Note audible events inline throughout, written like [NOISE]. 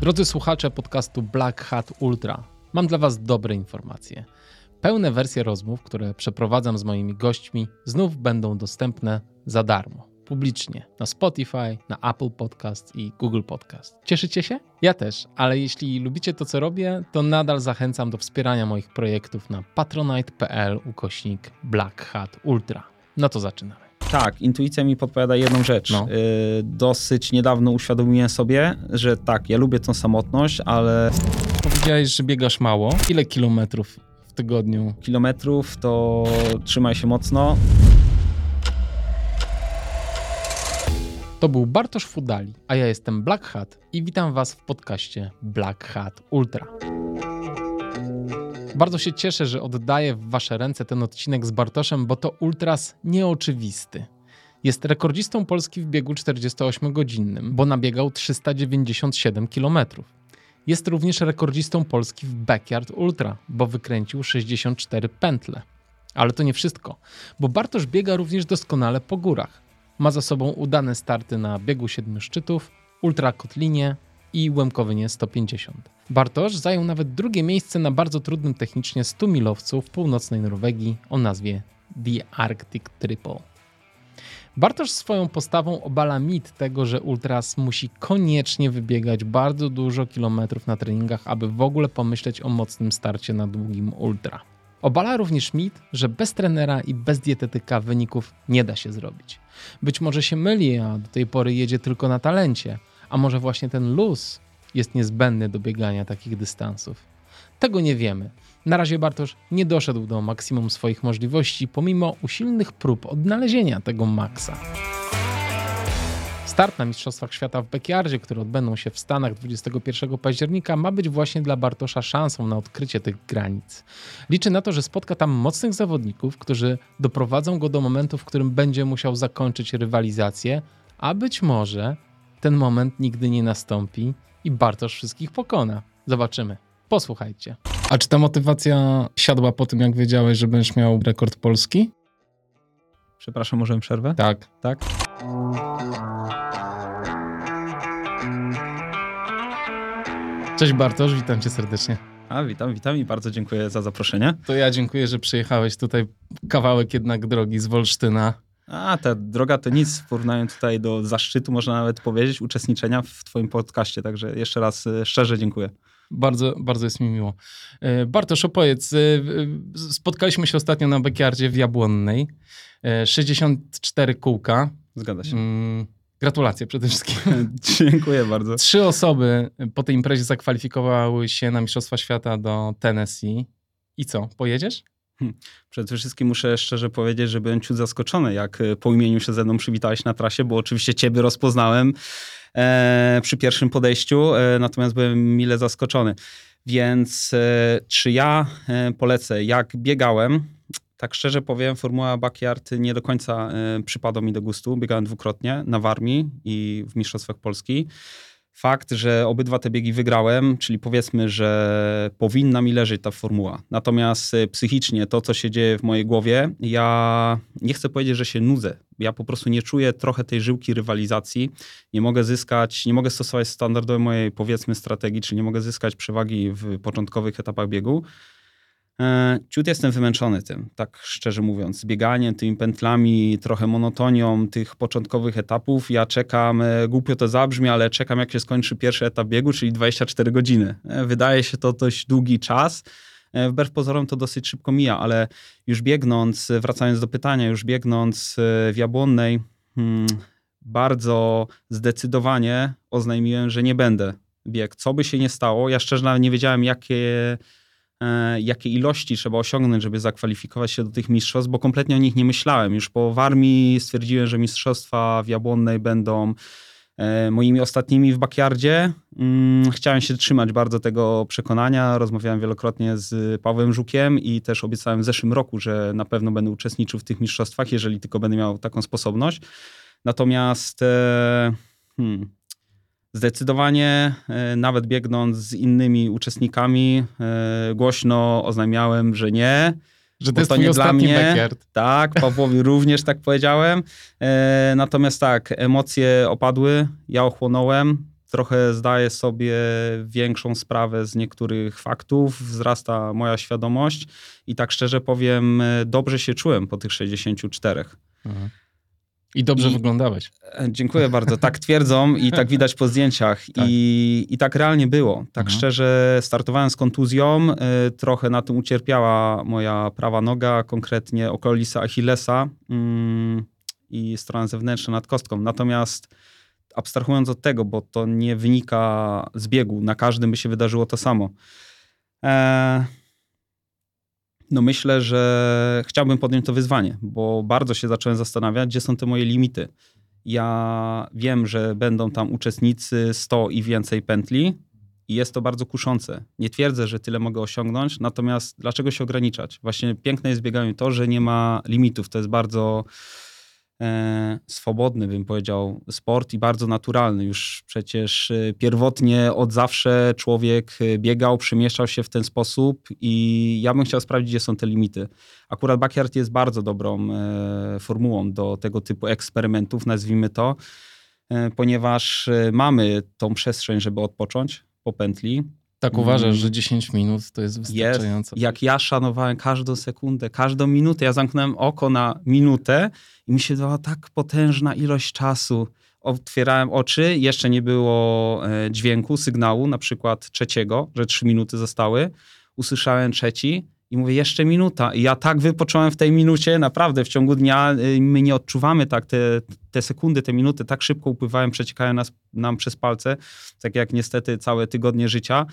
Drodzy słuchacze podcastu Black Hat Ultra, mam dla Was dobre informacje. Pełne wersje rozmów, które przeprowadzam z moimi gośćmi, znów będą dostępne za darmo, publicznie, na Spotify, na Apple Podcast i Google Podcast. Cieszycie się? Ja też, ale jeśli lubicie to, co robię, to nadal zachęcam do wspierania moich projektów na patronite.pl ukośnik Black Hat Ultra. No to zaczynamy. Tak, intuicja mi podpowiada jedną rzecz. No. Y, dosyć niedawno uświadomiłem sobie, że tak, ja lubię tą samotność, ale Powiedziałeś, że biegasz mało. Ile kilometrów w tygodniu? kilometrów to trzymaj się mocno. To był Bartosz Fudali, a ja jestem Black Hat i witam Was w podcaście Black Hat Ultra. Bardzo się cieszę, że oddaję w Wasze ręce ten odcinek z Bartoszem, bo to ultras nieoczywisty. Jest rekordzistą Polski w biegu 48-godzinnym, bo nabiegał 397 km. Jest również rekordzistą Polski w Backyard Ultra, bo wykręcił 64 pętle. Ale to nie wszystko, bo Bartosz biega również doskonale po górach. Ma za sobą udane starty na biegu siedmiu szczytów, Ultra Kotlinie i Łemkowynie 150. Bartosz zajął nawet drugie miejsce na bardzo trudnym technicznie 100 milowcu w północnej Norwegii o nazwie The Arctic Triple. Bartosz swoją postawą obala mit tego, że ultras musi koniecznie wybiegać bardzo dużo kilometrów na treningach, aby w ogóle pomyśleć o mocnym starcie na długim ultra. Obala również mit, że bez trenera i bez dietetyka wyników nie da się zrobić. Być może się myli, a do tej pory jedzie tylko na talencie, a może właśnie ten luz jest niezbędny do biegania takich dystansów. Tego nie wiemy. Na razie Bartosz nie doszedł do maksimum swoich możliwości, pomimo usilnych prób odnalezienia tego maksa. Start na Mistrzostwach Świata w Backyardzie, które odbędą się w Stanach 21 października, ma być właśnie dla Bartosza szansą na odkrycie tych granic. Liczy na to, że spotka tam mocnych zawodników, którzy doprowadzą go do momentu, w którym będzie musiał zakończyć rywalizację, a być może ten moment nigdy nie nastąpi i Bartosz wszystkich pokona. Zobaczymy. Posłuchajcie. A czy ta motywacja siadła po tym, jak wiedziałeś, że będziesz miał rekord polski? Przepraszam, możemy przerwę? Tak. Tak? Cześć Bartosz, witam cię serdecznie. A, witam, witam i bardzo dziękuję za zaproszenie. To ja dziękuję, że przyjechałeś tutaj kawałek jednak drogi z Wolsztyna. A, ta droga to nic w porównaniu tutaj do zaszczytu, można nawet powiedzieć, uczestniczenia w twoim podcaście, także jeszcze raz y, szczerze dziękuję. Bardzo, bardzo jest mi miło. E, Bartosz, opowiedz. e, e, Spotkaliśmy się ostatnio na Bekiardzie w Jabłonnej. E, 64 kółka. Zgadza się. Mm, Gratulacje przede wszystkim. [LAUGHS] dziękuję bardzo. Trzy osoby po tej imprezie zakwalifikowały się na Mistrzostwa Świata do Tennessee. I co, pojedziesz? Przede wszystkim muszę szczerze powiedzieć, że byłem ciut zaskoczony, jak e, po imieniu się ze mną przywitałeś na trasie, bo oczywiście ciebie rozpoznałem e, przy pierwszym podejściu, e, natomiast byłem mile zaskoczony. Więc e, czy ja e, polecę? Jak biegałem, tak szczerze powiem, formuła backyard nie do końca e, przypadła mi do gustu. Biegałem dwukrotnie na Warmii i w Mistrzostwach Polski. Fakt, że obydwa te biegi wygrałem, czyli powiedzmy, że powinna mi leżeć ta formuła. Natomiast e, psychicznie to, co się dzieje w mojej głowie, ja nie chcę powiedzieć, że się nudzę. Ja po prostu nie czuję trochę tej żyłki rywalizacji. Nie mogę zyskać, nie mogę stosować standardowej mojej, powiedzmy, strategii, czyli nie mogę zyskać przewagi w początkowych etapach biegu. E, Ciut jestem wymęczony tym, tak szczerze mówiąc. Bieganiem, tymi pętlami, trochę monotonią tych początkowych etapów. Ja czekam, e, głupio to zabrzmi, ale czekam jak się skończy pierwszy etap biegu, czyli 24 godziny. E, Wydaje się to dość długi czas. Wbrew pozorom to dosyć szybko mija, ale już biegnąc, wracając do pytania, już biegnąc w Jabłonnej, hmm, bardzo zdecydowanie oznajmiłem, że nie będę biegł. Co by się nie stało, ja szczerze nie wiedziałem, jakie jakie ilości trzeba osiągnąć, żeby zakwalifikować się do tych mistrzostw, bo kompletnie o nich nie myślałem. Już po Warmii stwierdziłem, że mistrzostwa w Jabłonnej będą e, moimi ostatnimi w backyardzie. Mm, Chciałem się trzymać bardzo tego przekonania. Rozmawiałem wielokrotnie z Pawłem Żukiem i też obiecałem w zeszłym roku, że na pewno będę uczestniczył w tych mistrzostwach, jeżeli tylko będę miał taką sposobność. Natomiast e, hmm, Zdecydowanie, e, nawet biegnąc z innymi uczestnikami, e, głośno oznajmiałem, że nie. Że to jest to nie dla mnie. backyard. Tak, Pawłowi [LAUGHS] również tak powiedziałem. E, Natomiast tak, emocje opadły, ja ochłonąłem. trochę zdaję sobie większą sprawę z niektórych faktów, wzrasta moja świadomość i tak szczerze powiem, dobrze się czułem po tych 64. Mhm. I dobrze I, wyglądałeś. E, dziękuję bardzo. Tak [LAUGHS] twierdzą i tak widać po zdjęciach. Tak. I, I tak realnie było. Tak mhm. szczerze, startowałem z kontuzją. Y, trochę na tym ucierpiała moja prawa noga, konkretnie okolisa Achillesa y, i strona zewnętrzna nad kostką. Natomiast abstrahując od tego, bo to nie wynika z biegu, na każdym by się wydarzyło to samo. E, no myślę, że chciałbym podjąć to wyzwanie, bo bardzo się zacząłem zastanawiać, gdzie są te moje limity. Ja wiem, że będą tam uczestnicy 100 i więcej pętli i jest to bardzo kuszące. Nie twierdzę, że tyle mogę osiągnąć, natomiast dlaczego się ograniczać? Właśnie piękne jest bieganiu to, że nie ma limitów. To jest bardzo swobodny, bym powiedział, sport i bardzo naturalny. Już przecież e, pierwotnie od zawsze człowiek e, biegał, przemieszczał się w ten sposób i ja bym chciał sprawdzić, gdzie są te limity. Akurat backyard jest bardzo dobrą formułą do tego typu eksperymentów, nazwijmy to, ponieważ mamy tą przestrzeń, żeby odpocząć po pętli. Tak uważasz, mm. że 10 minut to jest wystarczająco? Jest. Jak ja szanowałem każdą sekundę, każdą minutę, ja zamknąłem oko na minutę i mi się dała tak potężna ilość czasu. Otwierałem oczy, jeszcze nie było e, dźwięku, sygnału, na przykład trzeciego, że trzy minuty zostały. Usłyszałem trzeci i mówię, jeszcze minuta. I ja tak wypocząłem w tej minucie, naprawdę w ciągu dnia e, my nie odczuwamy tak, te, te sekundy, te minuty tak szybko upływają, przeciekają nas, nam przez palce, tak jak niestety całe tygodnie życia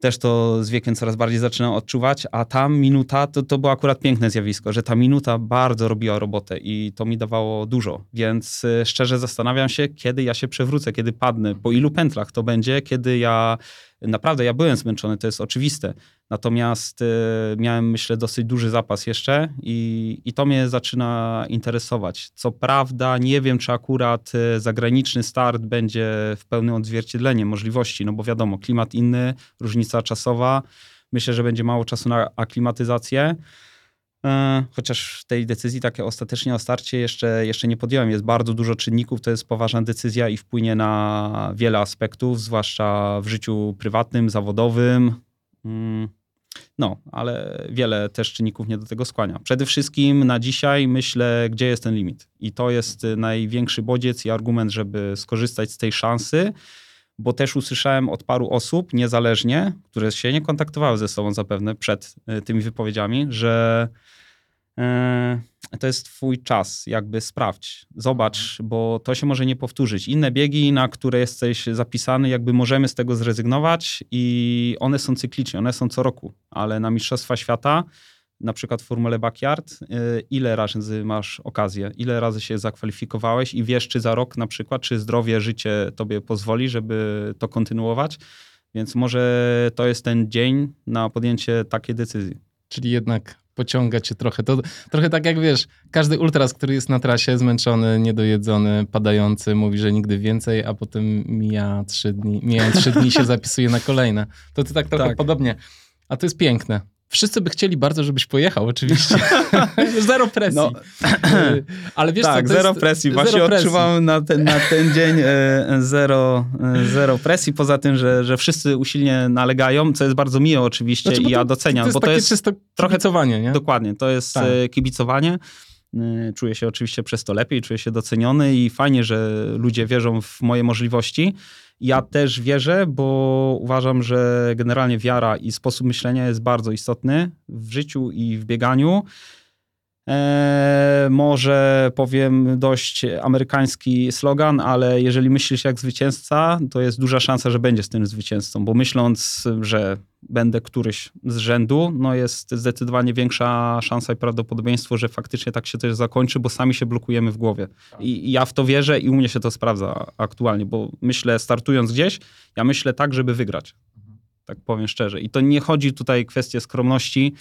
też to z wiekiem coraz bardziej zaczynam odczuwać, a ta minuta to, to było akurat piękne zjawisko, że ta minuta bardzo robiła robotę i to mi dawało dużo. Więc e, szczerze zastanawiam się, kiedy ja się przewrócę, kiedy padnę, po ilu pętlach to będzie, kiedy ja naprawdę ja byłem zmęczony, to jest oczywiste. Natomiast y, miałem, myślę, dosyć duży zapas jeszcze i, i to mnie zaczyna interesować. Co prawda, nie wiem, czy akurat y, zagraniczny start będzie w pełnym odzwierciedleniem możliwości, no bo wiadomo, klimat inny, różnica czasowa. Myślę, że będzie mało czasu na aklimatyzację. E, chociaż tej decyzji takie ostatecznie o starcie jeszcze, jeszcze nie podjąłem. Jest bardzo dużo czynników, to jest poważna decyzja i wpłynie na wiele aspektów, zwłaszcza w życiu prywatnym, zawodowym. Mm, no, ale wiele też czynników mnie do tego skłania. Przede wszystkim na dzisiaj myślę, gdzie jest ten limit. I to jest największy bodziec i argument, żeby skorzystać z tej szansy, bo też usłyszałem od paru osób niezależnie, które się nie kontaktowały ze sobą zapewne przed e, tymi wypowiedziami, że e, to jest twój czas, jakby sprawdź, zobacz, bo to się może nie powtórzyć. Inne biegi, na które jesteś zapisany, jakby możemy z tego zrezygnować i one są cykliczne, one są co roku, ale na Mistrzostwa Świata na przykład w Formule Backyard, y, ile razy masz okazję, ile razy się zakwalifikowałeś i wiesz, czy za rok na przykład, czy zdrowie, życie tobie pozwoli, żeby to kontynuować. Więc może to jest ten dzień na podjęcie takiej decyzji. Czyli jednak pociąga cię trochę. To trochę tak jak wiesz, każdy ultras, który jest na trasie, zmęczony, niedojedzony, padający, mówi, że nigdy więcej, a potem mija trzy dni, mijają trzy dni się [LAUGHS] zapisuje na kolejne. To ty tak trochę tak. podobnie. A to jest piękne. Wszyscy by chcieli bardzo, żebyś pojechał, oczywiście. [LAUGHS] [LAUGHS] zero presji. No. Ale wiesz tak, co, zero jest... presji. Właśnie zero odczuwam na ten, na ten dzień e, zero, e, zero presji. Poza tym, że, że wszyscy usilnie nalegają, co jest bardzo miłe oczywiście znaczy, i ja doceniam. To jest bo to jest czysto trochę kibicowanie, nie? Dokładnie, to jest tak. Kibicowanie. Czuję się oczywiście przez to lepiej, czuję się doceniony i fajnie, że ludzie wierzą w moje możliwości. Ja też wierzę, bo uważam, że generalnie wiara i sposób myślenia jest bardzo istotny w życiu i w bieganiu. Eee, może powiem dość amerykański slogan, ale jeżeli myślisz jak zwycięzca, to jest duża szansa, że będziesz tym zwycięzcą, bo myśląc, że będę któryś z rzędu, no jest zdecydowanie większa szansa i prawdopodobieństwo, że faktycznie tak się też zakończy, bo sami się blokujemy w głowie. I, I ja w to wierzę i u mnie się to sprawdza aktualnie, bo myślę, startując gdzieś, ja myślę tak, żeby wygrać. Tak powiem szczerze. I to nie chodzi tutaj o kwestię skromności,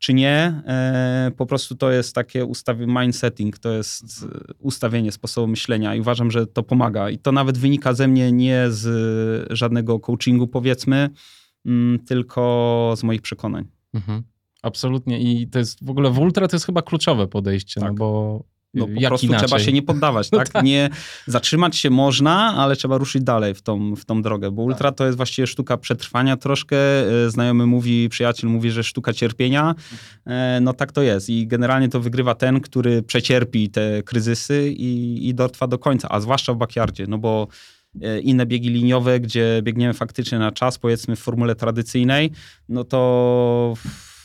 czy nie. E, po prostu to jest takie ustawienie, mindsetting, to jest ustawienie sposobu myślenia i uważam, że to pomaga. I to nawet wynika ze mnie nie z żadnego coachingu, powiedzmy, mm, tylko z moich przekonań. Mhm. Absolutnie. I to jest w ogóle w ultra to jest chyba kluczowe podejście, no tak. no bo No po Jak prostu inaczej? trzeba się nie poddawać, No tak? tak. Nie zatrzymać się można, ale trzeba ruszyć dalej w tą, w tą drogę, bo ultra to jest właściwie sztuka przetrwania troszkę. E, Znajomy mówi, przyjaciel mówi, że sztuka cierpienia. E, No tak to jest i generalnie to wygrywa ten, który przecierpi te kryzysy i, i dotrwa do końca, a zwłaszcza w backyardzie, no bo inne biegi liniowe, gdzie biegniemy faktycznie na czas, powiedzmy w formule tradycyjnej, no to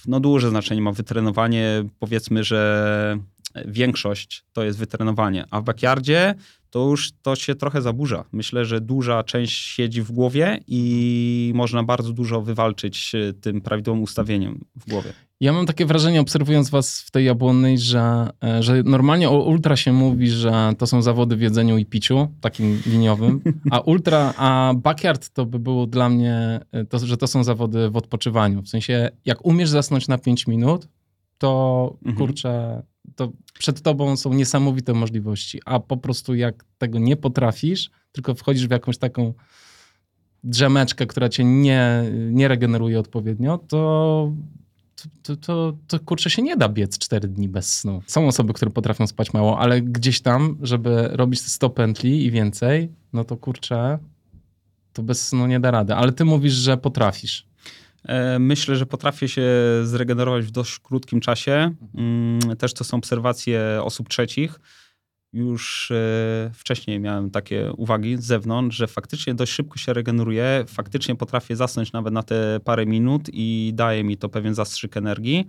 no duże znaczenie ma wytrenowanie. Powiedzmy, że większość to jest wytrenowanie, a w backyardzie to już to się trochę zaburza. Myślę, że duża część siedzi w głowie i można bardzo dużo wywalczyć e, tym prawidłowym ustawieniem w głowie. Ja mam takie wrażenie, obserwując was w tej jabłonnej, że, e, że normalnie o ultra się mówi, że to są zawody w jedzeniu i piciu, takim liniowym, a ultra, a backyard to by było dla mnie, e, to, że to są zawody w odpoczywaniu. W sensie, jak umiesz zasnąć na 5 minut, to Mhm. kurczę, to przed tobą są niesamowite możliwości, a po prostu jak tego nie potrafisz, tylko wchodzisz w jakąś taką drzemeczkę, która cię nie, nie regeneruje odpowiednio, to to, to, to kurczę się nie da biec 4 dni bez snu. Są osoby, które potrafią spać mało, ale gdzieś tam, żeby robić te 100 pętli i więcej, no to kurczę, to bez snu nie da rady. Ale ty mówisz, że potrafisz. E, Myślę, że potrafię się zregenerować w dość krótkim czasie. Mm, Też to są obserwacje osób trzecich. Już e, wcześniej miałem takie uwagi z zewnątrz, że faktycznie dość szybko się regeneruję. Faktycznie potrafię zasnąć nawet na te parę minut i daje mi to pewien zastrzyk energii.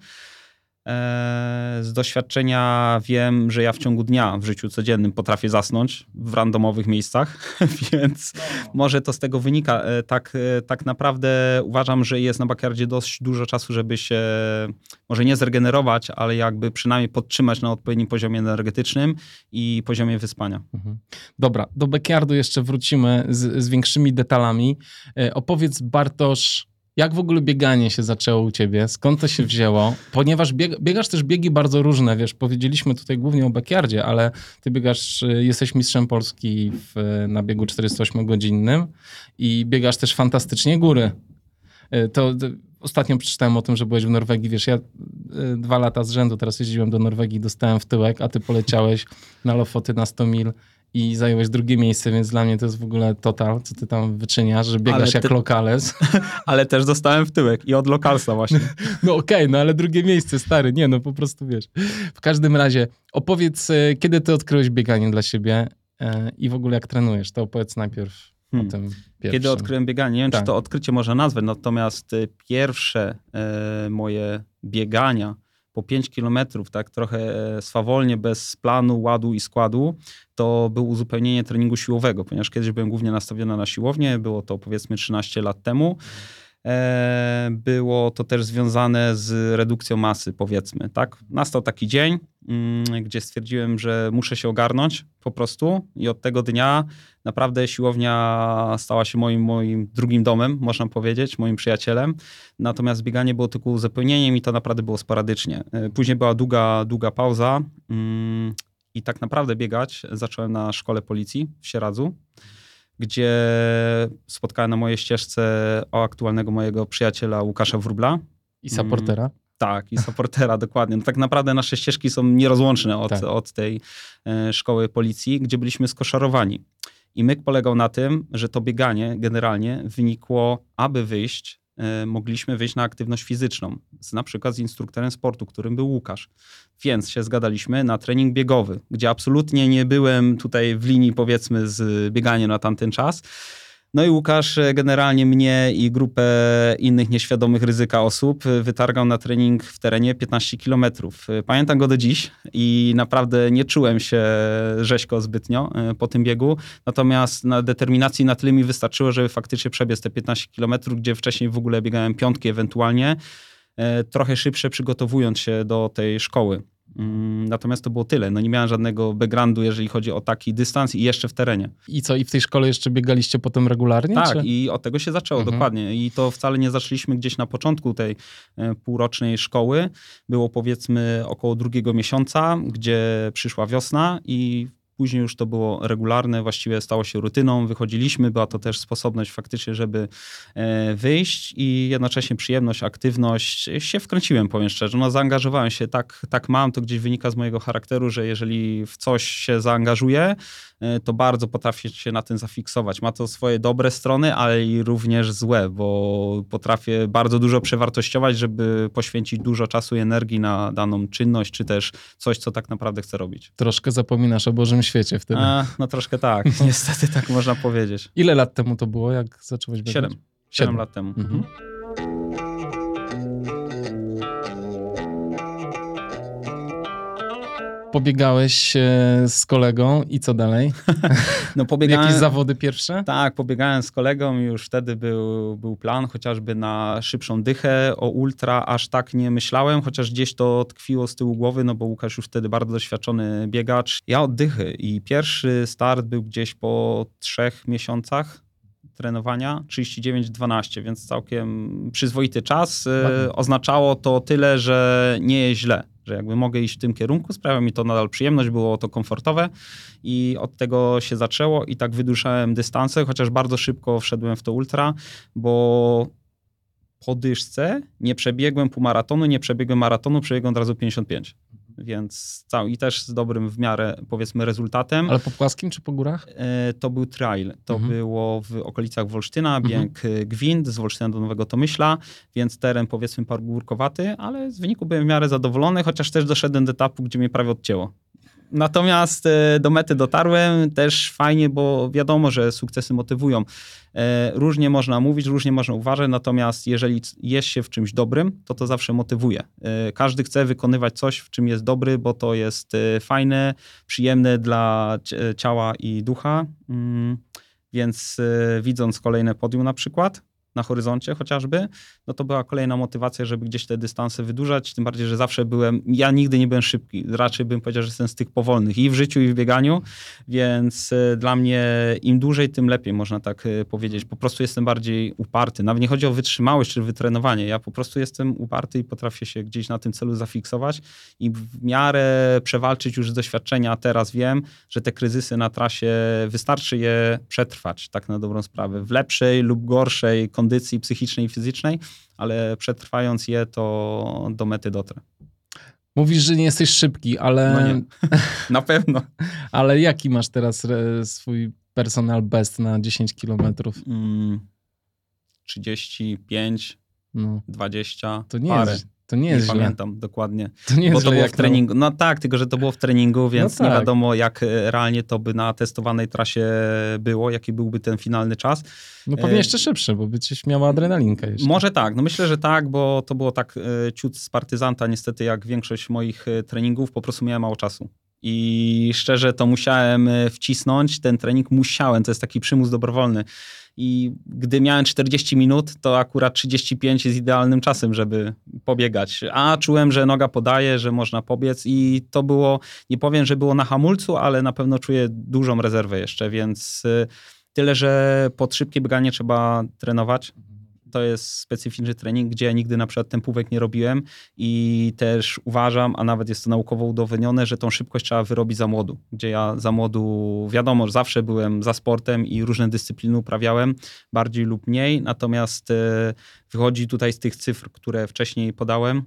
E, Z doświadczenia wiem, że ja w ciągu dnia w życiu codziennym potrafię zasnąć w randomowych miejscach, [LAUGHS] więc może to z tego wynika. E, Tak, e, tak naprawdę uważam, że jest na backyardzie dość dużo czasu, żeby się może nie zregenerować, ale jakby przynajmniej podtrzymać na odpowiednim poziomie energetycznym i poziomie wyspania. Mhm. Dobra, do backyardu jeszcze wrócimy z, z większymi detalami. Opowiedz Bartosz, jak w ogóle bieganie się zaczęło u ciebie? Skąd to się wzięło? Ponieważ bieg, biegasz też biegi bardzo różne, wiesz, powiedzieliśmy tutaj głównie o backyardzie, ale ty biegasz, jesteś mistrzem Polski w, na biegu 48-godzinnym i biegasz też fantastycznie góry. Y, To, to ostatnio przeczytałem o tym, że byłeś w Norwegii, wiesz, ja y, dwa lata z rzędu teraz jeździłem do Norwegii, dostałem w tyłek, a ty poleciałeś na Lofoty na 100 mil i zająłeś drugie miejsce, więc dla mnie to jest w ogóle total, co ty tam wyczyniasz, że biegasz Ale jak ty- lokales. [LAUGHS] Ale też dostałem w tyłek i od lokalsa właśnie. [LAUGHS] No okej, no ale drugie miejsce, stary, nie no, po prostu wiesz. W każdym razie, opowiedz, e, kiedy ty odkryłeś bieganie dla siebie e, i w ogóle jak trenujesz, to opowiedz najpierw Hmm. o tym pierwszym. Kiedy odkryłem bieganie, nie wiem, Tak. czy to odkrycie można nazwać, natomiast y, pierwsze e, moje biegania po 5 kilometrów, tak trochę e, swawolnie, bez planu, ładu i składu, to było uzupełnienie treningu siłowego, ponieważ kiedyś byłem głównie nastawiony na siłownię, było to powiedzmy 13 lat temu. E, Było to też związane z redukcją masy, powiedzmy, tak? Nastał taki dzień, gdzie stwierdziłem, że muszę się ogarnąć po prostu i od tego dnia naprawdę siłownia stała się moim, moim drugim domem, można powiedzieć, moim przyjacielem. Natomiast bieganie było tylko uzupełnieniem i to naprawdę było sporadycznie. E, Później była długa, długa pauza mm, i tak naprawdę biegać zacząłem na szkole policji w Sieradzu, gdzie spotkałem na mojej ścieżce aktualnego mojego przyjaciela Łukasza Wróbla. I supportera. Tak, i supportera, [LAUGHS] dokładnie. No tak naprawdę nasze ścieżki są nierozłączne od, Tak. od tej e, szkoły policji, gdzie byliśmy skoszarowani. I myk polegał na tym, że to bieganie generalnie wynikło, aby wyjść, e, mogliśmy wyjść na aktywność fizyczną, z, na przykład z instruktorem sportu, którym był Łukasz. Więc się zgadaliśmy na trening biegowy, gdzie absolutnie nie byłem tutaj w linii, powiedzmy, z bieganiem na tamten czas. No i Łukasz e, generalnie mnie i grupę innych nieświadomych ryzyka osób e, wytargał na trening w terenie 15 kilometrów. E, Pamiętam go do dziś i naprawdę nie czułem się rzeźko zbytnio po tym biegu, natomiast na determinacji na tyle mi wystarczyło, żeby faktycznie przebiec te 15 kilometrów, gdzie wcześniej w ogóle biegałem piątki ewentualnie, trochę szybsze przygotowując się do tej szkoły. Mm, Natomiast to było tyle. No nie miałem żadnego backgroundu, jeżeli chodzi o taki dystans i jeszcze w terenie. I co, i w tej szkole jeszcze biegaliście potem regularnie? Tak, czy? i od tego się zaczęło, Mhm. dokładnie. I to wcale nie zaczęliśmy gdzieś na początku tej e, półrocznej szkoły. Było powiedzmy około drugiego miesiąca, gdzie przyszła wiosna i później już to było regularne, właściwie stało się rutyną, wychodziliśmy, była to też sposobność faktycznie, żeby e, wyjść i jednocześnie przyjemność, aktywność. Się wkręciłem, powiem szczerze, no zaangażowałem się, tak, tak mam, to gdzieś wynika z mojego charakteru, że jeżeli w coś się zaangażuję, to bardzo potrafię się na tym zafiksować. Ma to swoje dobre strony, ale i również złe, bo potrafię bardzo dużo przewartościować, żeby poświęcić dużo czasu i energii na daną czynność, czy też coś, co tak naprawdę chcę robić. Troszkę zapominasz o Bożym świecie wtedy. A, no troszkę tak, [LAUGHS] niestety tak można powiedzieć. Ile lat temu to było, jak zacząłeś biegać? Siedem. Siedem lat temu. Mhm. Pobiegałeś e, z kolegą i co dalej? [LAUGHS] No pobiegałem... Jakieś zawody pierwsze? Tak, pobiegałem z kolegą i już wtedy był, był plan chociażby na szybszą dychę. O ultra aż tak nie myślałem, chociaż gdzieś to tkwiło z tyłu głowy, no bo Łukasz już wtedy bardzo doświadczony biegacz. Ja od dychy i pierwszy start był gdzieś po trzech miesiącach trenowania 39-12, więc całkiem przyzwoity czas. E, oznaczało to tyle, że nie jest źle że jakby mogę iść w tym kierunku, sprawia mi to nadal przyjemność, było to komfortowe i od tego się zaczęło i tak wyduszałem dystanse, chociaż bardzo szybko wszedłem w to ultra, bo po dyszce nie przebiegłem półmaratonu, nie przebiegłem maratonu, przebiegłem od razu 55 więc cały, i też z dobrym w miarę, powiedzmy, rezultatem. Ale po płaskim czy po górach? E, to był trail. To mhm. było w okolicach Wolsztyna, bieg mhm. Gwind, z Wolsztyna do Nowego Tomyśla, więc teren, powiedzmy, pargórkowaty, ale z wyniku byłem w miarę zadowolony, chociaż też doszedłem do etapu, gdzie mnie prawie odcięło. Natomiast e, do mety dotarłem też fajnie, bo wiadomo, że sukcesy motywują. E, różnie można mówić, różnie można uważać, natomiast jeżeli jest się w czymś dobrym, to to zawsze motywuje. E, każdy chce wykonywać coś, w czym jest dobry, bo to jest fajne, przyjemne dla ciała i ducha. Mm, więc widząc kolejne podium na przykład, na horyzoncie chociażby, no to była kolejna motywacja, żeby gdzieś te dystanse wydłużać, tym bardziej, że zawsze byłem, ja nigdy nie byłem szybki, raczej bym powiedział, że jestem z tych powolnych i w życiu i w bieganiu, więc e, dla mnie im dłużej, tym lepiej, można tak e, powiedzieć. Po prostu jestem bardziej uparty. Nawet nie chodzi o wytrzymałość czy wytrenowanie, ja po prostu jestem uparty i potrafię się gdzieś na tym celu zafiksować i w miarę przewalczyć już z doświadczenia. Teraz wiem, że te kryzysy na trasie wystarczy je przetrwać, tak na dobrą sprawę, w lepszej lub gorszej kondycji kondycji psychicznej i fizycznej, ale przetrwając je, to do mety dotrę. Mówisz, że nie jesteś szybki, ale. No nie. [LAUGHS] Na pewno. ale jaki masz teraz swój personal best na 10 kilometrów? Mm, 35, no. 20. To nie parę. jest to nie jest nie pamiętam dokładnie. To nie jest bo to było w treningu. No tak, tylko że to było w treningu, no więc no tak. nie wiadomo, jak e, realnie to by na testowanej trasie było, jaki byłby ten finalny czas. No pewnie e, jeszcze szybszy, bo byś miała adrenalinkę jeszcze. Może tak, no myślę, że tak, bo to było tak e, ciut z partyzanta, niestety jak większość moich treningów, po prostu miałem mało czasu. I szczerze to musiałem wcisnąć, ten trening musiałem, to jest taki przymus dobrowolny i gdy miałem 40 minut, to akurat 35 jest idealnym czasem, żeby pobiegać. A czułem, że noga podaje, że można pobiec i to było, nie powiem, że było na hamulcu, ale na pewno czuję dużą rezerwę jeszcze, więc y, tyle, że pod szybkie bieganie trzeba trenować to jest specyficzny trening, gdzie ja nigdy na przykład tempówek nie robiłem i też uważam, a nawet jest to naukowo udowodnione, że tą szybkość trzeba wyrobić za młodu, gdzie ja za młodu, wiadomo, zawsze byłem za sportem i różne dyscypliny uprawiałem, bardziej lub mniej, natomiast e, wychodzi tutaj z tych cyfr, które wcześniej podałem,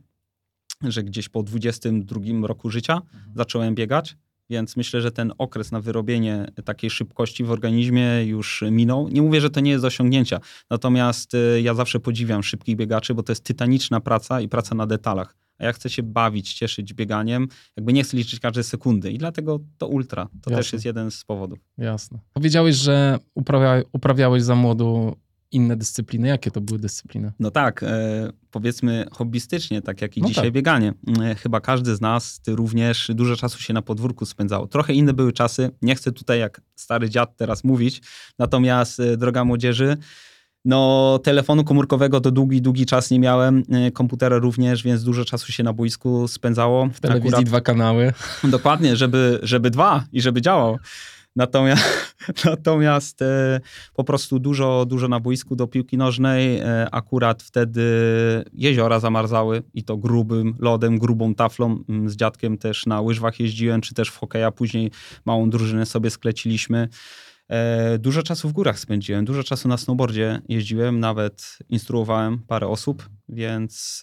że gdzieś po 22 roku życia mhm. zacząłem biegać, więc myślę, że ten okres na wyrobienie takiej szybkości w organizmie już minął. Nie mówię, że to nie jest do osiągnięcia, natomiast y, ja zawsze podziwiam szybkich biegaczy, bo to jest tytaniczna praca i praca na detalach. A ja chcę się bawić, cieszyć bieganiem, jakby nie chcę liczyć każdej sekundy i dlatego to ultra. To Jasne. też jest jeden z powodów. Jasne. Powiedziałeś, że uprawia, uprawiałeś za młodu inne dyscypliny. Jakie to były dyscypliny? No tak, e, powiedzmy hobbystycznie, tak jak i no dzisiaj tak. bieganie. E, chyba każdy z nas, ty również, dużo czasu się na podwórku spędzało. Trochę inne były czasy. Nie chcę tutaj jak stary dziad teraz mówić, natomiast e, droga młodzieży, no, telefonu komórkowego to długi, długi czas nie miałem, e, komputera również, więc dużo czasu się na boisku spędzało. W telewizji Akurat, dwa kanały. Dokładnie, żeby, żeby dwa i żeby działał. Natomiast, [LAUGHS] natomiast e, po prostu dużo, dużo na boisku do piłki nożnej. E, akurat wtedy jeziora zamarzały i to grubym lodem, grubą taflą. Mm, z dziadkiem też na łyżwach jeździłem, czy też w hokeja. Później małą drużynę sobie skleciliśmy. E, dużo czasu w górach spędziłem, dużo czasu na snowboardzie jeździłem, nawet instruowałem parę osób, więc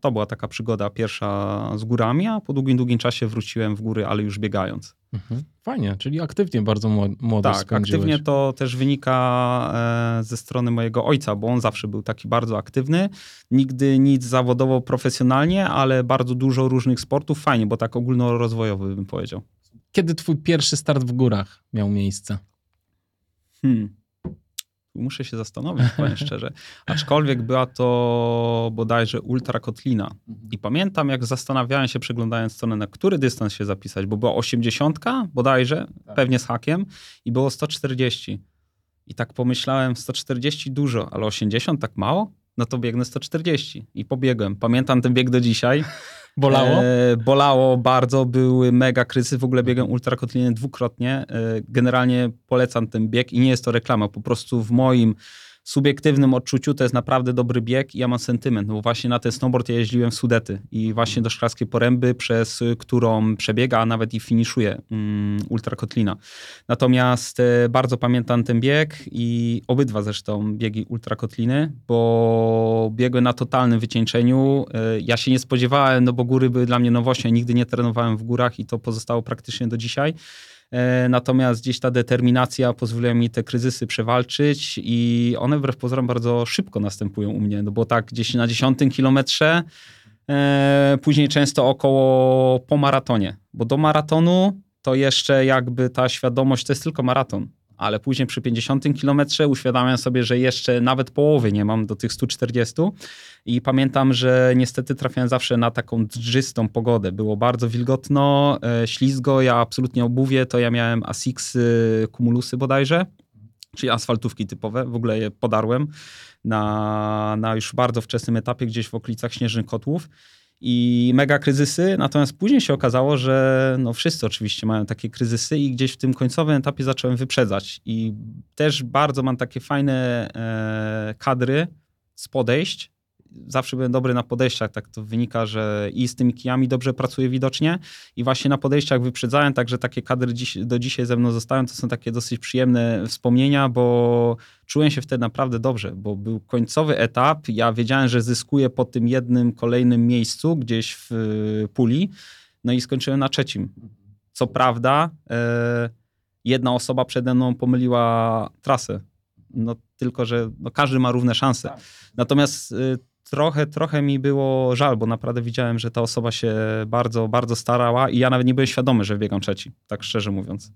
to była taka przygoda pierwsza z górami, a po długim, długim czasie wróciłem w góry, ale już biegając. Mhm. Fajnie, czyli aktywnie bardzo młodo Tak, spędziłeś. aktywnie to też wynika e, ze strony mojego ojca, bo on zawsze był taki bardzo aktywny. Nigdy nic zawodowo, profesjonalnie, ale bardzo dużo różnych sportów. Fajnie, bo tak ogólnorozwojowy bym powiedział. Kiedy twój pierwszy start w górach miał miejsce? Hmm. Muszę się zastanowić, powiem [LAUGHS] szczerze. Aczkolwiek była to bodajże ultra kotlina. I pamiętam, jak zastanawiałem się, przeglądając stronę, na który dystans się zapisać, bo była 80 bodajże, tak. pewnie z hakiem, i było 140. I tak pomyślałem, 140 dużo, ale 80 tak mało? No to biegnę 140. I pobiegłem. Pamiętam ten bieg do dzisiaj. [LAUGHS] Bolało? E, bolało bardzo, były mega kryzysy. W ogóle biegłem ultrakotlinę dwukrotnie. E, generalnie polecam ten bieg i nie jest to reklama. Po prostu w moim subiektywnym odczuciu to jest naprawdę dobry bieg i ja mam sentyment, bo właśnie na ten snowboard ja jeździłem w Sudety i właśnie do Szklarskiej Poręby, przez którą przebiega, a nawet i finiszuje um, ultrakotlina. Natomiast e, bardzo pamiętam ten bieg i obydwa zresztą biegi ultrakotliny, bo biegłem na totalnym wycieńczeniu. E, ja się nie spodziewałem, no bo góry były dla mnie nowością, nigdy nie trenowałem w górach i to pozostało praktycznie do dzisiaj. E, natomiast gdzieś ta determinacja pozwoliła mi te kryzysy przewalczyć i one wbrew pozorom bardzo szybko następują u mnie, no bo tak gdzieś na dziesiątym kilometrze, e, później często około po maratonie, bo do maratonu to jeszcze jakby ta świadomość to jest tylko maraton ale później przy 50 kilometrze uświadamiam sobie, że jeszcze nawet połowy nie mam do tych 140 i pamiętam, że niestety trafiałem zawsze na taką drzystą pogodę. Było bardzo wilgotno, e, ślizgo, ja absolutnie obuwie, to ja miałem Asics Cumulusy bodajże, czyli asfaltówki typowe, w ogóle je podarłem na, na już bardzo wczesnym etapie, gdzieś w okolicach Śnieżnych Kotłów i mega kryzysy, natomiast później się okazało, że no wszyscy oczywiście mają takie kryzysy i gdzieś w tym końcowym etapie zacząłem wyprzedzać. I też bardzo mam takie fajne e, kadry z podejść, zawsze byłem dobry na podejściach, tak to wynika, że i z tymi kijami dobrze pracuję widocznie i właśnie na podejściach wyprzedzałem, także takie kadry dziś, do dzisiaj ze mną zostają, to są takie dosyć przyjemne wspomnienia, bo czułem się wtedy naprawdę dobrze, bo był końcowy etap, ja wiedziałem, że zyskuję po tym jednym kolejnym miejscu gdzieś w y, puli, no i skończyłem na trzecim. Co prawda, e, jedna osoba przede mną pomyliła trasę, no tylko, że no, każdy ma równe szanse. Tak. Natomiast y, trochę, trochę mi było żal, bo naprawdę widziałem, że ta osoba się bardzo, bardzo starała i ja nawet nie byłem świadomy, że biegam trzeci, tak szczerze mówiąc.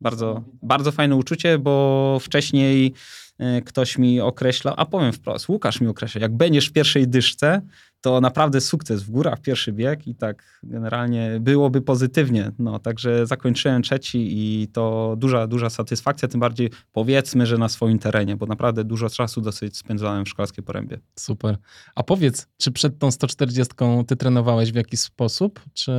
Bardzo, bardzo fajne uczucie, bo wcześniej e, ktoś mi określał, a powiem wprost, Łukasz mi określa, jak będziesz w pierwszej dyszce, to naprawdę sukces w górach, pierwszy bieg i tak generalnie byłoby pozytywnie. No, także zakończyłem trzeci i to duża, duża satysfakcja, tym bardziej powiedzmy, że na swoim terenie, bo naprawdę dużo czasu dosyć spędzałem w Szklarskiej Porębie. Super. A powiedz, czy przed tą 140 ty trenowałeś w jakiś sposób? Czy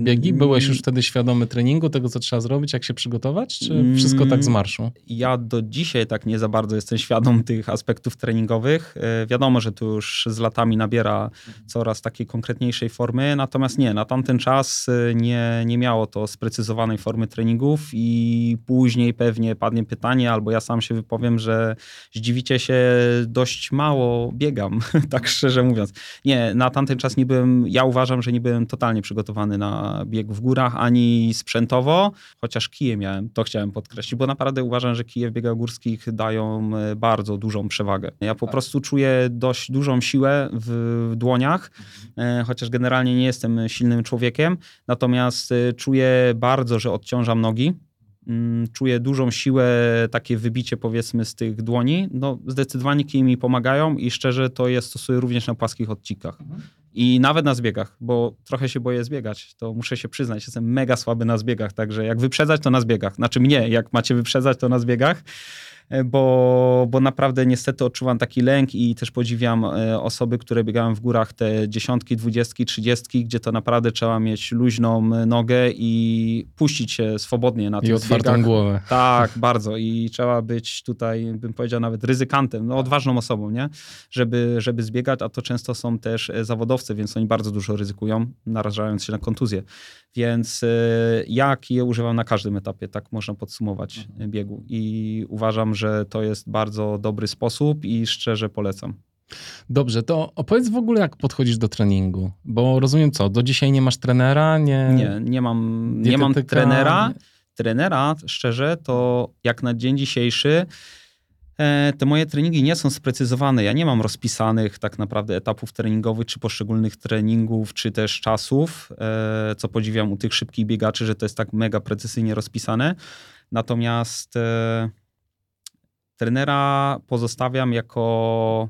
biegi? Byłeś już wtedy świadomy treningu, tego co trzeba zrobić, jak się przygotować? Czy wszystko tak z marszu? Ja do dzisiaj tak nie za bardzo jestem świadom tych aspektów treningowych. E, wiadomo, że tu już z latami nabiera coraz takiej konkretniejszej formy, natomiast nie, na tamten czas y, nie, nie miało to sprecyzowanej formy treningów i później pewnie padnie pytanie, albo ja sam się wypowiem, że zdziwicie się, dość mało biegam, [LAUGHS] tak szczerze mówiąc. Nie, na tamten czas nie byłem, ja uważam, że nie byłem totalnie przygotowany na bieg w górach, ani sprzętowo, chociaż kije miałem, to chciałem podkreślić, bo naprawdę uważam, że kije w biegach górskich dają y, bardzo dużą przewagę. Ja po tak. prostu czuję dość dużą siłę w e, chociaż generalnie nie jestem silnym człowiekiem, natomiast e, czuję bardzo, że odciążam nogi. Mm, czuję dużą siłę, takie wybicie powiedzmy z tych dłoni. No, zdecydowanie kije mi pomagają i szczerze to je stosuję również na płaskich odcinkach. I nawet na zbiegach, bo trochę się boję zbiegać, to muszę się przyznać, jestem mega słaby na zbiegach, także jak wyprzedzać, to na zbiegach. Znaczy mnie, jak macie wyprzedzać, to na zbiegach. E, bo, bo naprawdę niestety odczuwam taki lęk i też podziwiam e, osoby, które biegają w górach te dziesiątki, dwudziestki, trzydziestki, gdzie to naprawdę trzeba mieć luźną nogę i puścić się swobodnie na tych I otwartą głowę. Tak, bardzo i trzeba być tutaj, bym powiedział nawet ryzykantem, no odważną osobą, nie? Żeby, żeby zbiegać, a to często są też zawodowcy, więc oni bardzo dużo ryzykują, narażając się na kontuzję. Więc jak je używam na każdym etapie, tak można podsumować mhm. biegu. I uważam, że to jest bardzo dobry sposób i szczerze polecam. Dobrze, to opowiedz w ogóle, jak podchodzisz do treningu. Bo rozumiem co, do dzisiaj nie masz trenera? Nie, nie, nie mam, nie mam trenera. Trenera, szczerze, to jak na dzień dzisiejszy E, te moje treningi nie są sprecyzowane. Ja nie mam rozpisanych tak naprawdę etapów treningowych, czy poszczególnych treningów, czy też czasów, e, co podziwiam u tych szybkich biegaczy, że to jest tak mega precyzyjnie rozpisane. Natomiast e, trenera pozostawiam jako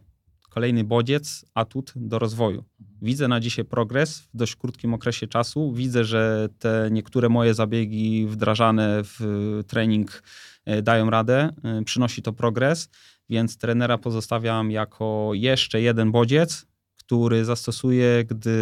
kolejny bodziec, atut do rozwoju. Widzę na dzisiaj progres w dość krótkim okresie czasu. Widzę, że te niektóre moje zabiegi wdrażane w trening E, dają radę, e, przynosi to progres, więc trenera pozostawiam jako jeszcze jeden bodziec, który zastosuję, gdy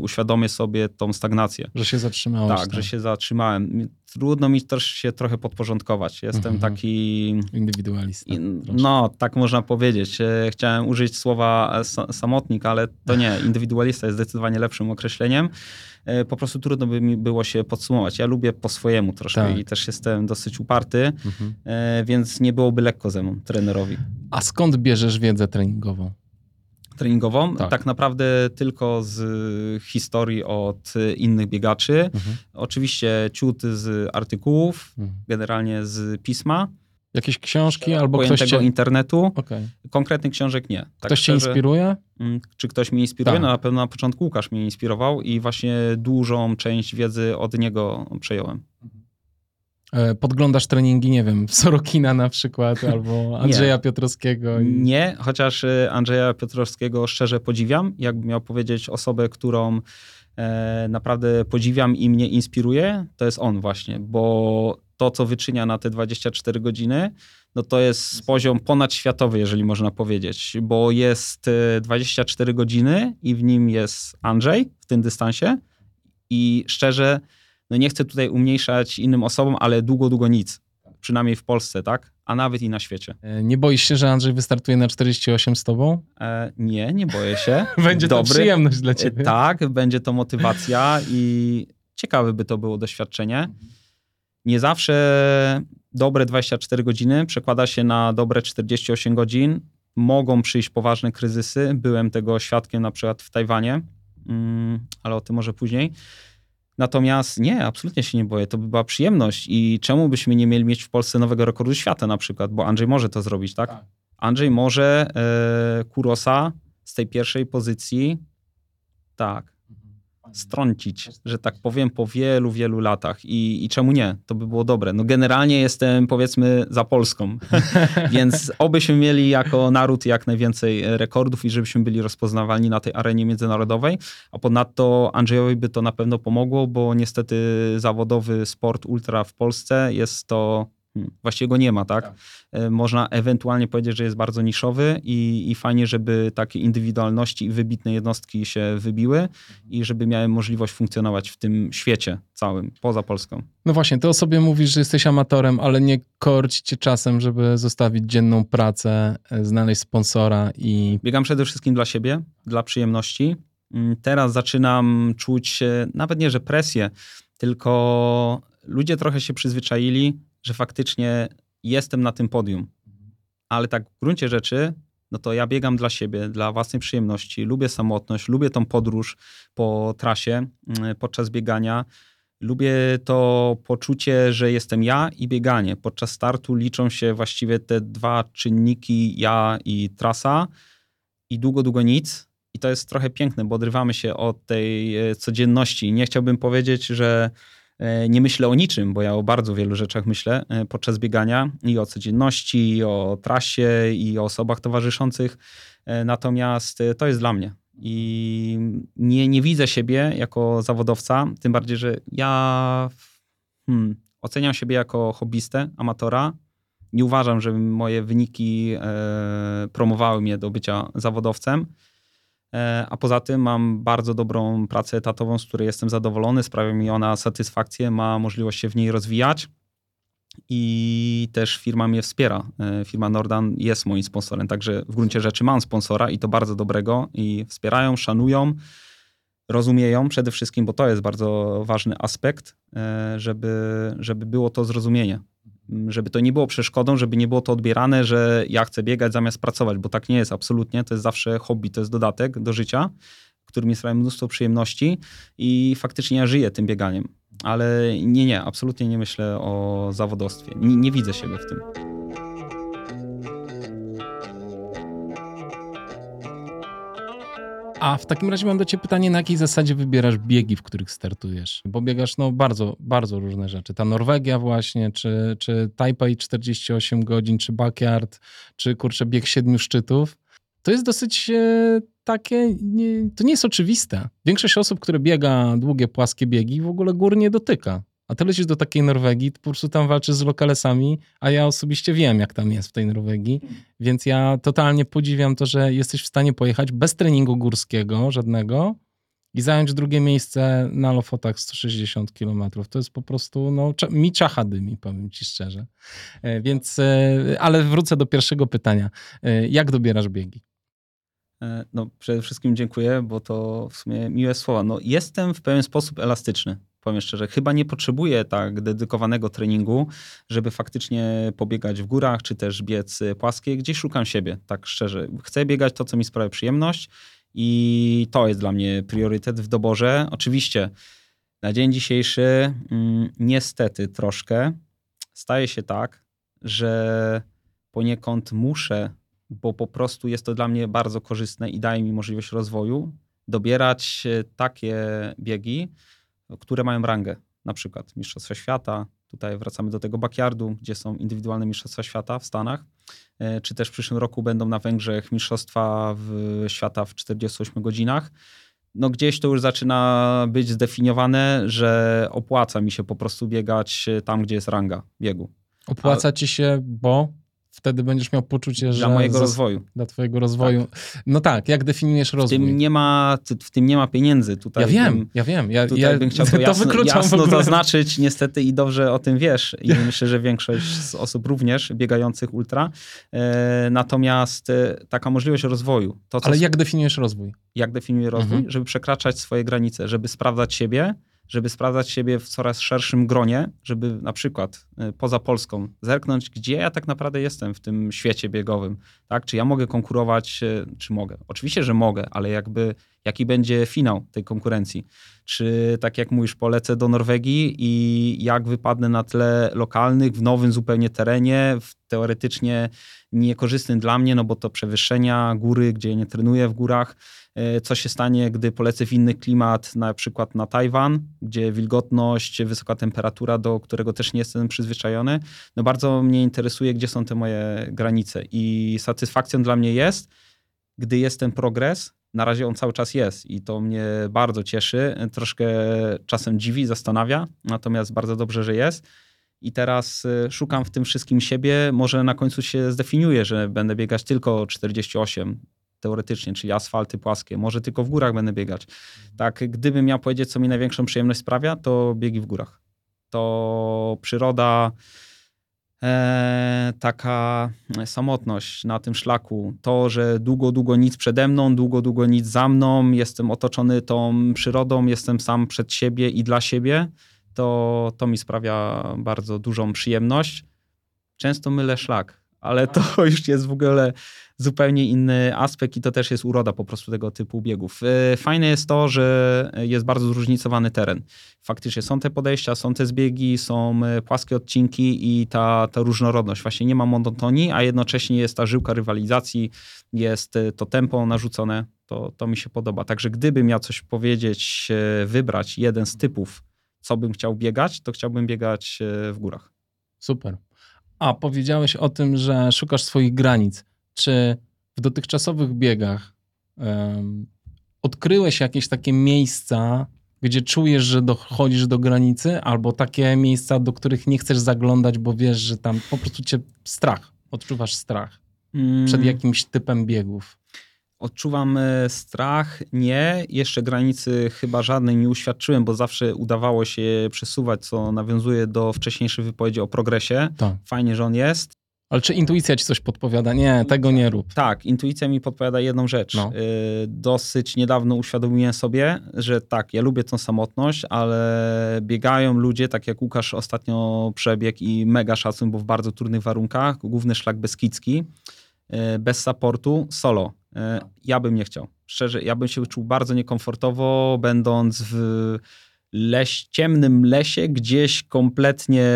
uświadomię sobie tą stagnację. Że się zatrzymałeś. Tak, tak, że się zatrzymałem. Trudno mi też się trochę podporządkować. Jestem mhm. taki... Indywidualista. no, tak można powiedzieć. E, chciałem użyć słowa samotnik, ale to nie. [LAUGHS] Indywidualista jest zdecydowanie lepszym określeniem. E, po prostu trudno by mi było się podsumować. Ja lubię po swojemu troszkę tak. i też jestem dosyć uparty, mhm. E, więc nie byłoby lekko ze mną, trenerowi. A skąd bierzesz wiedzę treningową? Treningową, tak. tak. naprawdę tylko z historii od innych biegaczy. Mhm. Oczywiście ciut z artykułów, mhm. generalnie z pisma. Jakieś książki albo ktoś cię... internetu. Okay. Konkretnych książek nie. Tak ktoś szczerze, cię inspiruje? Mm, czy ktoś mnie inspiruje? Tak. No na pewno na początku Łukasz mnie inspirował i właśnie dużą część wiedzy od niego przejąłem. E, podglądasz treningi, nie wiem, Sorokina na przykład, [LAUGHS] albo Andrzeja Piotrowskiego? I... Nie, chociaż e, Andrzeja Piotrowskiego szczerze podziwiam. Jakbym miał powiedzieć osobę, którą e, naprawdę podziwiam i mnie inspiruje, to jest on właśnie, bo to, co wyczynia na te 24 godziny, no to jest poziom ponadświatowy, jeżeli można powiedzieć, bo jest 24 godziny i w nim jest Andrzej w tym dystansie i szczerze no nie chcę tutaj umniejszać innym osobom, ale długo, długo nic. Przynajmniej w Polsce, tak? A nawet i na świecie. E, nie boisz się, że Andrzej wystartuje na 48 z tobą? E, nie, nie boję się. [LAUGHS] będzie Dobry. to przyjemność dla ciebie. E, tak, będzie to motywacja i ciekawe by to było doświadczenie. Nie zawsze dobre 24 godziny przekłada się na dobre 48 godzin. Mogą przyjść poważne kryzysy. Byłem tego świadkiem na przykład w Tajwanie, mm, ale o tym może później. Natomiast nie, absolutnie się nie boję. To by była przyjemność i czemu byśmy nie mieli mieć w Polsce nowego rekordu świata na przykład, bo Andrzej może to zrobić, tak? tak. Andrzej może e, Kurosa z tej pierwszej pozycji, tak, strącić, że tak powiem, po wielu, wielu latach. I, I czemu nie? To by było dobre. No generalnie jestem, powiedzmy, za Polską, [LAUGHS] więc obyśmy mieli jako naród jak najwięcej rekordów i żebyśmy byli rozpoznawalni na tej arenie międzynarodowej, a ponadto Andrzejowi by to na pewno pomogło, bo niestety zawodowy sport ultra w Polsce jest to. Właściwie go nie ma, tak? tak? E, można ewentualnie powiedzieć, że jest bardzo niszowy i, i fajnie, żeby takie indywidualności i wybitne jednostki się wybiły mhm. i żeby miały możliwość funkcjonować w tym świecie całym, poza Polską. No właśnie, ty o sobie mówisz, że jesteś amatorem, ale nie korci cię czasem, żeby zostawić dzienną pracę, e, znaleźć sponsora i... Biegam przede wszystkim dla siebie, dla przyjemności. Mm, teraz zaczynam czuć, nawet nie, że presję, tylko ludzie trochę się przyzwyczaili, że faktycznie jestem na tym podium. Ale tak w gruncie rzeczy, no to ja biegam dla siebie, dla własnej przyjemności. Lubię samotność, lubię tą podróż po trasie mm, podczas biegania. Lubię to poczucie, że jestem ja i bieganie. Podczas startu liczą się właściwie te dwa czynniki, ja i trasa, i długo, długo nic. I to jest trochę piękne, bo odrywamy się od tej e, codzienności. Nie chciałbym powiedzieć, że nie myślę o niczym, bo ja o bardzo wielu rzeczach myślę e, podczas biegania i o codzienności, i o trasie, i o osobach towarzyszących. E, natomiast to jest dla mnie. I nie, nie widzę siebie jako zawodowca, tym bardziej, że ja hmm, oceniam siebie jako hobbystę, amatora Nie uważam, że moje wyniki e, promowały mnie do bycia zawodowcem. E, a poza tym mam bardzo dobrą pracę etatową, z której jestem zadowolony, sprawia mi ona satysfakcję, ma możliwość się w niej rozwijać i też firma mnie wspiera. E, firma Nordan jest moim sponsorem, także w gruncie rzeczy mam sponsora i to bardzo dobrego i wspierają, szanują, rozumieją przede wszystkim, bo to jest bardzo ważny aspekt, e, żeby, żeby było to zrozumienie. Żeby to nie było przeszkodą, żeby nie było to odbierane, że ja chcę biegać zamiast pracować, bo tak nie jest absolutnie. To jest zawsze hobby, to jest dodatek do życia, który mi sprawia mnóstwo przyjemności i faktycznie ja żyję tym bieganiem ale nie, nie, absolutnie nie myślę o zawodowstwie. Nie, nie widzę siebie w tym. A w takim razie mam do Ciebie pytanie, na jakiej zasadzie wybierasz biegi, w których startujesz? Bo biegasz no bardzo, bardzo różne rzeczy. Ta Norwegia właśnie, czy, czy Taipei 48 godzin, czy Backyard, czy kurczę bieg siedmiu szczytów. To jest dosyć e, takie, nie, to nie jest oczywiste. Większość osób, które biega długie, płaskie biegi, w ogóle gór nie dotyka. A ty lecisz do takiej Norwegii, po prostu tam walczysz z lokalesami, a ja osobiście wiem, jak tam jest w tej Norwegii, więc ja totalnie podziwiam to, że jesteś w stanie pojechać bez treningu górskiego żadnego i zająć drugie miejsce na Lofotach 160 km. To jest po prostu, no, mi czacha dymi, powiem ci szczerze. E, więc, e, ale wrócę do pierwszego pytania. E, jak dobierasz biegi? No, przede wszystkim dziękuję, bo to w sumie miłe słowa. No, jestem w pewien sposób elastyczny. Powiem szczerze, chyba nie potrzebuję tak dedykowanego treningu, żeby faktycznie pobiegać w górach, czy też biec płaskie. Gdzieś szukam siebie, tak szczerze. Chcę biegać to, co mi sprawia przyjemność i to jest dla mnie priorytet w doborze. Oczywiście na dzień dzisiejszy mm, niestety troszkę staje się tak, że poniekąd muszę bo po prostu jest to dla mnie bardzo korzystne i daje mi możliwość rozwoju, dobierać takie biegi, które mają rangę, na przykład Mistrzostwa Świata, tutaj wracamy do tego backyardu, gdzie są indywidualne Mistrzostwa Świata w Stanach, e, czy też w przyszłym roku będą na Węgrzech Mistrzostwa w, Świata w 48 godzinach. No gdzieś to już zaczyna być zdefiniowane, że opłaca mi się po prostu biegać tam, gdzie jest ranga biegu. Opłaca A... ci się, bo? Wtedy będziesz miał poczucie, że... Dla mojego rozwoju. Dla twojego rozwoju. Tak. No tak, jak definiujesz rozwój? W tym nie ma, w tym nie ma pieniędzy. Tutaj ja wiem, bym, ja wiem. Ja, ja, bym chciał to, [LAUGHS] to jasno, jasno zaznaczyć niestety i dobrze o tym wiesz. I [LAUGHS] myślę, że większość z osób również biegających ultra. E, natomiast e, taka możliwość rozwoju. To, Ale jak definiujesz rozwój? Jak definiuję rozwój? Mhm. Żeby przekraczać swoje granice, żeby sprawdzać siebie, żeby sprawdzać siebie w coraz szerszym gronie, żeby na przykład y, poza Polską zerknąć, gdzie ja tak naprawdę jestem w tym świecie biegowym, tak? Czy ja mogę konkurować, y, czy mogę? Oczywiście, że mogę, ale jakby jaki będzie finał tej konkurencji? Czy tak jak mówisz, polecę do Norwegii i jak wypadnę na tle lokalnych, w nowym zupełnie terenie, w teoretycznie niekorzystnym dla mnie, no bo to przewyższenia, góry, gdzie nie trenuję w górach, E, co się stanie, gdy polecę w inny klimat, na przykład na Tajwan, gdzie wilgotność, wysoka temperatura, do którego też nie jestem przyzwyczajony. No bardzo mnie interesuje, gdzie są te moje granice i satysfakcją dla mnie jest, gdy jest ten progres, na razie on cały czas jest i to mnie bardzo cieszy. Troszkę czasem dziwi, zastanawia, natomiast bardzo dobrze, że jest. I teraz e, szukam w tym wszystkim siebie. Może na końcu się zdefiniuję, że będę biegać tylko 48, teoretycznie, czyli asfalty płaskie. Może tylko w górach będę biegać. Tak, gdybym miał powiedzieć, co mi największą przyjemność sprawia, to biegi w górach. To przyroda, taka samotność na tym szlaku. To, że długo, długo nic przede mną, długo, długo nic za mną, jestem otoczony tą przyrodą, jestem sam przed siebie i dla siebie, to, to mi sprawia bardzo dużą przyjemność. Często mylę szlak, ale to [LAUGHS] już jest w ogóle zupełnie inny aspekt i to też jest uroda po prostu tego typu biegów. E, fajne jest to, że jest bardzo zróżnicowany teren. Faktycznie są te podejścia, są te zbiegi, są e, płaskie odcinki i ta, ta różnorodność. Właśnie nie ma monotonii, a jednocześnie jest ta żyłka rywalizacji, jest e, to tempo narzucone. To, to mi się podoba. Także gdybym miał coś powiedzieć, wybrać jeden z typów, co bym chciał biegać, to chciałbym biegać w górach. Super. A powiedziałeś o tym, że szukasz swoich granic. Czy w dotychczasowych biegach um, odkryłeś jakieś takie miejsca, gdzie czujesz, że dochodzisz do granicy, albo takie miejsca, do których nie chcesz zaglądać, bo wiesz, że tam po prostu cię strach, odczuwasz strach przed Mm, jakimś typem biegów. Odczuwam e, strach, nie. Jeszcze granicy chyba żadnej nie uświadczyłem, bo zawsze udawało się je przesuwać, co nawiązuje do wcześniejszej wypowiedzi o progresie. Tak. Fajnie, że on jest. Ale czy intuicja ci coś podpowiada? Nie, tego nie rób. Tak, intuicja mi podpowiada jedną rzecz. No. Y, Dosyć niedawno uświadomiłem sobie, że tak, ja lubię tą samotność, ale biegają ludzie, tak jak Łukasz ostatnio przebiegł i mega szacun, bo w bardzo trudnych warunkach, główny szlak Beskidzki, bez supportu, solo. Y, Ja bym nie chciał. Szczerze, ja bym się czuł bardzo niekomfortowo, będąc w leś, ciemnym lesie, gdzieś kompletnie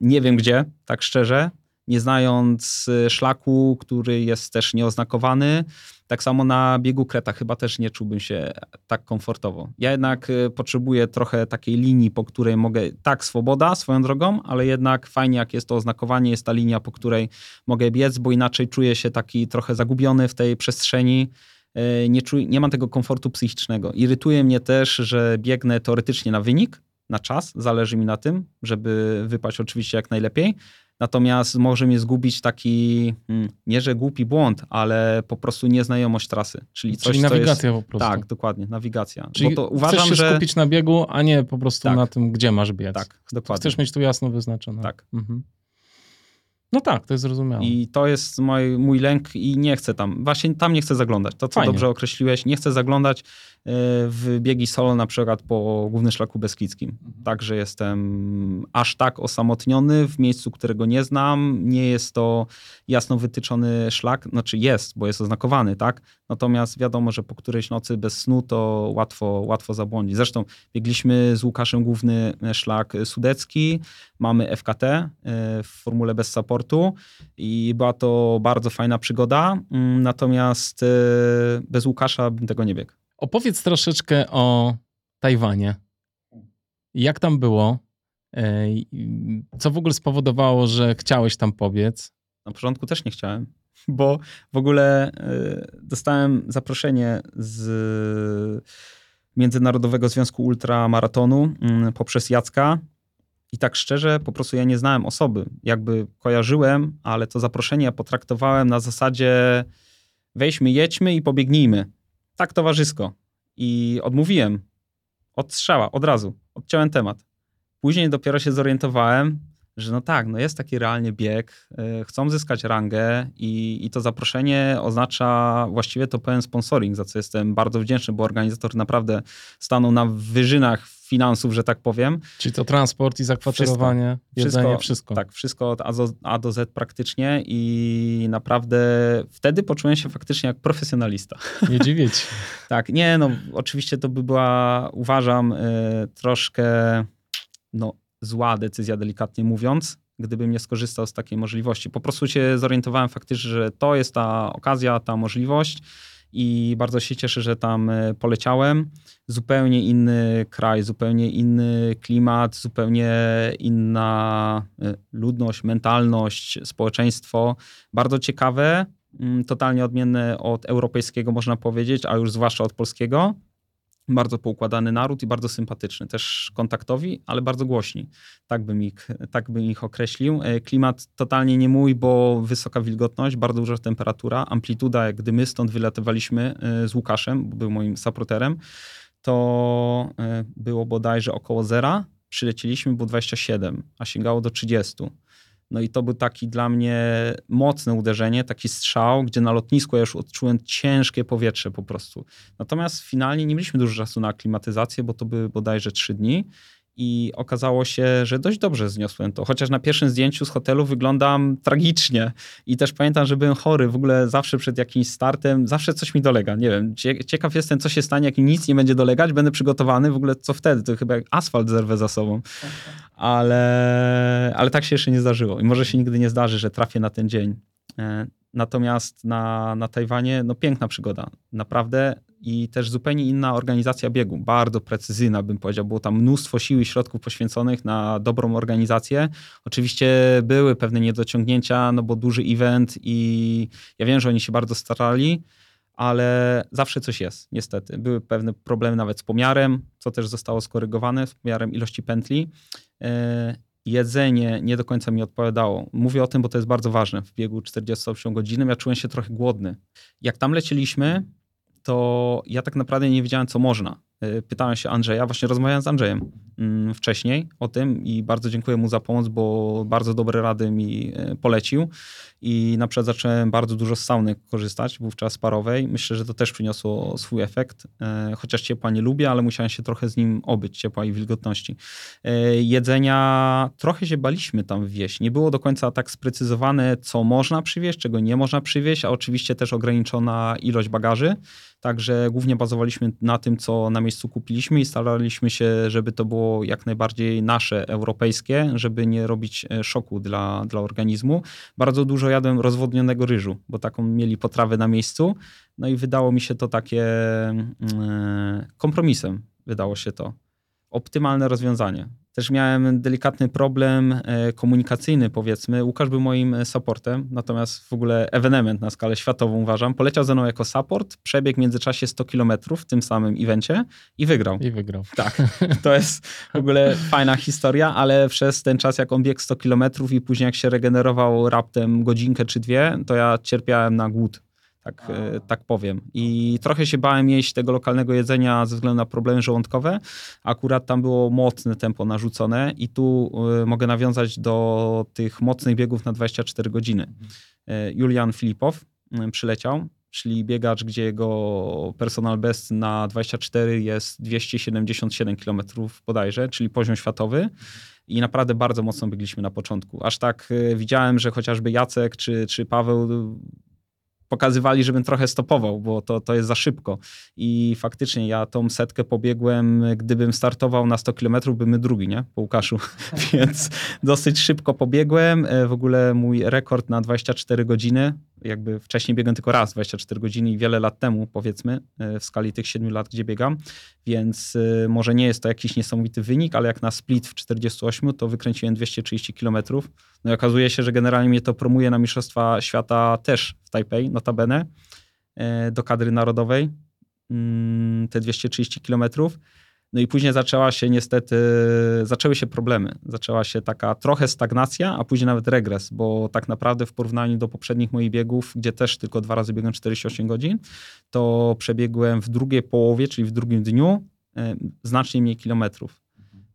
nie wiem gdzie, tak szczerze, nie znając y, szlaku, który jest też nieoznakowany. Tak samo na biegu Kreta chyba też nie czułbym się tak komfortowo. Ja jednak y, potrzebuję trochę takiej linii, po której mogę, tak swoboda swoją drogą, ale jednak fajnie jak jest to oznakowanie, jest ta linia, po której mogę biec, bo inaczej czuję się taki trochę zagubiony w tej przestrzeni. Y, Nie, czuję, nie mam tego komfortu psychicznego. Irytuje mnie też, że biegnę teoretycznie na wynik, na czas, zależy mi na tym, żeby wypaść oczywiście jak najlepiej. Natomiast może mnie zgubić taki, mm, nie że głupi błąd, ale po prostu nieznajomość trasy. Czyli coś, Czyli nawigacja jest... po prostu. Tak, dokładnie, nawigacja. Czyli Bo to uważam, chcesz się że... skupić na biegu, a nie po prostu Tak. na tym, gdzie masz biec. Tak, dokładnie. Chcesz mieć tu jasno wyznaczone. Tak. Mhm. No tak, to jest zrozumiałe. I to jest mój, mój lęk i nie chcę tam, właśnie tam nie chcę zaglądać. To, co Fajnie. dobrze określiłeś, nie chcę zaglądać e, w biegi solo na przykład po głównym szlaku beskidzkim. Mhm. Także jestem aż tak osamotniony w miejscu, którego nie znam. Nie jest to jasno wytyczony szlak, znaczy jest, bo jest oznakowany, tak? Natomiast wiadomo, że po którejś nocy bez snu to łatwo, łatwo zabłądzić. Zresztą biegliśmy z Łukaszem główny szlak sudecki, mamy FKT e, w formule bez supportu i była to bardzo fajna przygoda, Mm, natomiast e, bez Łukasza bym tego nie biegł. Opowiedz troszeczkę o Tajwanie. Jak tam było? Ej, Co w ogóle spowodowało, że chciałeś tam pobiec? Na początku też nie chciałem, bo w ogóle e, dostałem zaproszenie z Międzynarodowego Związku Ultramaratonu mm, poprzez Jacka. I tak szczerze, po prostu ja nie znałem osoby. Jakby kojarzyłem, ale to zaproszenie potraktowałem na zasadzie wejdźmy, jedźmy i pobiegnijmy. Tak towarzysko. I odmówiłem. Od strzała, od razu. Odciąłem temat. Później dopiero się zorientowałem, że no tak, no jest taki realnie bieg, y, chcą zyskać rangę i, i to zaproszenie oznacza właściwie to pełen sponsoring, za co jestem bardzo wdzięczny, bo organizator naprawdę stanął na wyżynach finansów, że tak powiem. Czyli to transport i zakwaterowanie, jedzenie, wszystko. Tak, wszystko od A do, A do Z praktycznie i naprawdę wtedy poczułem się faktycznie jak profesjonalista. [LAUGHS] Nie dziwię ci. Tak, nie, no oczywiście to by była, uważam, y, troszkę no, zła decyzja, delikatnie mówiąc, gdybym nie skorzystał z takiej możliwości. Po prostu się zorientowałem faktycznie, że to jest ta okazja, ta możliwość i bardzo się cieszę, że tam y, poleciałem. Zupełnie inny kraj, zupełnie inny klimat, zupełnie inna y, ludność, mentalność, społeczeństwo. Bardzo ciekawe, mm, totalnie odmienne od europejskiego, można powiedzieć, a już zwłaszcza od polskiego. Bardzo poukładany naród i bardzo sympatyczny. Też kontaktowi, ale bardzo głośni. Tak bym ich, tak bym ich określił. E, Klimat totalnie nie mój, bo wysoka wilgotność, bardzo duża temperatura, amplituda, gdy my stąd wylatywaliśmy e, z Łukaszem, był moim saproterem, to e, było bodajże około zera. Przylecieliśmy, było 27, a sięgało do 30. No i to był taki dla mnie mocne uderzenie, taki strzał, gdzie na lotnisku ja już odczułem ciężkie powietrze po prostu. Natomiast finalnie nie mieliśmy dużo czasu na aklimatyzację, bo to były bodajże trzy dni i okazało się, że dość dobrze zniosłem to. Chociaż na pierwszym zdjęciu z hotelu wyglądam tragicznie i też pamiętam, że byłem chory. W ogóle zawsze przed jakimś startem, zawsze coś mi dolega. Nie wiem, cie- ciekaw jestem, co się stanie, jak mi nic nie będzie dolegać, będę przygotowany. W ogóle co wtedy? To chyba jak asfalt zerwę za sobą. Ale, ale tak się jeszcze nie zdarzyło i może się nigdy nie zdarzy, że trafię na ten dzień. E, Natomiast na, na Tajwanie, no piękna przygoda, naprawdę i też zupełnie inna organizacja biegu, bardzo precyzyjna bym powiedział, było tam mnóstwo sił i środków poświęconych na dobrą organizację. Oczywiście były pewne niedociągnięcia, no bo duży event i ja wiem, że oni się bardzo starali, ale zawsze coś jest, niestety. Były pewne problemy nawet z pomiarem, co też zostało skorygowane, z pomiarem ilości pętli. E, jedzenie nie do końca mi odpowiadało. Mówię o tym, bo to jest bardzo ważne w biegu 48 godziny. Ja czułem się trochę głodny. Jak tam lecieliśmy, to ja tak naprawdę nie wiedziałem, co można. E, pytałem się Andrzeja, właśnie rozmawiałem z Andrzejem mm, wcześniej o tym i bardzo dziękuję mu za pomoc, bo bardzo dobre rady mi e, polecił i na przykład zacząłem bardzo dużo z sauny korzystać, wówczas parowej. Myślę, że to też przyniosło swój efekt, e, chociaż ciepła nie lubię, ale musiałem się trochę z nim obyć, ciepła i wilgotności. Jedzenia trochę się baliśmy tam wieść. Nie było do końca tak sprecyzowane, co można przywieźć, czego nie można przywieźć, a oczywiście też ograniczona ilość bagaży. Także głównie bazowaliśmy na tym, co na miejscu kupiliśmy i staraliśmy się, żeby to było jak najbardziej nasze, europejskie, żeby nie robić e, szoku dla, dla organizmu. Bardzo dużo jadłem rozwodnionego ryżu, bo taką mieli potrawę na miejscu. No i wydało mi się to takie mm, kompromisem, wydało się to. Optymalne rozwiązanie. Też miałem delikatny problem e, komunikacyjny, powiedzmy. Łukasz był moim e, supportem, natomiast w ogóle ewenement na skalę światową uważam. Poleciał ze mną jako support, przebiegł w międzyczasie 100 km w tym samym evencie i wygrał. I wygrał. Tak, [LAUGHS] to jest w ogóle fajna historia, ale przez ten czas, jak on biegł 100 km i później jak się regenerował raptem godzinkę czy dwie, to ja cierpiałem na głód tak, e, tak powiem. I trochę się bałem jeść tego lokalnego jedzenia ze względu na problemy żołądkowe. Akurat tam było mocne tempo narzucone i tu e, mogę nawiązać do tych mocnych biegów na 24 godziny. E, Julian Filipow przyleciał, czyli biegacz, gdzie jego personal best na 24 jest 277 km bodajże, czyli poziom światowy. I naprawdę bardzo mocno biegliśmy na początku. Aż tak widziałem, że chociażby Jacek czy, czy Paweł pokazywali, żebym trochę stopował, bo to, to jest za szybko. I faktycznie ja tą setkę pobiegłem, gdybym startował na 100 km, bym drugi, nie? Po Łukaszu. [LAUGHS] Więc dosyć szybko pobiegłem. E, w ogóle mój rekord na 24 godziny jakby wcześniej biegłem tylko raz 24 godziny i wiele lat temu, powiedzmy, e, w skali tych 7 lat, gdzie biegam, więc e, może nie jest to jakiś niesamowity wynik, ale jak na split w 48, to wykręciłem 230 km. No i okazuje się, że generalnie mnie to promuje na Mistrzostwa Świata też w Taipei, notabene, e, do kadry narodowej, mm, te 230 kilometrów. No i później zaczęła się niestety, zaczęły się problemy. Zaczęła się taka trochę stagnacja, a później nawet regres, bo tak naprawdę w porównaniu do poprzednich moich biegów, gdzie też tylko dwa razy biegłem 48 godzin, to przebiegłem w drugiej połowie, czyli w drugim dniu, e, znacznie mniej kilometrów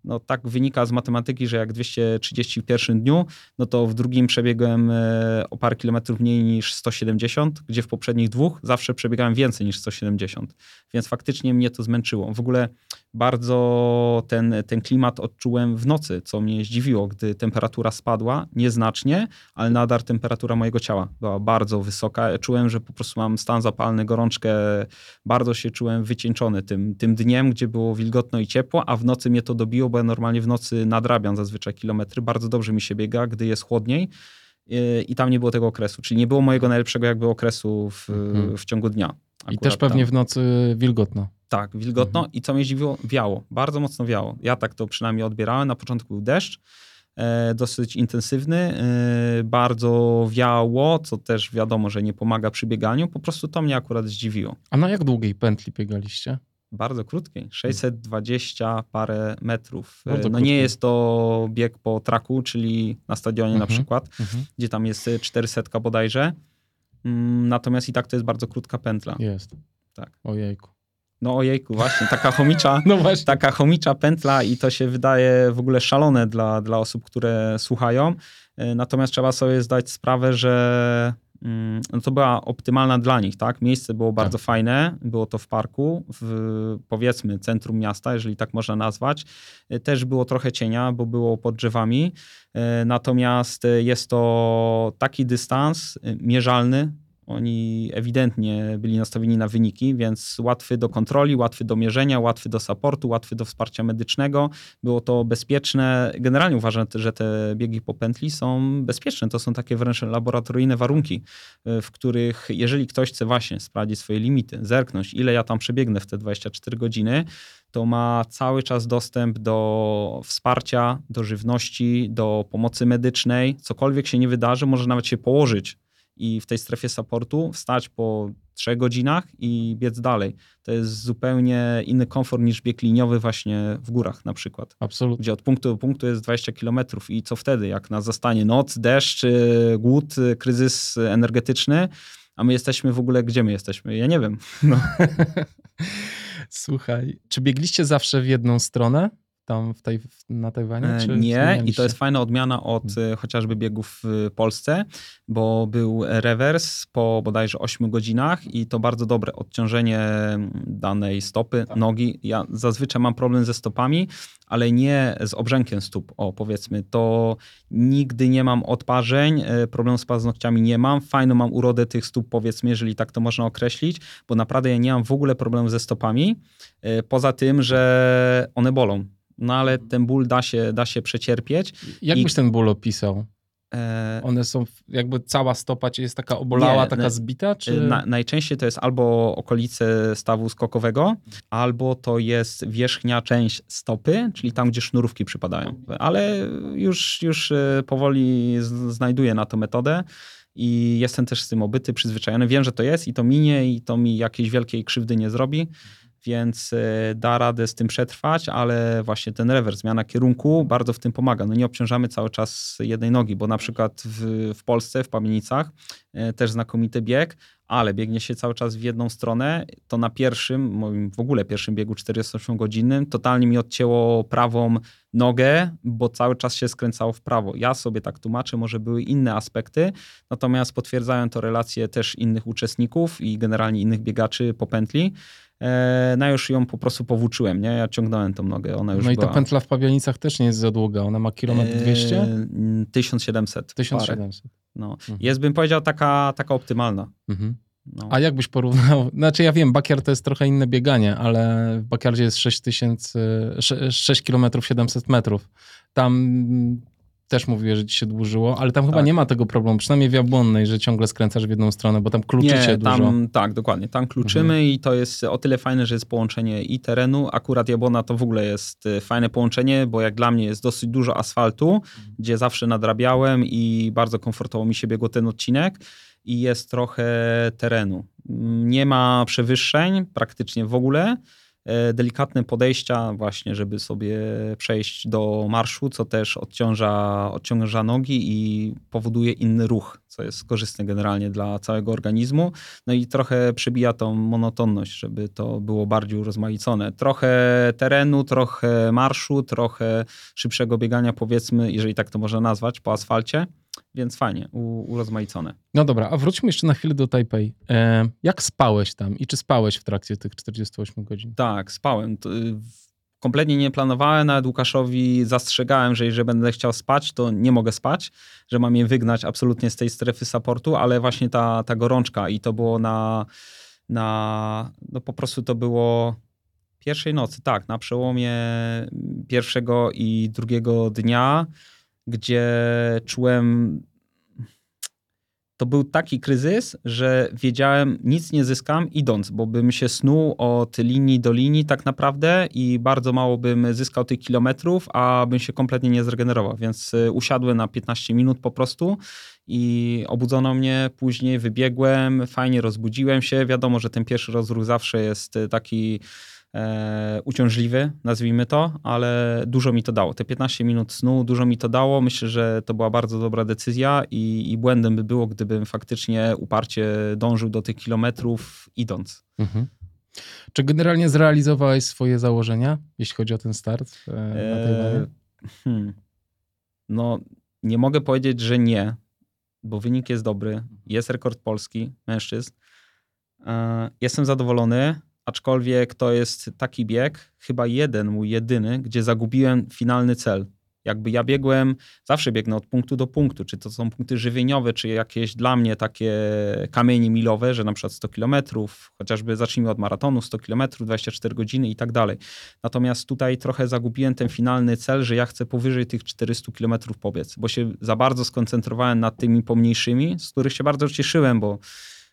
no tak wynika z matematyki, że jak 230 w pierwszym dniu, no to w drugim przebiegłem e, o parę kilometrów mniej niż 170, gdzie w poprzednich dwóch zawsze przebiegałem więcej niż 170. Więc faktycznie mnie to zmęczyło. W ogóle bardzo ten, ten klimat odczułem w nocy, co mnie zdziwiło, gdy temperatura spadła nieznacznie, ale nadal temperatura mojego ciała była bardzo wysoka. Czułem, że po prostu mam stan zapalny, gorączkę. Bardzo się czułem wycieńczony tym, tym dniem, gdzie było wilgotno i ciepło, a w nocy mnie to dobiło, bo ja normalnie w nocy nadrabiam zazwyczaj kilometry. Bardzo dobrze mi się biega, gdy jest chłodniej y, i tam nie było tego okresu, czyli nie było mojego najlepszego jakby okresu w, mhm. w ciągu dnia. I też pewnie tam. w nocy wilgotno. Tak, wilgotno mhm. i co mnie zdziwiło, wiało, bardzo mocno wiało. Ja tak to przynajmniej odbierałem. Na początku był deszcz, e, dosyć intensywny, e, bardzo wiało, co też wiadomo, że nie pomaga przy bieganiu. Po prostu to mnie akurat zdziwiło. A na jak długiej pętli biegaliście? Bardzo krótkiej, 620 parę metrów. Bardzo no nie jest to bieg po traku, czyli na stadionie mhm. na przykład, mhm. gdzie tam jest 400 bodajże. Mm, natomiast i tak to jest bardzo krótka pętla. Jest. Tak. Ojejku. No ojejku, właśnie, taka chomicza, [LAUGHS] no właśnie. taka chomicza pętla i to się wydaje w ogóle szalone dla, dla osób, które słuchają. E, natomiast trzeba sobie zdać sprawę, że no to była optymalna dla nich, tak? Miejsce było bardzo tak. fajne, było to w parku, w powiedzmy centrum miasta, jeżeli tak można nazwać. E, też było trochę cienia, bo było pod drzewami. E, natomiast jest to taki dystans mierzalny, oni ewidentnie byli nastawieni na wyniki, więc łatwy do kontroli, łatwy do mierzenia, łatwy do supportu, łatwy do wsparcia medycznego. Było to bezpieczne. Generalnie uważam, że te biegi po pętli są bezpieczne. To są takie wręcz laboratoryjne warunki, e, w których jeżeli ktoś chce właśnie sprawdzić swoje limity, zerknąć, ile ja tam przebiegnę w te 24 godziny, to ma cały czas dostęp do wsparcia, do żywności, do pomocy medycznej. Cokolwiek się nie wydarzy, może nawet się położyć i w tej strefie supportu wstać po trzech godzinach i biec dalej. To jest zupełnie inny komfort niż bieg liniowy właśnie w górach na przykład. Absolutnie. Gdzie od punktu do punktu jest 20 kilometrów i co wtedy, jak nas zastanie noc, deszcz, głód, kryzys energetyczny, a my jesteśmy w ogóle, gdzie my jesteśmy? Ja nie wiem. No. [LAUGHS] Słuchaj, czy biegliście zawsze w jedną stronę? Tam w tej, na Tajwanie? E, czy nie, i to jest fajna odmiana od hmm. chociażby biegów w Polsce, bo był rewers po bodajże 8 godzinach i to bardzo dobre odciążenie danej stopy, tak. nogi. Ja zazwyczaj mam problem ze stopami, ale nie z obrzękiem stóp, o powiedzmy. To nigdy nie mam odparzeń, e, problemu z paznokciami nie mam. Fajną mam urodę tych stóp, powiedzmy, jeżeli tak to można określić, bo naprawdę ja nie mam w ogóle problemu ze stopami, poza tym, że one bolą no ale ten ból da się, da się przecierpieć. Jak I... byś ten ból opisał? E... One są, jakby cała stopa jest taka obolała, nie, taka zbita? Czy... Na, najczęściej to jest albo okolice stawu skokowego, albo to jest wierzchnia część stopy, czyli tam, gdzie sznurówki przypadają. Ale już, już e, powoli znajduję na to metodę i jestem też z tym obyty, przyzwyczajony. Wiem, że to jest i to minie i to mi jakiejś wielkiej krzywdy nie zrobi więc e, da radę z tym przetrwać, ale właśnie ten rewers, zmiana kierunku bardzo w tym pomaga. No nie obciążamy cały czas jednej nogi, bo na przykład w, w Polsce, w Pamięnicach e, też znakomity bieg, ale biegnie się cały czas w jedną stronę, to na pierwszym, moim w ogóle pierwszym biegu 48-godzinnym, totalnie mi odcięło prawą nogę, bo cały czas się skręcało w prawo. Ja sobie tak tłumaczę, może były inne aspekty, natomiast potwierdzają to relacje też innych uczestników i generalnie innych biegaczy po pętli, no już ją po prostu powłóczyłem, nie? Ja ciągnąłem tą nogę, ona już No i ta pętla w Pabianicach też nie jest za długa, ona ma kilometr 200? 1700. 1700. No. Mhm. Jest, bym powiedział, taka, taka optymalna. Mhm. No. A jak byś porównał? [LAUGHS] Znaczy ja wiem, Bakiar to jest trochę inne bieganie, ale w Bakiardzie jest 6, 6 km 700 metrów. Tam też mówiłeś, że ci się dłużyło, ale tam chyba tak. nie ma tego problemu, przynajmniej w Jabłonnej, że ciągle skręcasz w jedną stronę, bo tam kluczycie nie, tam, dużo. Tak, dokładnie. Tam kluczymy mhm. i to jest o tyle fajne, że jest połączenie i terenu. Akurat Jabłona to w ogóle jest y, fajne połączenie, bo jak dla mnie jest dosyć dużo asfaltu, mhm. gdzie zawsze nadrabiałem i bardzo komfortowo mi się biegło ten odcinek i jest trochę terenu. Nie ma przewyższeń praktycznie w ogóle. E, delikatne podejścia właśnie, żeby sobie przejść do marszu, co też odciąża, odciąża nogi i powoduje inny ruch, co jest korzystne generalnie dla całego organizmu. No i trochę przebija tą monotonność, żeby to było bardziej urozmaicone. Trochę terenu, trochę marszu, trochę szybszego biegania powiedzmy, jeżeli tak to można nazwać, po asfalcie więc fajnie, u, urozmaicone. No dobra, a wróćmy jeszcze na chwilę do Tajpej. E, jak spałeś tam i czy spałeś w trakcie tych 48 godzin? Tak, spałem. Y, kompletnie nie planowałem, nawet Łukaszowi zastrzegałem, że jeżeli będę chciał spać, to nie mogę spać, że mam je wygnać absolutnie z tej strefy supportu, ale właśnie ta, ta gorączka i to było na, na no po prostu to było pierwszej nocy, tak, na przełomie pierwszego i drugiego dnia gdzie czułem. To był taki kryzys, że wiedziałem, nic nie zyskam idąc, bo bym się snuł od linii do linii tak naprawdę i bardzo mało bym zyskał tych kilometrów, a bym się kompletnie nie zregenerował. Więc y, usiadłem na 15 minut po prostu i obudzono mnie. Później wybiegłem, fajnie rozbudziłem się. Wiadomo, że ten pierwszy rozruch zawsze jest y, taki e, uciążliwy, nazwijmy to, ale dużo mi to dało. Te 15 minut snu dużo mi to dało. Myślę, że to była bardzo dobra decyzja i, i błędem by było, gdybym faktycznie uparcie dążył do tych kilometrów idąc. Mhm. Czy generalnie zrealizowałeś swoje założenia, jeśli chodzi o ten start e, na Tajwanie? Hmm. No, nie mogę powiedzieć, że nie, bo wynik jest dobry. Jest rekord polski mężczyzn. E, jestem zadowolony aczkolwiek to jest taki bieg, chyba jeden, mój jedyny, gdzie zagubiłem finalny cel. Jakby ja biegłem, zawsze biegnę od punktu do punktu, czy to są punkty żywieniowe, czy jakieś dla mnie takie kamienie milowe, że na przykład 100 kilometrów, chociażby zacznijmy od maratonu, 100 kilometrów, 24 godziny i tak dalej. Natomiast tutaj trochę zagubiłem ten finalny cel, że ja chcę powyżej tych 400 kilometrów pobiec, bo się za bardzo skoncentrowałem nad tymi pomniejszymi, z których się bardzo cieszyłem, bo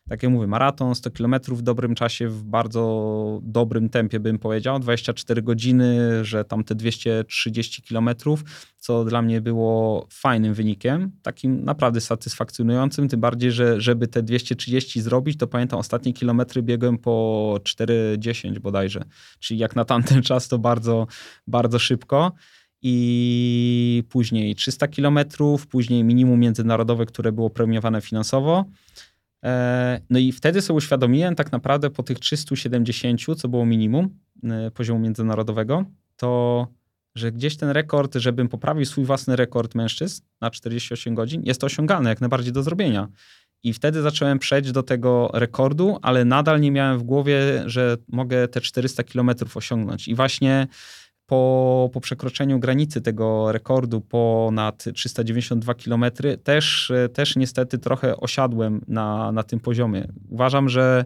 tak jak mówię, maraton, 100 km w dobrym czasie, w bardzo dobrym tempie bym powiedział, 24 godziny, że tam te 230 km, co dla mnie było fajnym wynikiem, takim naprawdę satysfakcjonującym, tym bardziej, że żeby te 230 zrobić, to pamiętam ostatnie kilometry biegłem po 4,10 bodajże, czyli jak na tamten [LAUGHS] czas to bardzo, bardzo szybko. I później 300 km, później minimum międzynarodowe, które było premiowane finansowo. E, no i wtedy sobie uświadomiłem tak naprawdę po tych 370, co było minimum e, poziomu międzynarodowego, to że gdzieś ten rekord, żebym poprawił swój własny rekord mężczyzn na 48 godzin, jest to jak najbardziej do zrobienia. I wtedy zacząłem przejść do tego rekordu, ale nadal nie miałem w głowie, że mogę te 400 kilometrów osiągnąć. I właśnie po, po przekroczeniu granicy tego rekordu ponad 392 km też, też niestety trochę osiadłem na, na tym poziomie. Uważam, że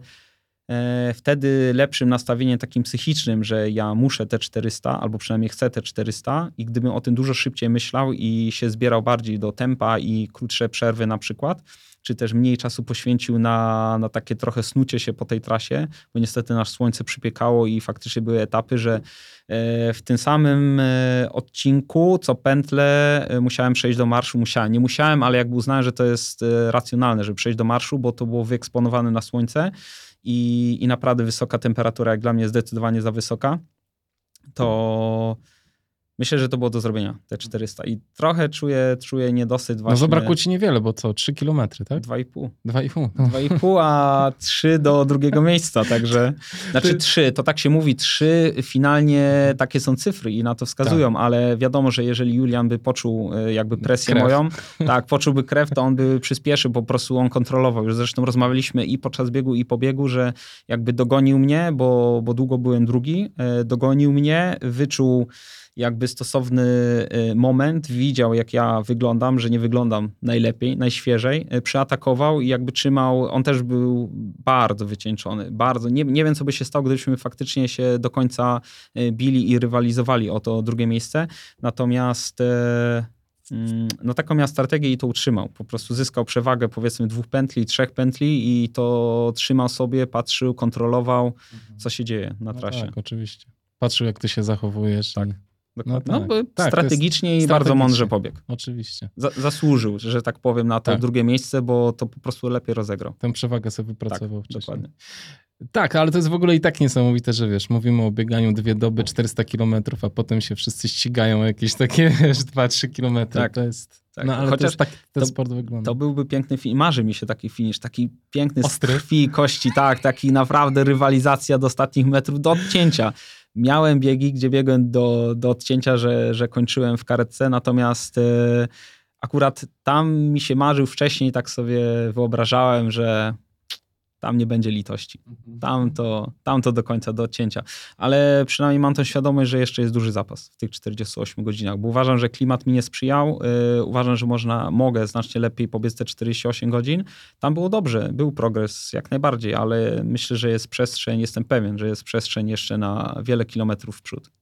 e, wtedy lepszym nastawieniem takim psychicznym, że ja muszę te 400, albo przynajmniej chcę te 400 i gdybym o tym dużo szybciej myślał i się zbierał bardziej do tempa i krótsze przerwy na przykład, czy też mniej czasu poświęcił na, na takie trochę snucie się po tej trasie, bo niestety nasz słońce przypiekało i faktycznie były etapy, że e, w tym samym e, odcinku, co pętle, e, musiałem przejść do marszu. Musiałem, nie musiałem, ale jakby uznałem, że to jest racjonalne, żeby przejść do marszu, bo to było wyeksponowane na słońce i, i naprawdę wysoka temperatura, jak dla mnie zdecydowanie za wysoka, to Myślę, że to było do zrobienia, te 400. I trochę czuję, czuję niedosyt no właśnie. No zabrakło ci niewiele, bo co, 3 kilometry, tak? 2,5. 2,5. No. 2,5, a 3 do drugiego miejsca, także... Znaczy Ty... 3, to tak się mówi, 3 finalnie takie są cyfry i na to wskazują, tak. ale wiadomo, że jeżeli Julian by poczuł e, jakby presję krew. moją, [LAUGHS] tak, poczułby krew, to on by przyspieszył, po prostu on kontrolował. Już zresztą rozmawialiśmy i podczas biegu, i po biegu, że jakby dogonił mnie, bo, bo długo byłem drugi, e, dogonił mnie, wyczuł jakby stosowny y, moment, widział jak ja wyglądam, że nie wyglądam najlepiej, najświeżej, y, przeatakował i jakby trzymał, on też był bardzo wycieńczony, bardzo, nie, nie wiem co by się stało, gdybyśmy faktycznie się do końca y, bili i rywalizowali o to drugie miejsce, natomiast mm, no taką miał strategię i to utrzymał. Po prostu zyskał przewagę powiedzmy dwóch pętli, trzech pętli i to trzymał sobie, patrzył, kontrolował, mhm. co się dzieje na no trasie. No tak, oczywiście. Patrzył, jak ty się zachowujesz. Tak. I... No, tak. no tak, strategicznie i bardzo mądrze pobiegł. Oczywiście. zasłużył, że tak powiem, na to tak. drugie miejsce, bo to po prostu lepiej rozegrał. Tę przewagę sobie wypracował tak, wcześniej. Dokładnie. Tak, ale to jest w ogóle i tak niesamowite, że wiesz, mówimy o bieganiu dwie doby, 400 kilometrów, a potem się wszyscy ścigają jakieś takie, [LAUGHS] wiesz, 2-3 kilometry. Tak. To jest... Tak. No ale Chociaż tak ten to, sport wygląda. To byłby piękny film. Marzy mi się taki finisz, taki piękny Ostry. z krwi kości, tak, taki naprawdę rywalizacja do ostatnich metrów, do odcięcia. Miałem biegi, gdzie biegłem do, do odcięcia, że, że kończyłem w karetce, natomiast e, akurat tam mi się marzył wcześniej, tak sobie wyobrażałem, że tam nie będzie litości. Mhm. Tam to, tam to do końca, do odcięcia. Ale przynajmniej mam tą świadomość, że jeszcze jest duży zapas w tych 48 godzinach, bo uważam, że klimat mi nie sprzyjał. Yy, uważam, że można, mogę znacznie lepiej pobiec te 48 godzin. Tam było dobrze, był progres jak najbardziej, ale myślę, że jest przestrzeń, jestem pewien, że jest przestrzeń jeszcze na wiele kilometrów w przód.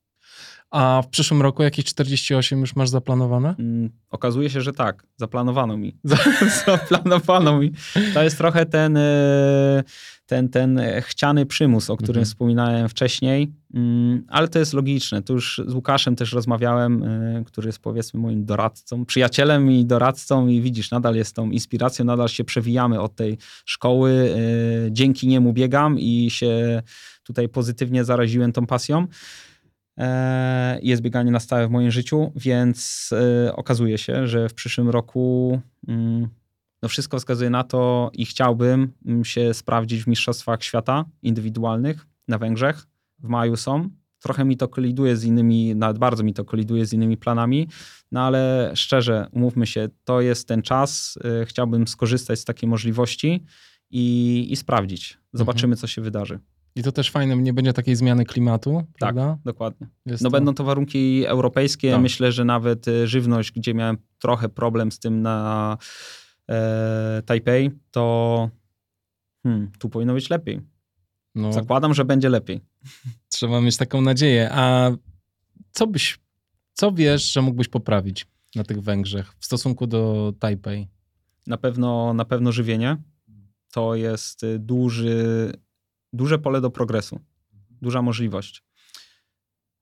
A w przyszłym roku jakieś 48 już masz zaplanowane? Mm, okazuje się, że tak. Zaplanowano mi. [LAUGHS] Zaplanowano mi. To jest trochę ten, e, ten, ten chciany przymus, o którym mhm. wspominałem wcześniej, mm, ale to jest logiczne. Tu już z Łukaszem też rozmawiałem, e, który jest powiedzmy moim doradcą, przyjacielem i doradcą i widzisz, nadal jest tą inspiracją, nadal się przewijamy od tej szkoły. E, dzięki niemu biegam i się tutaj pozytywnie zaraziłem tą pasją. E, jest bieganie na stałe w moim życiu, więc e, okazuje się, że w przyszłym roku mm, no wszystko wskazuje na to i chciałbym mm, się sprawdzić w Mistrzostwach Świata indywidualnych na Węgrzech. W maju są. Trochę mi to koliduje z innymi, nawet bardzo mi to koliduje z innymi planami, no ale szczerze, umówmy się, to jest ten czas. E, chciałbym skorzystać z takiej możliwości i, i sprawdzić. Zobaczymy, mhm. co się wydarzy. I to też fajne, nie będzie takiej zmiany klimatu, tak, prawda? dokładnie. Jest no to... będą to warunki europejskie. Tak. Myślę, że nawet y, żywność, gdzie miałem trochę problem z tym na e, Taipei, to hmm, tu powinno być lepiej. No, Zakładam, że będzie lepiej. [LAUGHS] Trzeba mieć taką nadzieję. A co byś, co wiesz, że mógłbyś poprawić na tych Węgrzech w stosunku do Taipei? Na pewno, na pewno żywienie to jest y, duży, duże pole do progresu, duża możliwość.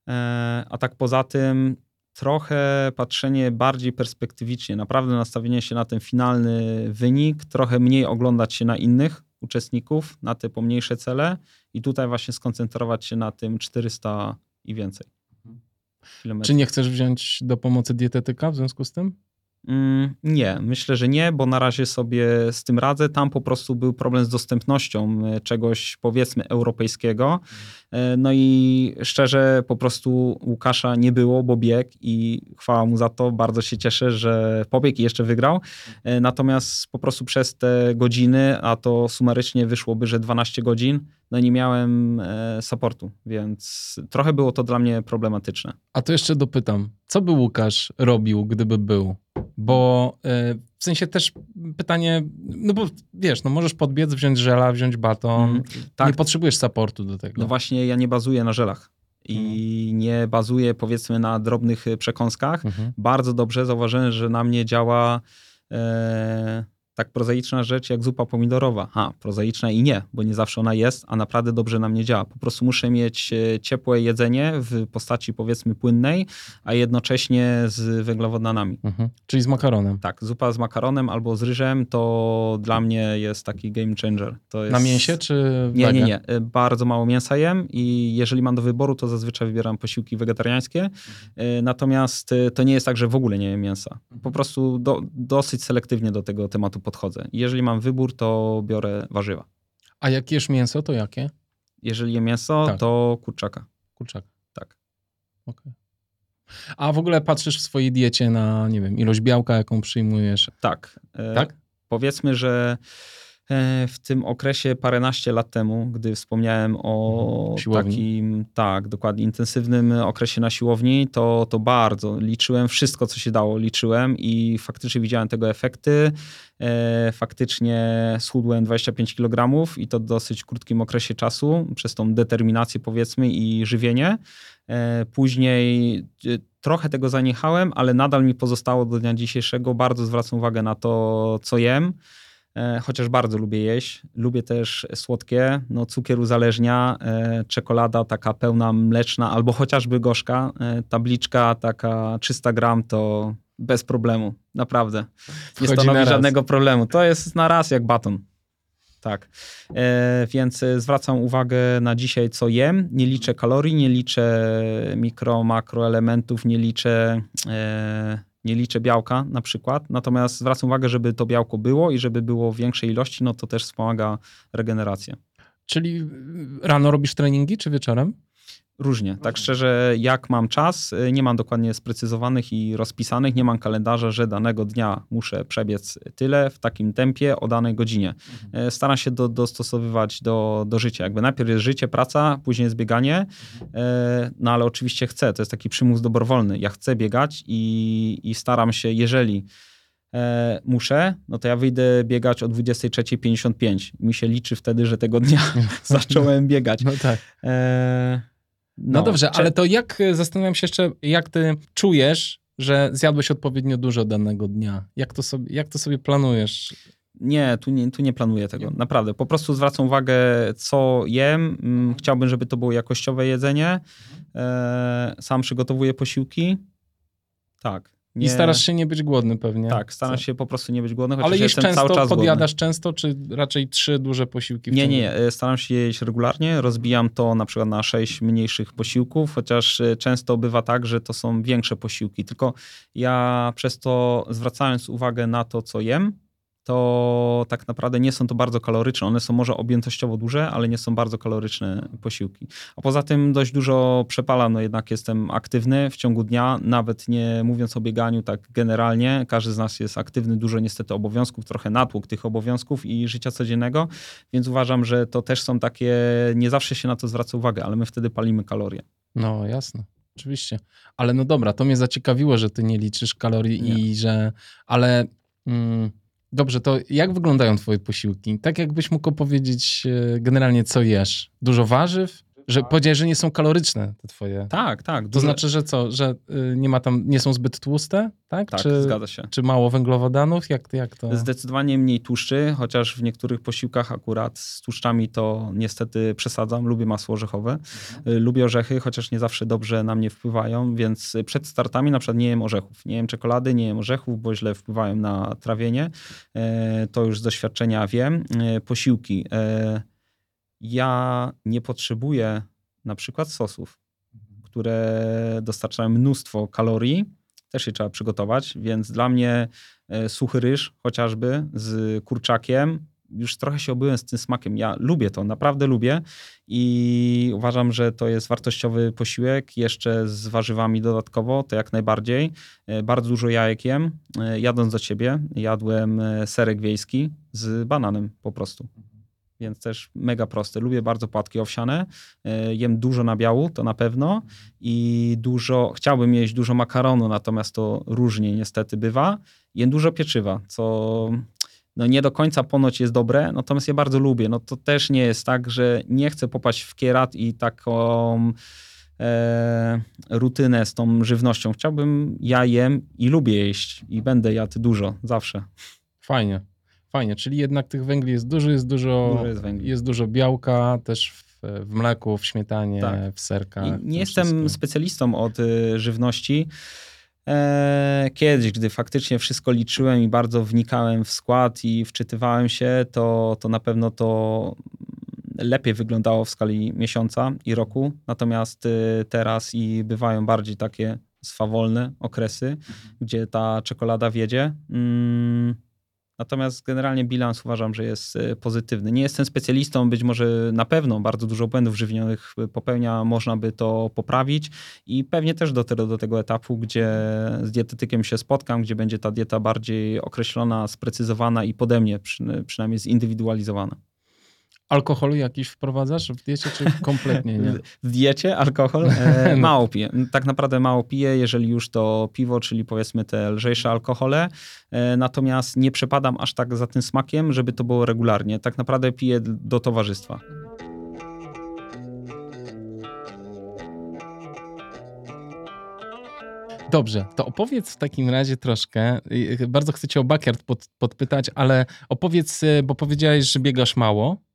E, a tak poza tym, trochę patrzenie bardziej perspektywicznie, naprawdę nastawienie się na ten finalny wynik, trochę mniej oglądać się na innych uczestników, na te pomniejsze cele i tutaj właśnie skoncentrować się na tym 400 i więcej. Kilometrów. Czy nie chcesz wziąć do pomocy dietetyka w związku z tym? Mm, nie, myślę, że nie, bo na razie sobie z tym radzę. Tam po prostu był problem z dostępnością e, czegoś, powiedzmy, europejskiego. E, no i szczerze, po prostu Łukasza nie było, bo bieg i chwała mu za to. Bardzo się cieszę, że pobiegł i jeszcze wygrał. E, natomiast po prostu przez te godziny, a to sumarycznie wyszłoby, że 12 godzin, no nie miałem supportu, więc trochę było to dla mnie problematyczne. A to jeszcze dopytam, co by Łukasz robił, gdyby był? Bo e, w sensie też pytanie, no bo wiesz, no możesz podbiec, wziąć żela, wziąć baton. Mm, tak. Nie potrzebujesz supportu do tego. No właśnie, ja nie bazuję na żelach i mhm. nie bazuję powiedzmy na drobnych przekąskach. Mhm. Bardzo dobrze zauważyłem, że na mnie działa e, tak prozaiczna rzecz jak zupa pomidorowa. Ha, prozaiczna i nie, bo nie zawsze ona jest, a naprawdę dobrze na mnie działa. Po prostu muszę mieć e, ciepłe jedzenie w postaci powiedzmy płynnej, a jednocześnie z węglowodanami. Mhm. Czyli z makaronem. Tak, zupa z makaronem albo z ryżem to dla mnie jest taki game changer. Jest... Na mięsie czy Nie, nie, nie. E, bardzo mało mięsa jem i jeżeli mam do wyboru, to zazwyczaj wybieram posiłki wegetariańskie. Mhm. Natomiast to nie jest tak, że w ogóle nie jem mięsa. Po prostu do, dosyć selektywnie do tego tematu podchodzę. Jeżeli mam wybór, to biorę warzywa. A jak jesz mięso, to jakie? Jeżeli je mięso, tak. to kurczaka. Kurczaka. Tak. Okay. A w ogóle patrzysz w swojej diecie na, nie wiem, ilość białka, jaką przyjmujesz? Tak. E, tak? Powiedzmy, że w tym okresie paręnaście lat temu, gdy wspomniałem o siłowni. takim, tak, dokładnie intensywnym okresie na siłowni, to, to bardzo liczyłem, wszystko co się dało liczyłem i faktycznie widziałem tego efekty. E, faktycznie schudłem 25 kg i to w dosyć krótkim okresie czasu, przez tą determinację powiedzmy i żywienie. E, później trochę tego zaniechałem, ale nadal mi pozostało do dnia dzisiejszego. Bardzo zwracam uwagę na to, co jem. E, chociaż bardzo lubię jeść. Lubię też słodkie, no cukier uzależnia, e, czekolada taka pełna mleczna albo chociażby gorzka, e, tabliczka taka 300 gram to bez problemu, naprawdę. Nie Wchodzi stanowi żadnego problemu. To jest na raz jak baton. Tak. E, więc zwracam uwagę na dzisiaj, co jem. Nie liczę kalorii, nie liczę mikro, makroelementów, nie liczę e, nie liczę białka na przykład, natomiast zwracam uwagę, żeby to białko było i żeby było w większej ilości, no to też wspomaga regenerację. Czyli rano robisz treningi czy wieczorem? Różnie. Tak szczerze, jak mam czas, y, nie mam dokładnie sprecyzowanych i rozpisanych, nie mam kalendarza, że danego dnia muszę przebiec tyle w takim tempie o danej godzinie. Mhm. Y, staram się do, dostosowywać do, do życia. Jakby najpierw jest życie, praca, później jest bieganie, mhm. y, no ale oczywiście chcę, to jest taki przymus dobrowolny. Ja chcę biegać i, i staram się, jeżeli e, muszę, no to ja wyjdę biegać o 23.55. Mi się liczy wtedy, że tego dnia [LAUGHS] zacząłem biegać. No tak. E, no, no dobrze, czy... ale to jak, e, zastanawiam się jeszcze, jak ty czujesz, że zjadłeś odpowiednio dużo danego dnia? Jak to sobie, jak to sobie planujesz? Nie tu, nie, tu nie planuję tego, nie. naprawdę. Po prostu zwracam uwagę, co jem. Mm, chciałbym, żeby to było jakościowe jedzenie. Mhm. E, sam przygotowuję posiłki. Tak. Nie... I starasz się nie być głodny pewnie. Tak, staram się po prostu nie być głodny, chociaż Ale jestem często, cały czas podjadasz głodny. często, czy raczej trzy duże posiłki? nie, nie, e, staram się jeść regularnie, rozbijam to na przykład na sześć mniejszych posiłków, chociaż e, często bywa tak, że to są większe posiłki, tylko ja przez to zwracając uwagę na to, co jem, to tak naprawdę nie są to bardzo kaloryczne. One są może objętościowo duże, ale nie są bardzo kaloryczne posiłki. A poza tym dość dużo przepalam, no jednak jestem aktywny w ciągu dnia, nawet nie mówiąc o bieganiu tak generalnie. Każdy z nas jest aktywny, dużo niestety obowiązków, trochę natłok tych obowiązków i życia codziennego, więc uważam, że to też są takie, nie zawsze się na to zwraca uwagę, ale my wtedy palimy kalorie. No jasne. Oczywiście. Ale no dobra, to mnie zaciekawiło, że ty nie liczysz kalorii nie. i że. Ale. Mm, Dobrze, to jak wyglądają twoje posiłki? Tak jakbyś mógł powiedzieć e, generalnie, co jesz? Dużo warzyw? Że powiedziałeś, że nie są kaloryczne te twoje. Tak, tak. To duże- znaczy, że co, że y, nie ma tam, nie są zbyt tłuste, tak? Tak, czy, zgadza się. czy mało węglowodanów? Jak, jak to? Zdecydowanie mniej tłuszczy, chociaż w niektórych posiłkach akurat z tłuszczami to niestety przesadzam. Lubię masło orzechowe, y, lubię orzechy, chociaż nie zawsze dobrze na mnie wpływają, więc przed startami na przykład nie jem orzechów. Nie jem czekolady, nie jem orzechów, bo źle wpływają na trawienie. E, To już z doświadczenia wiem. E, Posiłki. Ja nie potrzebuję na przykład sosów, które dostarczają mnóstwo kalorii. Też je trzeba przygotować, więc dla mnie e, suchy ryż chociażby z kurczakiem. Już trochę się obyłem z tym smakiem. Ja lubię to, naprawdę lubię i uważam, że to jest wartościowy posiłek. Jeszcze z warzywami dodatkowo, to jak najbardziej. E, Bardzo dużo jajek jem. E, Jadąc do ciebie, jadłem serek wiejski z bananem po prostu. Więc też mega proste. Lubię bardzo płatki owsiane. E, Jem dużo nabiału, to na pewno. I dużo, chciałbym jeść dużo makaronu, natomiast to różnie niestety bywa. Jem dużo pieczywa, co no nie do końca ponoć jest dobre, natomiast ja bardzo lubię. No to też nie jest tak, że nie chcę popaść w kierat i taką e, rutynę z tą żywnością. Chciałbym, ja jem i lubię jeść i będę jadł dużo, zawsze. Fajnie, fajnie. Czyli jednak tych węgli jest dużo, jest dużo, Dużo jest jest dużo białka też w, w mleku, w śmietanie, Tak. w serkach. Nie jestem wszystkim. specjalistą od y, żywności. E, Kiedyś, gdy faktycznie wszystko liczyłem i bardzo wnikałem w skład i wczytywałem się, to, to na pewno to lepiej wyglądało w skali miesiąca i roku. Natomiast y, teraz i bywają bardziej takie swawolne okresy, gdzie ta czekolada wiedzie. Mm, Natomiast generalnie bilans uważam, że jest y, pozytywny. Nie jestem specjalistą, być może na pewno bardzo dużo błędów żywieniowych popełnia, można by to poprawić i pewnie też dotrę do tego etapu, gdzie z dietetykiem się spotkam, gdzie będzie ta dieta bardziej określona, sprecyzowana i pode mnie przy, przynajmniej zindywidualizowana. Alkoholu jakiś wprowadzasz w diecie, czy [LAUGHS] kompletnie nie? W diecie alkohol e, [LAUGHS] mało piję. Tak naprawdę mało piję, jeżeli już to piwo, czyli powiedzmy te lżejsze alkohole. E, natomiast nie przepadam aż tak za tym smakiem, żeby to było regularnie. Tak naprawdę piję do towarzystwa. Dobrze, to opowiedz w takim razie troszkę. Bardzo chcę cię o backyard pod, podpytać, ale opowiedz, y, bo powiedziałeś, że biegasz mało.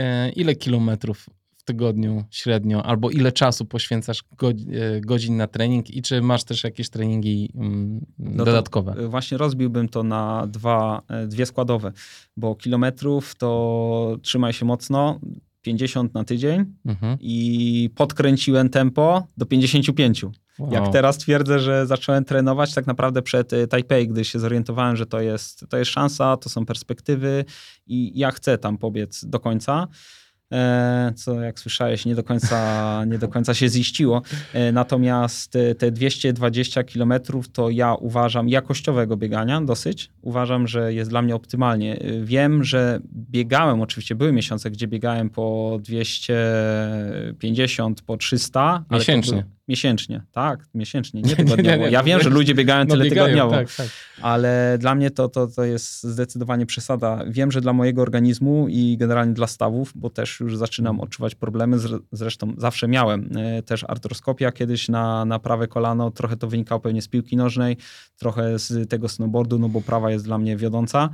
E, Ile kilometrów w tygodniu średnio, albo ile czasu poświęcasz e, godzin na trening i czy masz też jakieś treningi mm, No dodatkowe? e, Właśnie rozbiłbym to na dwa, dwie składowe, bo kilometrów to trzymaj się mocno, 50 na tydzień Mhm. i podkręciłem tempo do 55. Wow. Jak teraz twierdzę, że zacząłem trenować tak naprawdę przed y, Taipei, gdy się zorientowałem, że to jest, to jest szansa, to są perspektywy i ja chcę tam pobiec do końca. E, Co jak słyszałeś, nie do końca, nie do końca się ziściło. E, Natomiast e, te 220 kilometrów to ja uważam jakościowego biegania dosyć. Uważam, że jest dla mnie optymalnie. E, Wiem, że biegałem, oczywiście były miesiące, gdzie biegałem po 250, po 300. ale to Miesięcznie. Miesięcznie, tak, miesięcznie, Nie, nie [LAUGHS] nie, nie, tygodniowo. Ja wiem, że ludzie biegają No tyle biegają, tygodniowo, tak, tak. ale dla mnie to, to, to jest zdecydowanie przesada. Wiem, że dla mojego organizmu i generalnie dla stawów, bo też już zaczynam odczuwać problemy, zre- zresztą zawsze miałem e, też artroskopia kiedyś na, na prawe kolano, trochę to wynikało pewnie z piłki nożnej, trochę z tego snowboardu, no bo prawa jest dla mnie wiodąca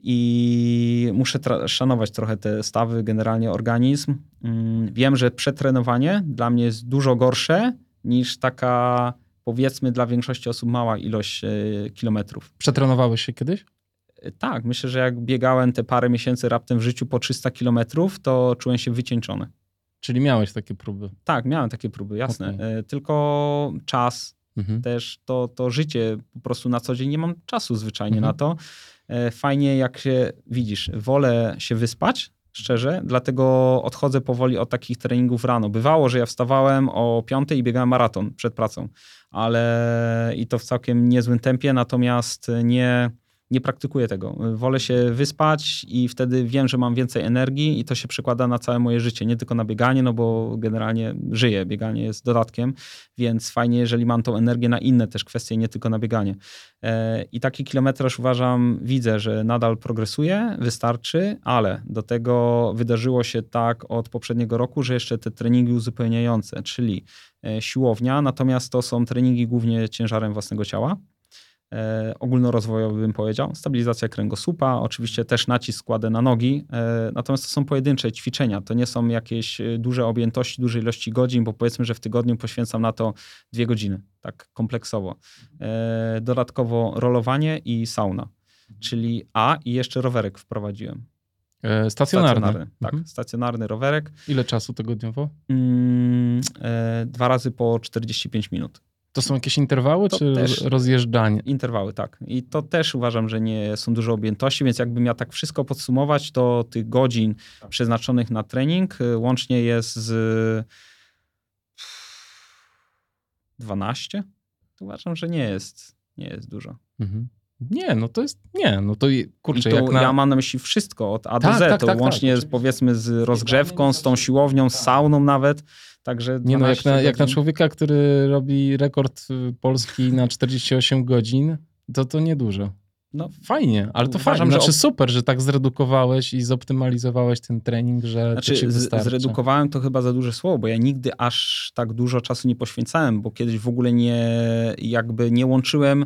i muszę szanować trochę te stawy, generalnie organizm. Mm, Wiem, że przetrenowanie dla mnie jest dużo gorsze niż taka powiedzmy dla większości osób mała ilość e, kilometrów. Przetrenowałeś się kiedyś? E, Tak, myślę, że jak biegałem te parę miesięcy raptem w życiu po 300 kilometrów, to czułem się wycieńczony. Czyli miałeś takie próby. Tak, miałem takie próby, jasne. Okej. E, Tylko czas, Mhm. też to, to życie, po prostu na co dzień nie mam czasu zwyczajnie Mhm. na to. Fajnie jak się, widzisz, wolę się wyspać, szczerze, dlatego odchodzę powoli od takich treningów rano. Bywało, że ja wstawałem o 5 i biegałem maraton przed pracą, ale i to w całkiem niezłym tempie, natomiast nie, nie praktykuję tego. Wolę się wyspać i wtedy wiem, że mam więcej energii i to się przekłada na całe moje życie, nie tylko na bieganie, no bo generalnie żyję, bieganie jest dodatkiem, więc fajnie, jeżeli mam tą energię na inne też kwestie, nie tylko na bieganie. E, I taki kilometraż uważam, widzę, że nadal progresuje, wystarczy, ale do tego wydarzyło się tak od poprzedniego roku, że jeszcze te treningi uzupełniające, czyli e, siłownia, natomiast to są treningi głównie ciężarem własnego ciała ogólnorozwojowy bym powiedział. Stabilizacja kręgosłupa, oczywiście też nacisk kładę na nogi, e, natomiast to są pojedyncze ćwiczenia, to nie są jakieś e, duże objętości, duże ilości godzin, bo powiedzmy, że w tygodniu poświęcam na to dwie godziny, tak kompleksowo. E, dodatkowo rolowanie i sauna, czyli a i jeszcze rowerek wprowadziłem. E, stacjonarny. Stacjonarny, tak, Mhm. stacjonarny rowerek. Ile czasu tygodniowo? Mm, e, dwa razy po 45 minut. To są jakieś interwały, To czy rozjeżdżanie? Interwały, tak. I to też uważam, że nie są duże objętości, więc jakbym miał tak wszystko podsumować, to tych godzin przeznaczonych na trening y, łącznie jest z 12. To uważam, że nie jest, nie jest dużo. Mhm. Nie, no to jest, nie, no to kurczę, I to jak na... ja mam na myśli wszystko od A do Tak, Z, tak, to tak, łącznie tak, z, powiedzmy z rozgrzewką, z tą siłownią, z sauną nawet. Także Nie no, jak 12 na, jak na człowieka, który robi rekord y, polski na 48 godzin, to to niedużo. No, Fajnie, ale to Uważam, fajnie. że Znaczy op- super, że tak zredukowałeś i zoptymalizowałeś ten trening, że to Znaczy, z, wystarczy. zredukowałem to chyba za duże słowo, bo ja nigdy aż tak dużo czasu nie poświęcałem, bo kiedyś w ogóle nie, jakby nie łączyłem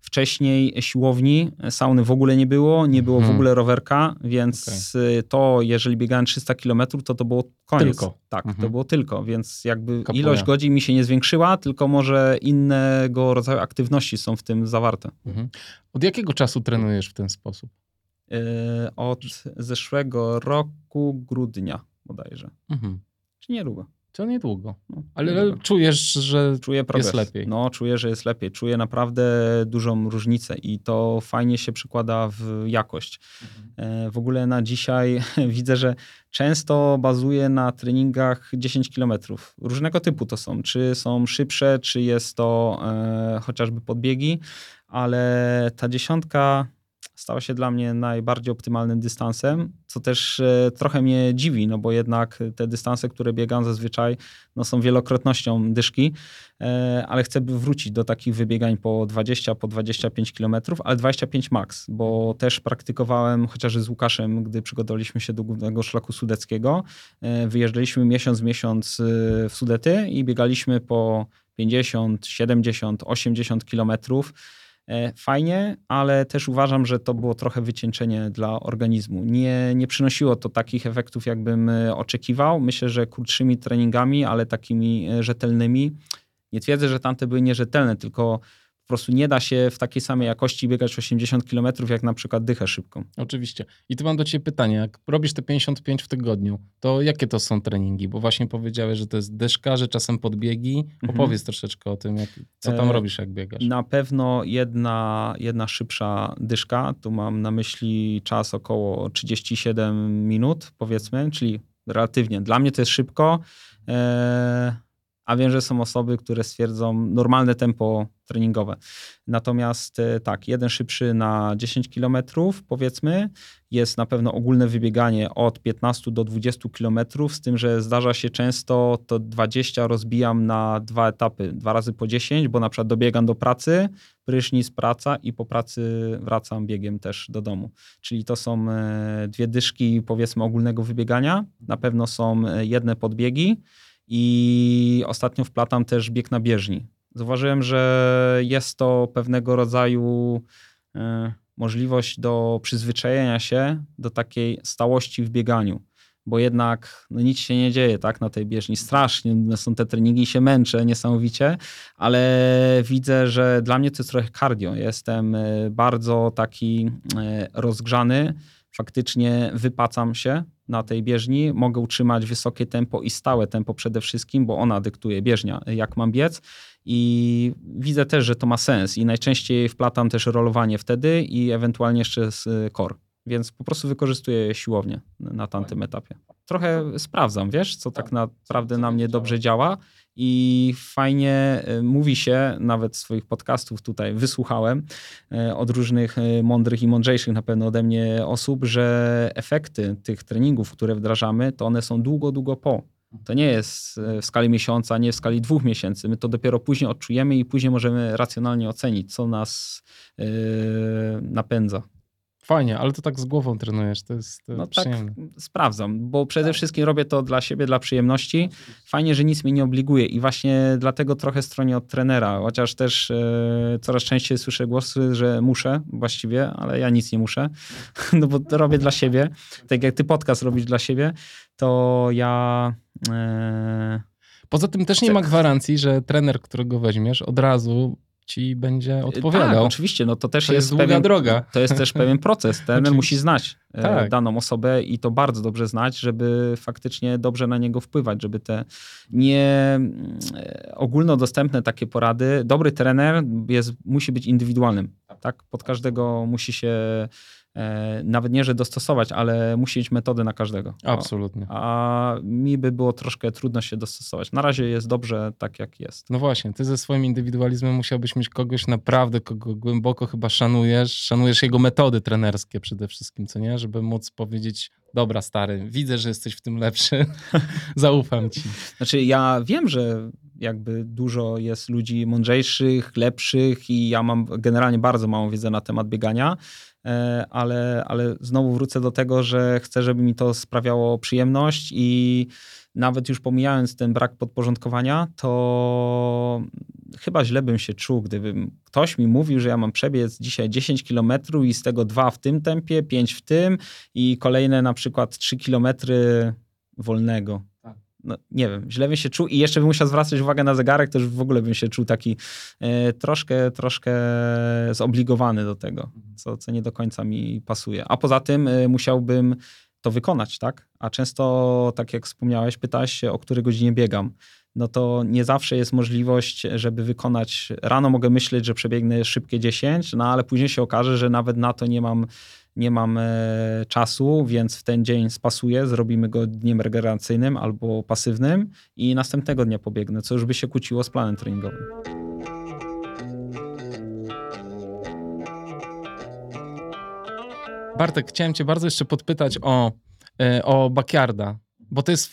wcześniej siłowni, sauny w ogóle nie było, nie było w Mhm. ogóle rowerka, więc y, to, jeżeli biegałem 300 km, to to było koniec. Tylko. Tak, Mhm. to było tylko, więc jakby ilość godzin mi się nie zwiększyła, tylko może innego rodzaju aktywności są w tym zawarte. Mhm. Od jakiego czasu trenujesz w ten sposób? Y, Od zeszłego roku grudnia bodajże, Mhm. czy niedługo. To niedługo. No, Ale niedługo. czujesz, że Czuję progres. lepiej. No, czuję, że jest lepiej. Czuję naprawdę dużą różnicę i to fajnie się przekłada w jakość. E, W ogóle na dzisiaj [LAUGHS] widzę, że często bazuję na treningach 10 km. Różnego typu to są. Czy są szybsze, czy jest to e, chociażby podbiegi, ale ta dziesiątka stała się dla mnie najbardziej optymalnym dystansem, co też e, trochę mnie dziwi, no bo jednak te dystanse, które biegam zazwyczaj, no są wielokrotnością dyszki, e, ale chcę wrócić do takich wybiegań po 20, po 25 km, ale 25 max, bo też praktykowałem chociażby z Łukaszem, gdy przygotowaliśmy się do głównego szlaku sudeckiego. E, Wyjeżdżaliśmy miesiąc miesiąc w Sudety i biegaliśmy po 50, 70, 80 kilometrów. E, Fajnie, ale też uważam, że to było trochę wycieńczenie dla organizmu. Nie, nie przynosiło to takich efektów, jakbym e, oczekiwał. Myślę, że krótszymi treningami, ale takimi e, rzetelnymi. Nie twierdzę, że tamte były nierzetelne, tylko prostu nie da się w takiej samej jakości biegać 80 km, jak na przykład dychę szybką. Oczywiście. I tu mam do ciebie pytanie. Jak robisz te 55 w tygodniu, to jakie to są treningi? Bo właśnie powiedziałeś, że to jest dyszka, że czasem podbiegi. Opowiedz troszeczkę o tym, jak, co tam E, robisz, jak biegasz. Na pewno jedna, jedna szybsza dyszka, tu mam na myśli czas około 37 minut, powiedzmy, czyli relatywnie. Dla mnie to jest szybko, e, a wiem, że są osoby, które stwierdzą normalne tempo treningowe. Natomiast e, tak, jeden szybszy na 10 km, powiedzmy, jest na pewno ogólne wybieganie od 15 do 20 km, z tym, że zdarza się często to 20 rozbijam na dwa etapy, dwa razy po 10, bo na przykład dobiegam do pracy, prysznic, praca i po pracy wracam biegiem też do domu. Czyli to są e, dwie dyszki powiedzmy ogólnego wybiegania, na pewno są e, jedne podbiegi i ostatnio wplatam też bieg na bieżni. Zauważyłem, że jest to pewnego rodzaju e, możliwość do przyzwyczajenia się do takiej stałości w bieganiu, bo jednak no, nic się nie dzieje tak na tej bieżni. Strasznie nudne są te treningi, się męczę niesamowicie, ale widzę, że dla mnie to jest trochę cardio. Jestem e, bardzo taki e, rozgrzany, faktycznie wypacam się na tej bieżni, mogę utrzymać wysokie tempo i stałe tempo przede wszystkim, bo ona dyktuje bieżnia, jak mam biec i widzę też, że to ma sens i najczęściej wplatam też rolowanie wtedy i ewentualnie jeszcze z core. Więc po prostu wykorzystuję siłownię na tamtym etapie. Trochę sprawdzam, wiesz, co tak naprawdę na mnie dobrze działa i fajnie y, mówi się, nawet swoich podcastów tutaj wysłuchałem y, od różnych y, mądrych i mądrzejszych na pewno ode mnie osób, że efekty tych treningów, które wdrażamy, to one są długo, długo po. To nie jest w skali miesiąca, nie w skali dwóch miesięcy. My to dopiero później odczujemy i później możemy racjonalnie ocenić, co nas yy, napędza. Fajnie, ale to tak z głową trenujesz, to jest to No tak, sprawdzam, bo przede wszystkim robię to dla siebie, dla przyjemności. Fajnie, że nic mnie nie obliguje i właśnie dlatego trochę stronię od trenera, chociaż też e, coraz częściej słyszę głosy, że muszę właściwie, ale ja nic nie muszę, [LAUGHS] no bo to robię dla siebie. Tak jak ty podcast robisz dla siebie, to ja... E... Poza tym też nie ma gwarancji, że trener, którego weźmiesz, od razu ci będzie y, odpowiadał. Tak, oczywiście, no to też to jest, jest długa pewien, droga. To jest też pewien [LAUGHS] proces. Ten musi znać e, tak. daną osobę i to bardzo dobrze znać, żeby faktycznie dobrze na niego wpływać, żeby te nie e, ogólnodostępne takie porady, dobry trener jest, musi być indywidualnym. Tak? Pod każdego musi się nawet nie, że dostosować, ale musi mieć metody na każdego. Absolutnie. A mi by było troszkę trudno się dostosować. Na razie jest dobrze tak, jak jest. No właśnie, ty ze swoim indywidualizmem musiałbyś mieć kogoś naprawdę, kogo głęboko chyba szanujesz. Szanujesz jego metody trenerskie przede wszystkim, co nie? Żeby móc powiedzieć, dobra stary, widzę, że jesteś w tym lepszy, [LAUGHS] zaufam ci. Znaczy ja wiem, że jakby dużo jest ludzi mądrzejszych, lepszych i ja mam generalnie bardzo małą wiedzę na temat biegania, E, ale, ale znowu wrócę do tego, że chcę, żeby mi to sprawiało przyjemność i nawet już pomijając ten brak podporządkowania, to chyba źle bym się czuł, gdybym ktoś mi mówił, że ja mam przebiec dzisiaj 10 km i z tego dwa w tym tempie, 5 w tym i kolejne na przykład 3 km wolnego no, nie wiem, źle bym się czuł i jeszcze bym musiał zwracać uwagę na zegarek, już w ogóle bym się czuł taki e, troszkę, troszkę zobligowany do tego, mhm. co, co nie do końca mi pasuje. A poza tym e, musiałbym to wykonać, tak? A często, tak jak wspomniałeś, pytałeś się, o której godzinie biegam. No to nie zawsze jest możliwość, żeby wykonać. Rano mogę myśleć, że przebiegnę szybkie 10, no ale później się okaże, że nawet na to nie mam nie mam e, czasu, więc w ten dzień spasuję, zrobimy go dniem regeneracyjnym albo pasywnym i następnego dnia pobiegnę, co już by się kłóciło z planem treningowym. Bartek, chciałem cię bardzo jeszcze podpytać o, e, o Backyarda. Bo to jest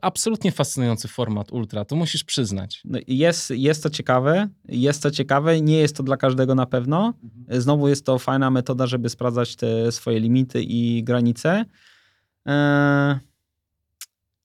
absolutnie fascynujący format ultra, to musisz przyznać. No jest, jest to ciekawe, jest to ciekawe, nie jest to dla każdego na pewno. Mhm. Znowu jest to fajna metoda, żeby sprawdzać te swoje limity i granice. Eee,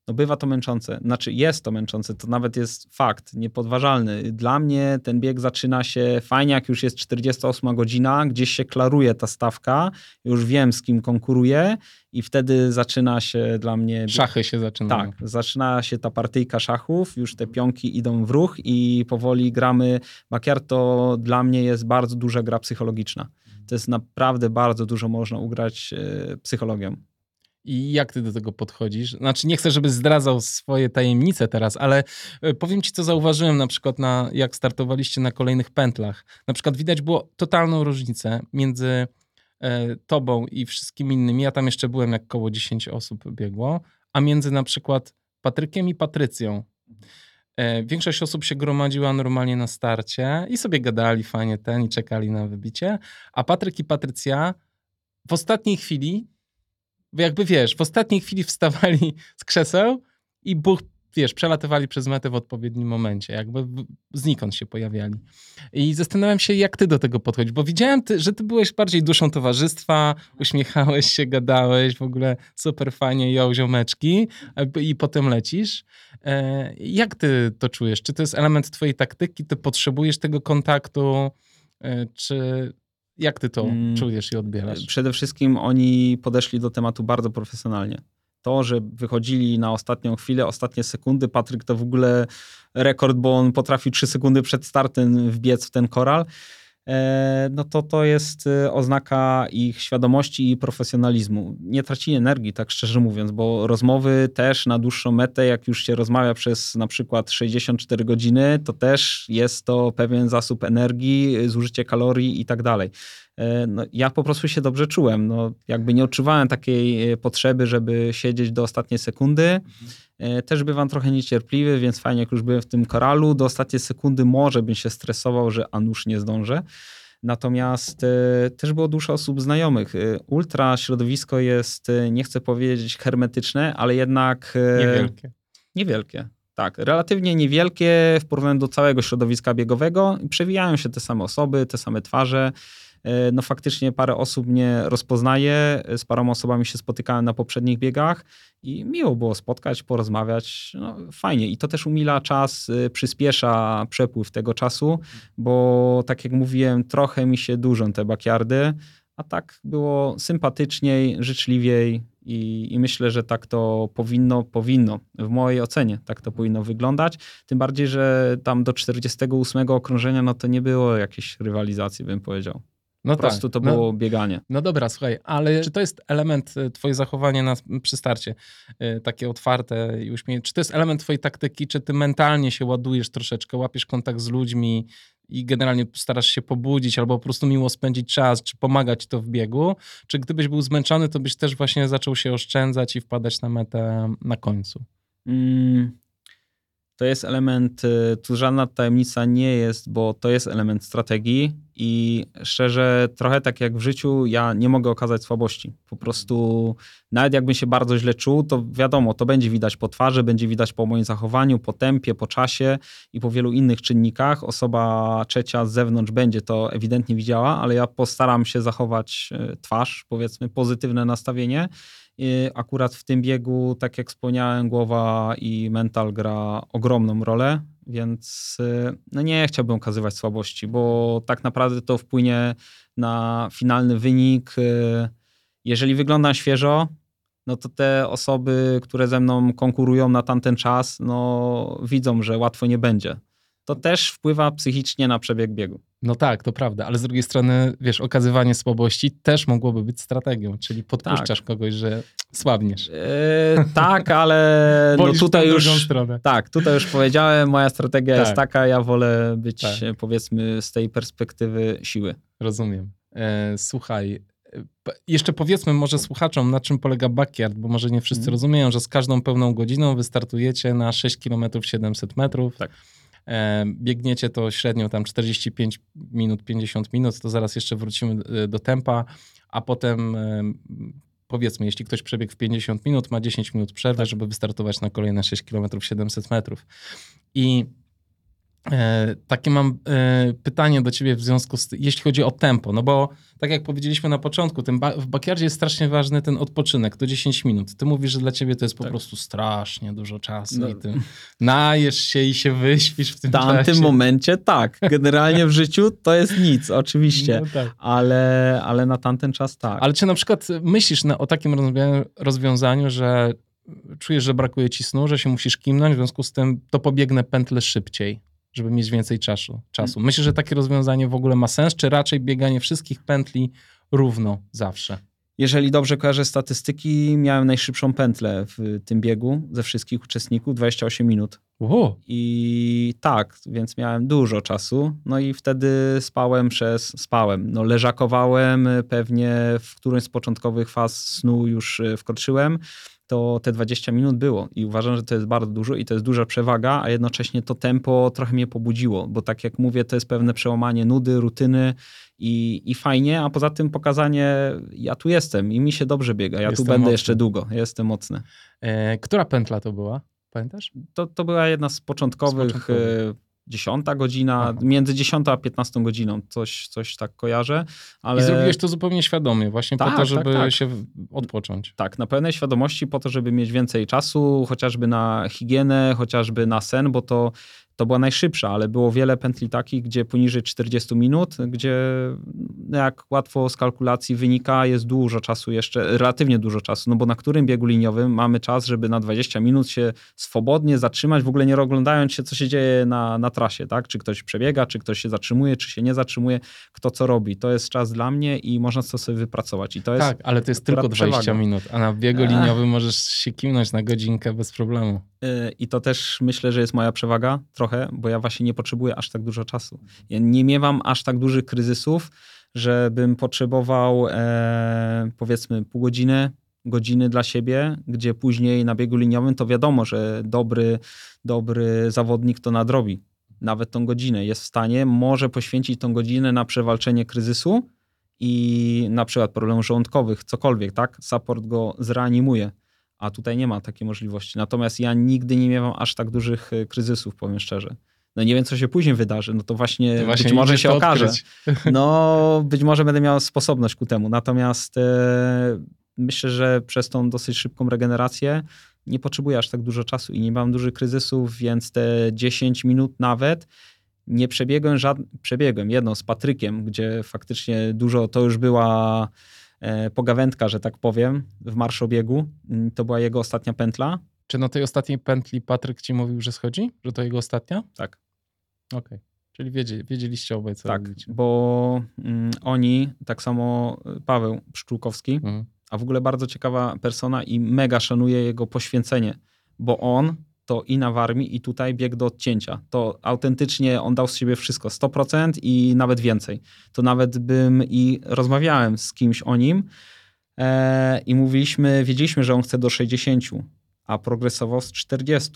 no bywa to męczące. Znaczy jest to męczące, to nawet jest fakt niepodważalny. Dla mnie ten bieg zaczyna się fajnie, jak już jest 48 godzina, gdzieś się klaruje ta stawka, już wiem z kim konkuruję i wtedy zaczyna się dla mnie... Szachy się zaczynają. Tak, zaczyna się ta partyjka szachów, już te pionki idą w ruch i powoli gramy. Bakiar to dla mnie jest bardzo duża gra psychologiczna. To jest naprawdę bardzo dużo można ugrać e, psychologią. I jak ty do tego podchodzisz? Znaczy, nie chcę, żebyś zdradzał swoje tajemnice teraz, ale e, powiem ci, co zauważyłem na przykład, na, jak startowaliście na kolejnych pętlach. Na przykład widać było totalną różnicę między e, tobą i wszystkimi innymi. Ja tam jeszcze byłem, jak koło 10 osób biegło, a między na przykład Patrykiem i Patrycją. E, większość osób się gromadziła normalnie na starcie i sobie gadali fajnie ten i czekali na wybicie, a Patryk i Patrycja w ostatniej chwili jakby wiesz, w ostatniej chwili wstawali z krzeseł i buch, wiesz, przelatywali przez metę w odpowiednim momencie, jakby znikąd się pojawiali. I zastanawiam się, jak ty do tego podchodzisz, bo widziałem, ty, że ty byłeś bardziej duszą towarzystwa, uśmiechałeś się, gadałeś, w ogóle super fajnie, ją ziomeczki i potem lecisz. E, jak ty to czujesz? Czy to jest element twojej taktyki? Ty potrzebujesz tego kontaktu? E, czy jak ty to mm, czujesz i odbierasz? Przede wszystkim oni podeszli do tematu bardzo profesjonalnie. To, że wychodzili na ostatnią chwilę, ostatnie sekundy, Patryk to w ogóle rekord, bo on potrafił 3 sekundy przed startem wbiec w ten koral. E, no to to jest e, oznaka ich świadomości i profesjonalizmu. Nie tracili energii, tak szczerze mówiąc, bo rozmowy też na dłuższą metę, jak już się rozmawia przez na przykład 64 godziny, to też jest to pewien zasób energii, zużycie kalorii i tak dalej. E, no, ja po prostu się dobrze czułem. No, jakby nie odczuwałem takiej potrzeby, żeby siedzieć do ostatniej sekundy. Mhm. Też bywam trochę niecierpliwy, więc fajnie, jak już byłem w tym koralu, do ostatniej sekundy może bym się stresował, że a nuż nie zdążę. Natomiast e, też było dużo osób znajomych. E, ultra środowisko jest, e, nie chcę powiedzieć hermetyczne, ale jednak. Niewielkie. Niewielkie. Tak, relatywnie niewielkie w porównaniu do całego środowiska biegowego. Przewijają się te same osoby, te same twarze. E, no faktycznie parę osób mnie rozpoznaje, e, z paroma osobami się spotykałem na poprzednich biegach i miło było spotkać, porozmawiać, no fajnie i to też umila czas, e, przyspiesza przepływ tego czasu, bo tak jak mówiłem, trochę mi się dużą te bakiardy, a tak było sympatyczniej, życzliwiej i, i, myślę, że tak to powinno, powinno, w mojej ocenie tak to powinno wyglądać. Tym bardziej, że tam do 48 okrążenia no to nie było jakiejś rywalizacji, bym powiedział. No po tak. prostu to no, było bieganie. No dobra, słuchaj, ale czy to jest element, y, twoje zachowanie na, przy starcie, y, takie otwarte i uśmiechnięte, czy to jest element twojej taktyki, czy ty mentalnie się ładujesz troszeczkę, łapiesz kontakt z ludźmi i generalnie starasz się pobudzić albo po prostu miło spędzić czas, czy pomagać to w biegu, czy gdybyś był zmęczony, to byś też właśnie zaczął się oszczędzać i wpadać na metę na końcu? Mm, to jest element, y, tu żadna tajemnica nie jest, bo to jest element strategii i szczerze, trochę tak jak w życiu, ja nie mogę okazać słabości. Po prostu, nawet jakbym się bardzo źle czuł, to wiadomo, to będzie widać po twarzy, będzie widać po moim zachowaniu, po tempie, po czasie i po wielu innych czynnikach. Osoba trzecia z zewnątrz będzie to ewidentnie widziała, ale ja postaram się zachować y, twarz, powiedzmy, pozytywne nastawienie Akurat w tym biegu, tak jak wspomniałem, głowa i mental gra ogromną rolę, więc y, no nie chciałbym okazywać słabości, bo tak naprawdę to wpłynie na finalny wynik. Y, jeżeli wygląda świeżo, no to te osoby, które ze mną konkurują na tamten czas, no widzą, że łatwo nie będzie to też wpływa psychicznie na przebieg biegu. No tak, to prawda, ale z drugiej strony, wiesz, okazywanie słabości też mogłoby być strategią, czyli podpuszczasz tak. kogoś, że słabniesz. Yy, tak, ale [LAUGHS] no tutaj już tak, tutaj już powiedziałem, moja strategia tak. jest taka, ja wolę być tak. powiedzmy z tej perspektywy siły. Rozumiem. E, słuchaj, e, jeszcze powiedzmy może słuchaczom, na czym polega backyard, bo może nie wszyscy mm. rozumieją, że z każdą pełną godziną wystartujecie na 6 km 700 metrów. Tak. E, biegniecie to średnio tam 45 minut, 50 minut, to zaraz jeszcze wrócimy e, do tempa, a potem e, powiedzmy, jeśli ktoś przebiegł w 50 minut, ma 10 minut przerwy, tak. żeby wystartować na kolejne 6 km 700 metrów. I E, takie mam e, pytanie do ciebie w związku z, jeśli chodzi o tempo, no bo tak jak powiedzieliśmy na początku, tym w backyardzie jest strasznie ważny ten odpoczynek, to 10 minut. Ty mówisz, że dla ciebie to jest po tak. prostu strasznie dużo czasu no. i ty najesz się i się wyśpisz w tym czasie. W tamtym momencie tak. Generalnie w życiu to jest nic, oczywiście, no tak. ale, ale na tamten czas tak. Ale czy na przykład myślisz na, o takim rozwiązaniu, że czujesz, że brakuje ci snu, że się musisz kimnąć, w związku z tym to pobiegnę pętlę szybciej? Żeby mieć więcej czasu. czasu. Mm. Myślę, że takie rozwiązanie w ogóle ma sens, czy raczej bieganie wszystkich pętli równo zawsze? Jeżeli dobrze kojarzę statystyki, miałem najszybszą pętlę w tym biegu ze wszystkich uczestników 28 minut. Wow. I tak, więc miałem dużo czasu. No i wtedy spałem przez. Spałem. No, leżakowałem, pewnie w którymś z początkowych faz snu już e, wkroczyłem to te 20 minut było i uważam, że to jest bardzo dużo i to jest duża przewaga, a jednocześnie to tempo trochę mnie pobudziło, bo tak jak mówię, to jest pewne przełamanie nudy, rutyny i, i fajnie, a poza tym pokazanie, ja tu jestem i mi się dobrze biega, ja jestem tu będę mocny. jeszcze długo, jestem mocny. E, która pętla to była? Pamiętasz? To, to była jedna z początkowych, z początkowych. 10 godzina, Aha. między 10 a 15 godziną, coś, coś tak kojarzę. Ale... I zrobiłeś to zupełnie świadomie, właśnie tak, po to, tak, żeby tak, tak. się odpocząć. Tak, na pełnej świadomości, po to, żeby mieć więcej czasu, chociażby na higienę, chociażby na sen, bo to to była najszybsza, ale było wiele pętli takich, gdzie poniżej 40 minut, gdzie no jak łatwo z kalkulacji wynika, jest dużo czasu jeszcze, relatywnie dużo czasu, no bo na którym biegu liniowym mamy czas, żeby na 20 minut się swobodnie zatrzymać, w ogóle nie oglądając się, co się dzieje na, na trasie, tak? Czy ktoś przebiega, czy ktoś się zatrzymuje, czy się nie zatrzymuje, kto co robi. To jest czas dla mnie i można to sobie wypracować. I to jest tak, ale to jest tylko 20 przewaga. minut, a na biegu liniowym możesz się kimnąć na godzinkę bez problemu. Y, I to też myślę, że jest moja przewaga trochę, bo ja właśnie nie potrzebuję aż tak dużo czasu. Ja nie miewam aż tak dużych kryzysów, żebym potrzebował e, powiedzmy pół godziny, godziny dla siebie, gdzie później na biegu liniowym to wiadomo, że dobry, dobry zawodnik to nadrobi. Nawet tą godzinę jest w stanie, może poświęcić tą godzinę na przewalczenie kryzysu i na przykład problemów żołądkowych, cokolwiek, tak? Support go zreanimuje a tutaj nie ma takiej możliwości. Natomiast ja nigdy nie miałem aż tak dużych e, kryzysów, powiem szczerze. No nie wiem, co się później wydarzy, no to właśnie, to właśnie być może się okaże. [LAUGHS] No być może będę miał sposobność ku temu. Natomiast e, myślę, że przez tą dosyć szybką regenerację nie potrzebuję aż tak dużo czasu i nie mam dużych kryzysów, więc te 10 minut nawet nie przebiegłem żadnym, przebiegłem jedno z Patrykiem, gdzie faktycznie dużo, to już była pogawędka, że tak powiem, w marszobiegu. Mm, to była jego ostatnia pętla. Czy na tej ostatniej pętli Patryk ci mówił, że schodzi? Że to jego ostatnia? Tak. Okej. Okay. Czyli wiedzieli, wiedzieliście obaj, co Tak, robicie. bo mm, oni, tak samo Paweł Pszczółkowski, mhm. a w ogóle bardzo ciekawa persona i mega szanuję jego poświęcenie, bo on to i na Warmii, i tutaj bieg do odcięcia. To autentycznie on dał z siebie wszystko, 100% i nawet więcej. To nawet bym i rozmawiałem z kimś o nim e, i mówiliśmy, wiedzieliśmy, że on chce do 60, a progresował z 40.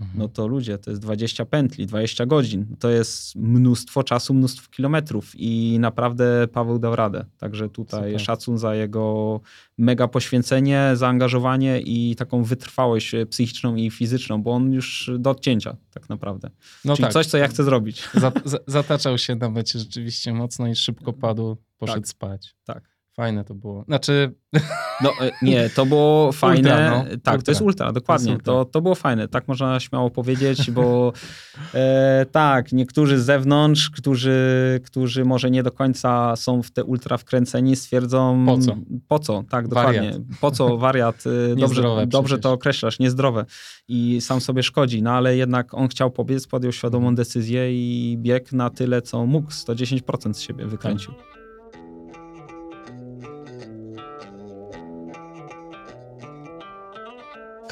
Mhm. no to ludzie, to jest 20 pętli, 20 godzin. To jest mnóstwo czasu, mnóstwo kilometrów i naprawdę Paweł dał radę. Także tutaj Super. szacun za jego mega poświęcenie, zaangażowanie i taką wytrwałość psychiczną i fizyczną, bo on już do odcięcia tak naprawdę. No Czyli tak. coś, co ja chcę zrobić. zataczał się na mecie rzeczywiście mocno i szybko [LAUGHS] padł, poszedł tak. spać. Tak. Fajne to było. Znaczy. No e, nie, to było [LAUGHS] fajne. Ultra, no. Tak, ultra. to jest ultra, dokładnie. To, ultra. to, to, było fajne, tak można śmiało powiedzieć, bo [LAUGHS] e, tak, niektórzy z zewnątrz, którzy, którzy może nie do końca są w te ultra wkręceni, stwierdzą. Po co? Po co, tak, dokładnie. Wariat. Po co wariat? E, [LAUGHS] dobrze, dobrze to określasz, niezdrowe. I sam sobie szkodzi, no ale jednak on chciał pobiec, podjął świadomą mhm. decyzję i biegł na tyle, co mógł. 110% z siebie wykręcił. Tak.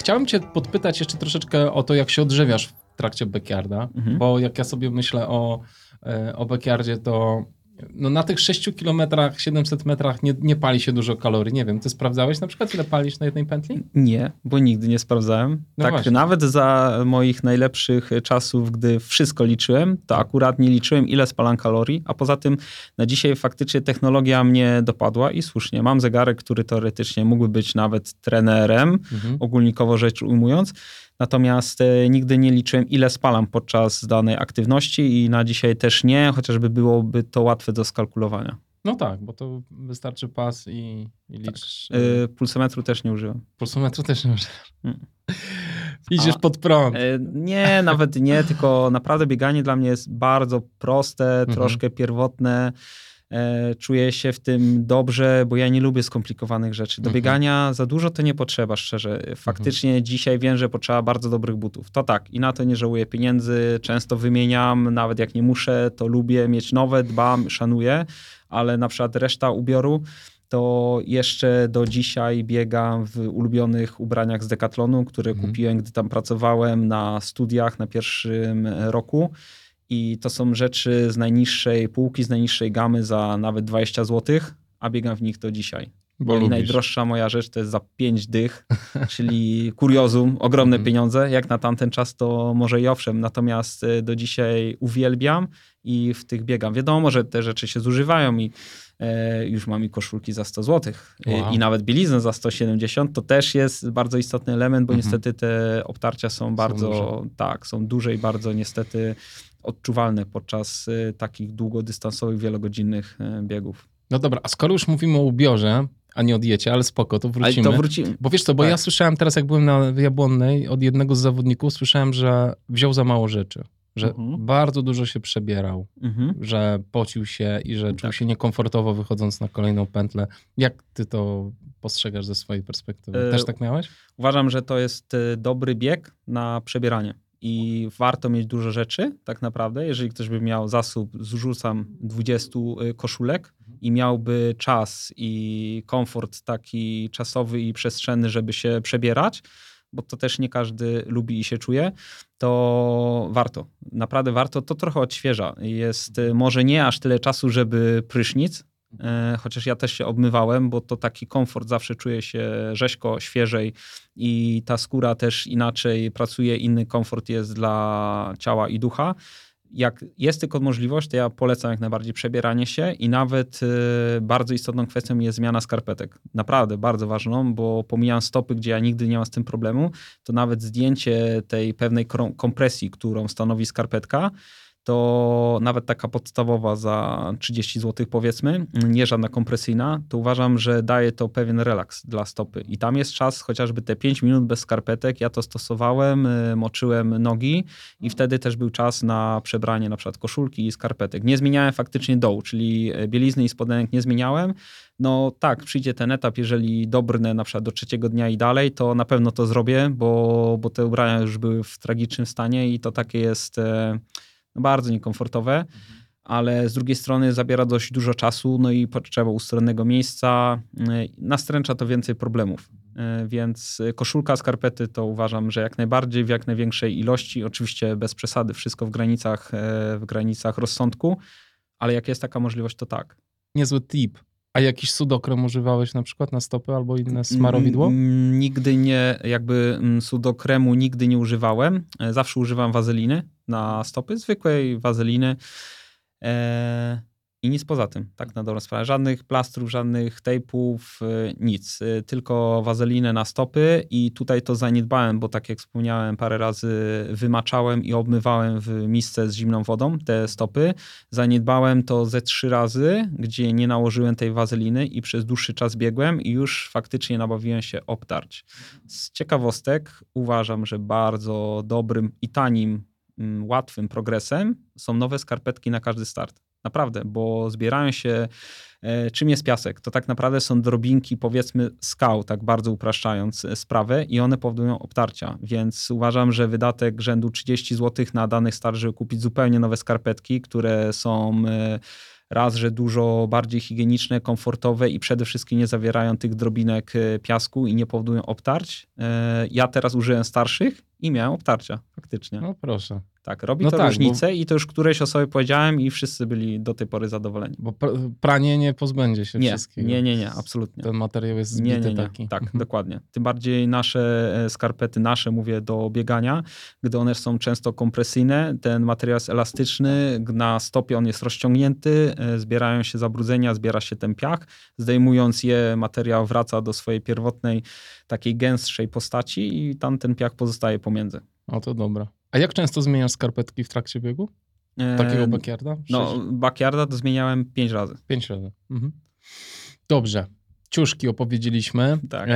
Chciałem cię podpytać jeszcze troszeczkę o to, jak się odżywiasz w trakcie backyarda, mhm. bo jak ja sobie myślę o, e, o backyardzie, to no na tych 6 kilometrach, 700 metrach nie, nie pali się dużo kalorii. Nie wiem, ty sprawdzałeś na przykład, ile palisz na jednej pętli? Nie, bo nigdy nie sprawdzałem. No tak, właśnie. nawet za moich najlepszych czasów, gdy wszystko liczyłem, to akurat nie liczyłem, ile spalam kalorii, a poza tym na dzisiaj faktycznie technologia mnie dopadła i słusznie. Mam zegarek, który teoretycznie mógłby być nawet trenerem, mhm. ogólnikowo rzecz ujmując, Natomiast e, nigdy nie liczyłem, ile spalam podczas danej aktywności i na dzisiaj też nie, chociażby byłoby to łatwe do skalkulowania. No tak, bo to wystarczy pas i, i liczysz. Tak. E, pulsometru też nie użyłem. Pulsometru też nie użyłem. Hmm. [LAUGHS] Idziesz A, pod prąd. E, nie, nawet nie, tylko naprawdę bieganie dla mnie jest bardzo proste, mhm. troszkę pierwotne. E, czuję się w tym dobrze, bo ja nie lubię skomplikowanych rzeczy. Do mhm. biegania za dużo to nie potrzeba, szczerze. Faktycznie mhm. dzisiaj wiem, że potrzeba bardzo dobrych butów. To tak, i na to nie żałuję pieniędzy, często wymieniam, nawet jak nie muszę, to lubię mieć nowe, dbam, szanuję, ale na przykład reszta ubioru to jeszcze do dzisiaj biegam w ulubionych ubraniach z Decathlonu, które mhm. kupiłem, gdy tam pracowałem na studiach na pierwszym roku i to są rzeczy z najniższej półki, z najniższej gamy za nawet 20 zł, a biegam w nich do dzisiaj. Bo I najdroższa moja rzecz to jest za 5 dych, [LAUGHS] czyli kuriozum, ogromne mm. pieniądze. Jak na tamten czas to może i owszem, natomiast e, do dzisiaj uwielbiam i w tych biegam. Wiadomo, że te rzeczy się zużywają i już mam i koszulki za 100 zł wow. i nawet bieliznę za 170. To też jest bardzo istotny element, bo -hmm. niestety te obtarcia są bardzo, są tak, są duże i bardzo niestety odczuwalne podczas y, takich długodystansowych, wielogodzinnych biegów. No dobra, a skoro już mówimy o ubiorze, a nie o diecie, ale spoko, to wrócimy. Ale to wrócimy. Bo wiesz co, bo tak. ja słyszałem teraz, jak byłem na Jabłonnej, od jednego z zawodników, słyszałem, że wziął za mało rzeczy. Że Mhm. bardzo dużo się przebierał, Mhm. że pocił się i że czuł Tak. się niekomfortowo wychodząc na kolejną pętlę. Jak ty to postrzegasz ze swojej perspektywy? E, Też tak miałeś? Uważam, że to jest e, dobry bieg na przebieranie. I warto mieć dużo rzeczy, tak naprawdę. Jeżeli ktoś by miał zasób, zrzucam 20 y, koszulek i miałby czas i komfort taki czasowy i przestrzenny, żeby się przebierać, bo to też nie każdy lubi i się czuje, to warto. Naprawdę warto. To trochę odświeża. Jest y, może nie aż tyle czasu, żeby prysznic, e, chociaż ja też się obmywałem, bo to taki komfort zawsze czuje się rzeźko, świeżej i ta skóra też inaczej pracuje, inny komfort jest dla ciała i ducha. Jak jest tylko możliwość, to ja polecam jak najbardziej przebieranie się i nawet y, bardzo istotną kwestią jest zmiana skarpetek. Naprawdę bardzo ważną, bo pomijam stopy, gdzie ja nigdy nie mam z tym problemu, to nawet zdjęcie tej pewnej kompresji, którą stanowi skarpetka, to nawet taka podstawowa za 30 zł powiedzmy, nie żadna kompresyjna, to uważam, że daje to pewien relaks dla stopy. I tam jest czas chociażby te 5 minut bez skarpetek. Ja to stosowałem, y, moczyłem nogi i wtedy też był czas na przebranie na przykład koszulki i skarpetek. Nie zmieniałem faktycznie dołu, czyli e, bielizny i spodenek nie zmieniałem. No tak, przyjdzie ten etap, jeżeli dobrnę na przykład do trzeciego dnia i dalej, to na pewno to zrobię, bo, bo te ubrania już były w tragicznym stanie i to takie jest e, bardzo niekomfortowe, ale z drugiej strony zabiera dość dużo czasu, no i potrzeba ustronnego miejsca, y, nastręcza to więcej problemów. Y, Więc koszulka, skarpety to uważam, że jak najbardziej, w jak największej ilości, oczywiście bez przesady, wszystko w granicach, w granicach rozsądku, ale jak jest taka możliwość, to tak. Niezły tip. A jakiś sudokrem używałeś na przykład na stopy albo inne smarowidło? Mm, Nigdy nie, jakby mm, sudokremu nigdy nie używałem. E, Zawsze używam wazeliny na stopy, zwykłej wazeliny. E, I nic poza tym, tak na dobrą sprawę. Żadnych plastrów, żadnych tejpów, e, nic. E, Tylko wazelinę na stopy i tutaj to zaniedbałem, bo tak jak wspomniałem, parę razy wymaczałem i obmywałem w misce z zimną wodą te stopy. Zaniedbałem to ze trzy razy, gdzie nie nałożyłem tej wazeliny i przez dłuższy czas biegłem i już faktycznie nabawiłem się obtarć. Z ciekawostek uważam, że bardzo dobrym i tanim, mm, łatwym progresem są nowe skarpetki na każdy start. Naprawdę, bo zbierają się. E, czym jest piasek? To tak naprawdę są drobinki, powiedzmy, skał, tak bardzo upraszczając e, sprawę, i one powodują obtarcia. Więc uważam, że wydatek rzędu 30 zł na danych start, żeby kupić zupełnie nowe skarpetki, które są. E, raz, że dużo bardziej higieniczne, komfortowe i przede wszystkim nie zawierają tych drobinek piasku i nie powodują obtarć. Ja teraz użyłem starszych i miałem obtarcia, faktycznie. No proszę. Tak, robi No to tak, różnicę i to już któreś osobie powiedziałem i wszyscy byli do tej pory zadowoleni. Bo pr- pranie nie pozbędzie się Nie, wszystkiego. nie, nie, nie, absolutnie. Ten materiał jest zbity Nie, nie, nie. taki. Tak, dokładnie. Tym bardziej nasze e, skarpety, nasze mówię do biegania, gdy one są często kompresyjne, ten materiał jest elastyczny, na stopie on jest rozciągnięty, e, zbierają się zabrudzenia, zbiera się ten piach. Zdejmując je, materiał wraca do swojej pierwotnej, takiej gęstszej postaci i tam ten piach pozostaje pomiędzy. O, to dobra. A jak często zmieniasz skarpetki w trakcie biegu? Takiego backyarda? No, Sześć- backyarda to zmieniałem pięć razy. Pięć razy. Mhm. Dobrze. Ciuszki opowiedzieliśmy. Tak. E,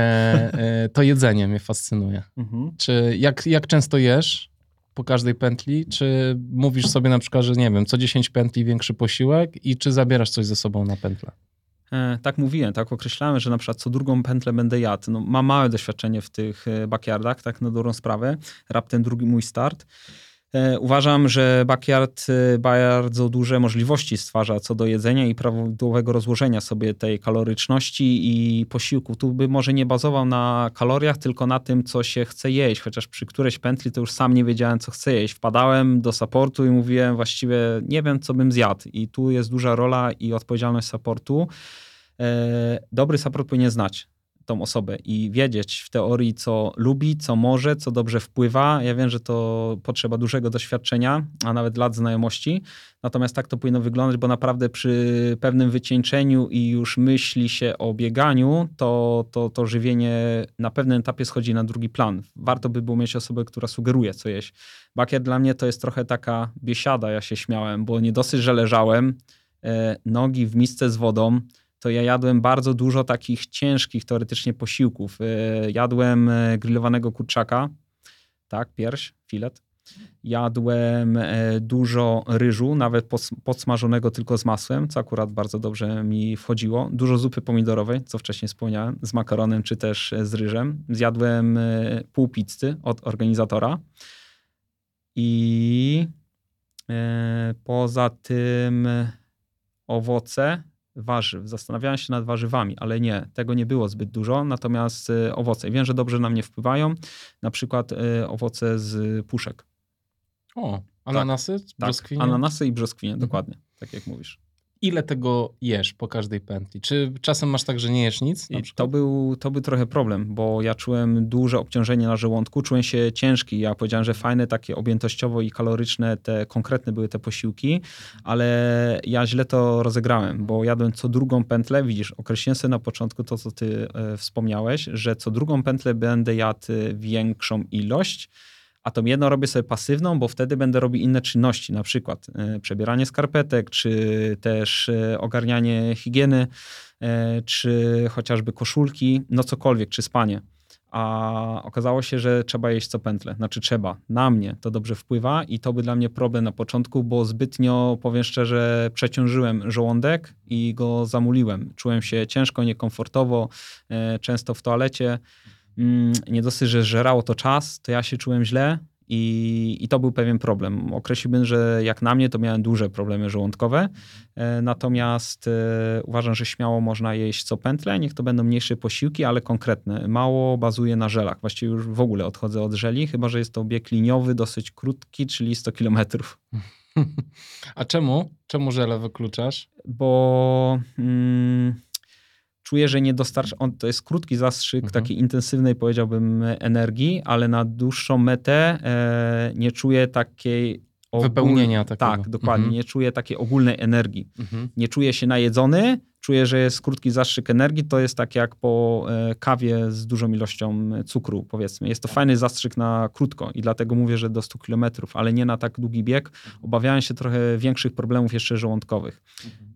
e, to jedzenie mnie fascynuje. Mhm. Czy jak, jak często jesz po każdej pętli? Czy mówisz sobie na przykład, że nie wiem, co 10 pętli większy posiłek i czy zabierasz coś ze sobą na pętlę? E, Tak mówiłem, tak określałem, że na przykład co drugą pętlę będę jadł. No, mam małe doświadczenie w tych e, backyardach, tak na dobrą sprawę. Raptem drugi mój start. E, Uważam, że backyard e, bardzo duże możliwości stwarza co do jedzenia i prawidłowego rozłożenia sobie tej kaloryczności i posiłku. Tu by może nie bazował na kaloriach, tylko na tym, co się chce jeść. Chociaż przy którejś pętli to już sam nie wiedziałem, co chcę jeść. Wpadałem do supportu i mówiłem właściwie nie wiem, co bym zjadł. I tu jest duża rola i odpowiedzialność supportu. E, Dobry support powinien znać tą osobę i wiedzieć w teorii, co lubi, co może, co dobrze wpływa. Ja wiem, że to potrzeba dużego doświadczenia, a nawet lat znajomości. Natomiast tak to powinno wyglądać, bo naprawdę przy pewnym wycieńczeniu i już myśli się o bieganiu, to, to, to żywienie na pewnym etapie schodzi na drugi plan. Warto by było mieć osobę, która sugeruje, co jeść. Bakier dla mnie to jest trochę taka biesiada, ja się śmiałem, bo nie dosyć, że leżałem, e, nogi w misce z wodą, to ja jadłem bardzo dużo takich ciężkich teoretycznie posiłków. E, Jadłem e, grillowanego kurczaka, tak, pierś, filet. Jadłem e, dużo ryżu, nawet podsmażonego tylko z masłem, co akurat bardzo dobrze mi wchodziło. Dużo zupy pomidorowej, co wcześniej wspomniałem, z makaronem czy też z ryżem. Zjadłem e, pół pizzy od organizatora. I e, poza tym owoce, warzyw. Zastanawiałem się nad warzywami, ale nie, tego nie było zbyt dużo. Natomiast owoce, wiem, że dobrze na mnie wpływają. Na przykład owoce z puszek. O, ananasy, tak, brzoskwinie? Tak, ananasy i brzoskwinie, mhm. dokładnie, tak jak mówisz. Ile tego jesz po każdej pętli? Czy czasem masz tak, że nie jesz nic? to, był, to był trochę problem, bo ja czułem duże obciążenie na żołądku, czułem się ciężki. Ja powiedziałem, że fajne, takie objętościowo i kaloryczne, te konkretne były te posiłki, ale ja źle to rozegrałem, bo jadłem co drugą pętlę. Widzisz, określiłem sobie na początku to, co ty e, wspomniałeś, że co drugą pętlę będę jadł większą ilość, a tą jedną robię sobie pasywną, bo wtedy będę robił inne czynności, na przykład e, przebieranie skarpetek, czy też e, ogarnianie higieny, e, czy chociażby koszulki, no cokolwiek, czy spanie. A okazało się, że trzeba jeść co pętlę. Znaczy trzeba. Na mnie to dobrze wpływa i to by dla mnie problem na początku, bo zbytnio, powiem szczerze, przeciążyłem żołądek i go zamuliłem. Czułem się ciężko, niekomfortowo, często w toalecie. Mm, nie dosyć, że żerało to czas, to ja się czułem źle i, i to był pewien problem. Określiłbym, że jak na mnie, to miałem duże problemy żołądkowe, e, natomiast e, uważam, że śmiało można jeść co pętle, niech to będą mniejsze posiłki, ale konkretne. Mało bazuje na żelach. Właściwie już w ogóle odchodzę od żeli, chyba że jest to bieg liniowy, dosyć krótki, czyli 100 kilometrów. [LAUGHS] A czemu? Czemu żele wykluczasz? Bo... Mm, czuję, że nie dostarcza, on, to jest krótki zastrzyk mhm. takiej intensywnej, powiedziałbym, energii, ale na dłuższą metę e, nie czuję takiej ogól... wypełnienia takiego. Tak, dokładnie. Mhm. Nie czuję takiej ogólnej energii. Mhm. Nie czuję się najedzony, czuję, że jest krótki zastrzyk energii. To jest tak jak po e, kawie z dużą ilością cukru, powiedzmy. Jest to fajny zastrzyk na krótko i dlatego mówię, że do 100 km, ale nie na tak długi bieg. Obawiałem się trochę większych problemów jeszcze żołądkowych.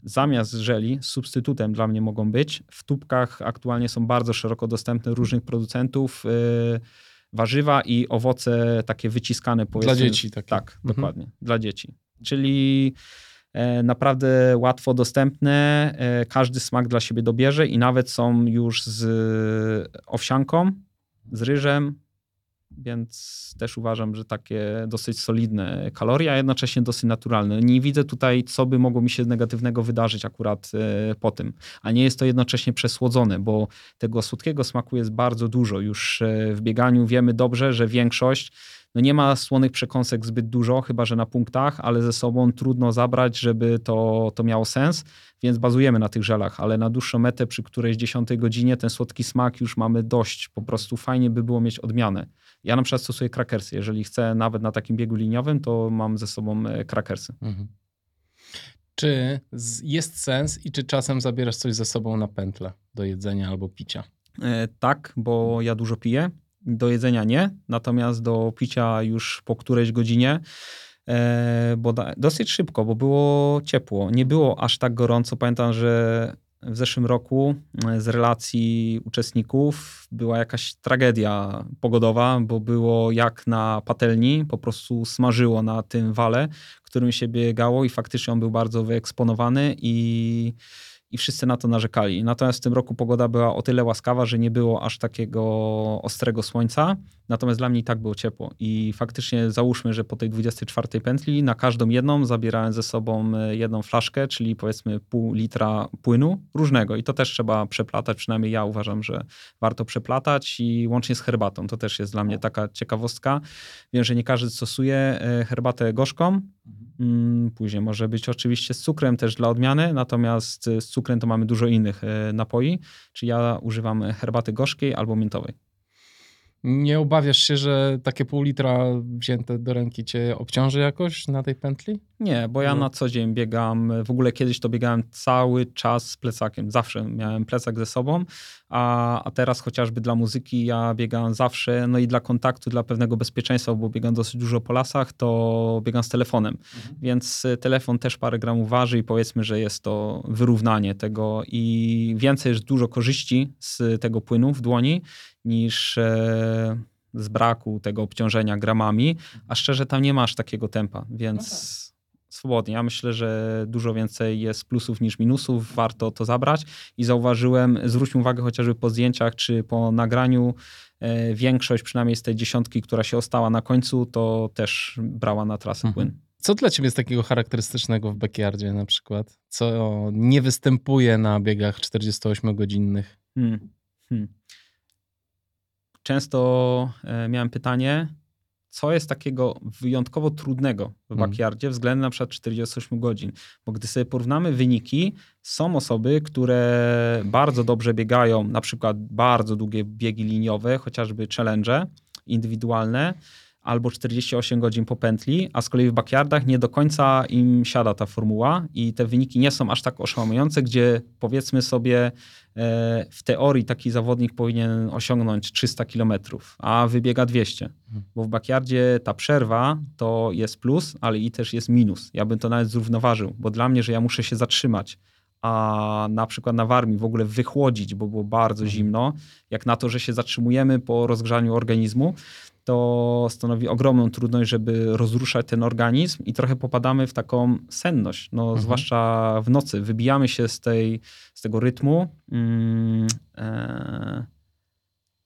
Zamiast żeli, substytutem dla mnie mogą być. W tubkach aktualnie są bardzo szeroko dostępne różnych producentów. Yy, warzywa i owoce takie wyciskane. Powiedzmy. Dla dzieci. Takie. Tak, mhm. dokładnie. Dla dzieci. Czyli e, naprawdę łatwo dostępne, e, każdy smak dla siebie dobierze i nawet są już z owsianką, z ryżem, więc też uważam, że takie dosyć solidne kalorie, a jednocześnie dosyć naturalne. Nie widzę tutaj, co by mogło mi się negatywnego wydarzyć akurat e, po tym. A nie jest to jednocześnie przesłodzone, bo tego słodkiego smaku jest bardzo dużo. Już e, w bieganiu wiemy dobrze, że większość no nie ma słonych przekąsek zbyt dużo, chyba że na punktach, ale ze sobą trudno zabrać, żeby to, to miało sens, więc bazujemy na tych żelach, ale na dłuższą metę przy którejś dziesiątej godzinie ten słodki smak już mamy dość. Po prostu fajnie by było mieć odmianę. Ja na przykład stosuję krakersy. Jeżeli chcę nawet na takim biegu liniowym, to mam ze sobą e, krakersy. Mhm. Czy jest sens i czy czasem zabierasz coś ze sobą na pętlę do jedzenia albo picia? E, tak, bo ja dużo piję. Do jedzenia nie, natomiast do picia już po którejś godzinie, e, bo dosyć szybko, bo było ciepło. Nie było aż tak gorąco. Pamiętam, że w zeszłym roku e, z relacji uczestników była jakaś tragedia pogodowa, bo było jak na patelni, po prostu smażyło na tym wale, którym się biegało i faktycznie on był bardzo wyeksponowany i i wszyscy na to narzekali. Natomiast w tym roku pogoda była o tyle łaskawa, że nie było aż takiego ostrego słońca, natomiast dla mnie i tak było ciepło. I faktycznie załóżmy, że po tej 24 pętli na każdą jedną zabierałem ze sobą e, jedną flaszkę, czyli powiedzmy pół litra płynu różnego i to też trzeba przeplatać, przynajmniej ja uważam, że warto przeplatać i łącznie z herbatą. To też jest dla mnie taka ciekawostka. Wiem, że nie każdy stosuje e, herbatę gorzką, mhm. Później może być oczywiście z cukrem też dla odmiany, natomiast z cukrem to mamy dużo innych e, napoi, czyli ja używam herbaty gorzkiej albo miętowej. Nie obawiasz się, że takie pół litra wzięte do ręki cię obciąży jakoś na tej pętli? Nie, bo ja no. na co dzień biegam, w ogóle kiedyś to biegałem cały czas z plecakiem, zawsze miałem plecak ze sobą, a, a teraz chociażby dla muzyki ja biegam zawsze, no i dla kontaktu, dla pewnego bezpieczeństwa, bo biegam dosyć dużo po lasach, to biegam z telefonem, mhm. więc y, telefon też parę gramów waży i powiedzmy, że jest to wyrównanie tego i więcej jest dużo korzyści z tego płynu w dłoni niż... E, z braku tego obciążenia gramami, a szczerze tam nie masz takiego tempa, więc no tak. Swobodnie. Ja myślę, że dużo więcej jest plusów niż minusów, warto to zabrać i zauważyłem, zwróćmy uwagę chociażby po zdjęciach czy po nagraniu, e, większość przynajmniej z tej dziesiątki, która się ostała na końcu, to też brała na trasę mhm. płyn. Co dla ciebie jest takiego charakterystycznego w backyardzie na przykład? Co nie występuje na biegach 48-godzinnych? Hmm. Hmm. Często e, miałem pytanie, co jest takiego wyjątkowo trudnego w hmm. backyardzie względem na przykład 48 godzin. Bo gdy sobie porównamy wyniki, są osoby, które bardzo dobrze biegają, na przykład bardzo długie biegi liniowe, chociażby challenge indywidualne, albo 48 godzin po pętli, a z kolei w backyardach nie do końca im siada ta formuła i te wyniki nie są aż tak oszałamiające, gdzie powiedzmy sobie e, w teorii taki zawodnik powinien osiągnąć 300 km, a wybiega 200, mhm. bo w backyardzie ta przerwa to jest plus, ale i też jest minus. Ja bym to nawet zrównoważył, bo dla mnie, że ja muszę się zatrzymać, a na przykład na Warmii w ogóle wychłodzić, bo było bardzo mhm. zimno, jak na to, że się zatrzymujemy po rozgrzaniu organizmu, to stanowi ogromną trudność, żeby rozruszać ten organizm i trochę popadamy w taką senność, no, mhm. zwłaszcza w nocy. Wybijamy się z, tej, z tego rytmu, mm, e,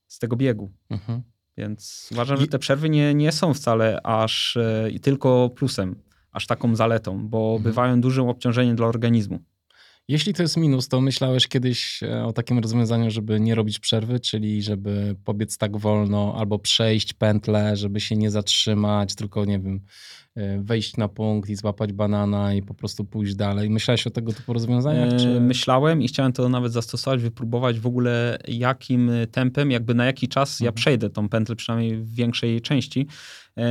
z tego biegu. Mhm. Więc uważam, że te przerwy nie, nie są wcale aż e, tylko plusem, aż taką zaletą, bo mhm. bywają dużym obciążeniem dla organizmu. Jeśli to jest minus, to myślałeś kiedyś e, o takim rozwiązaniu, żeby nie robić przerwy, czyli żeby pobiec tak wolno albo przejść pętlę, żeby się nie zatrzymać, tylko nie wiem, e, wejść na punkt i złapać banana i po prostu pójść dalej. Myślałeś o tego typu rozwiązaniach? Czy... E, myślałem i chciałem to nawet zastosować, wypróbować w ogóle jakim tempem, jakby na jaki czas ja mhm. przejdę tą pętlę, przynajmniej w większej części.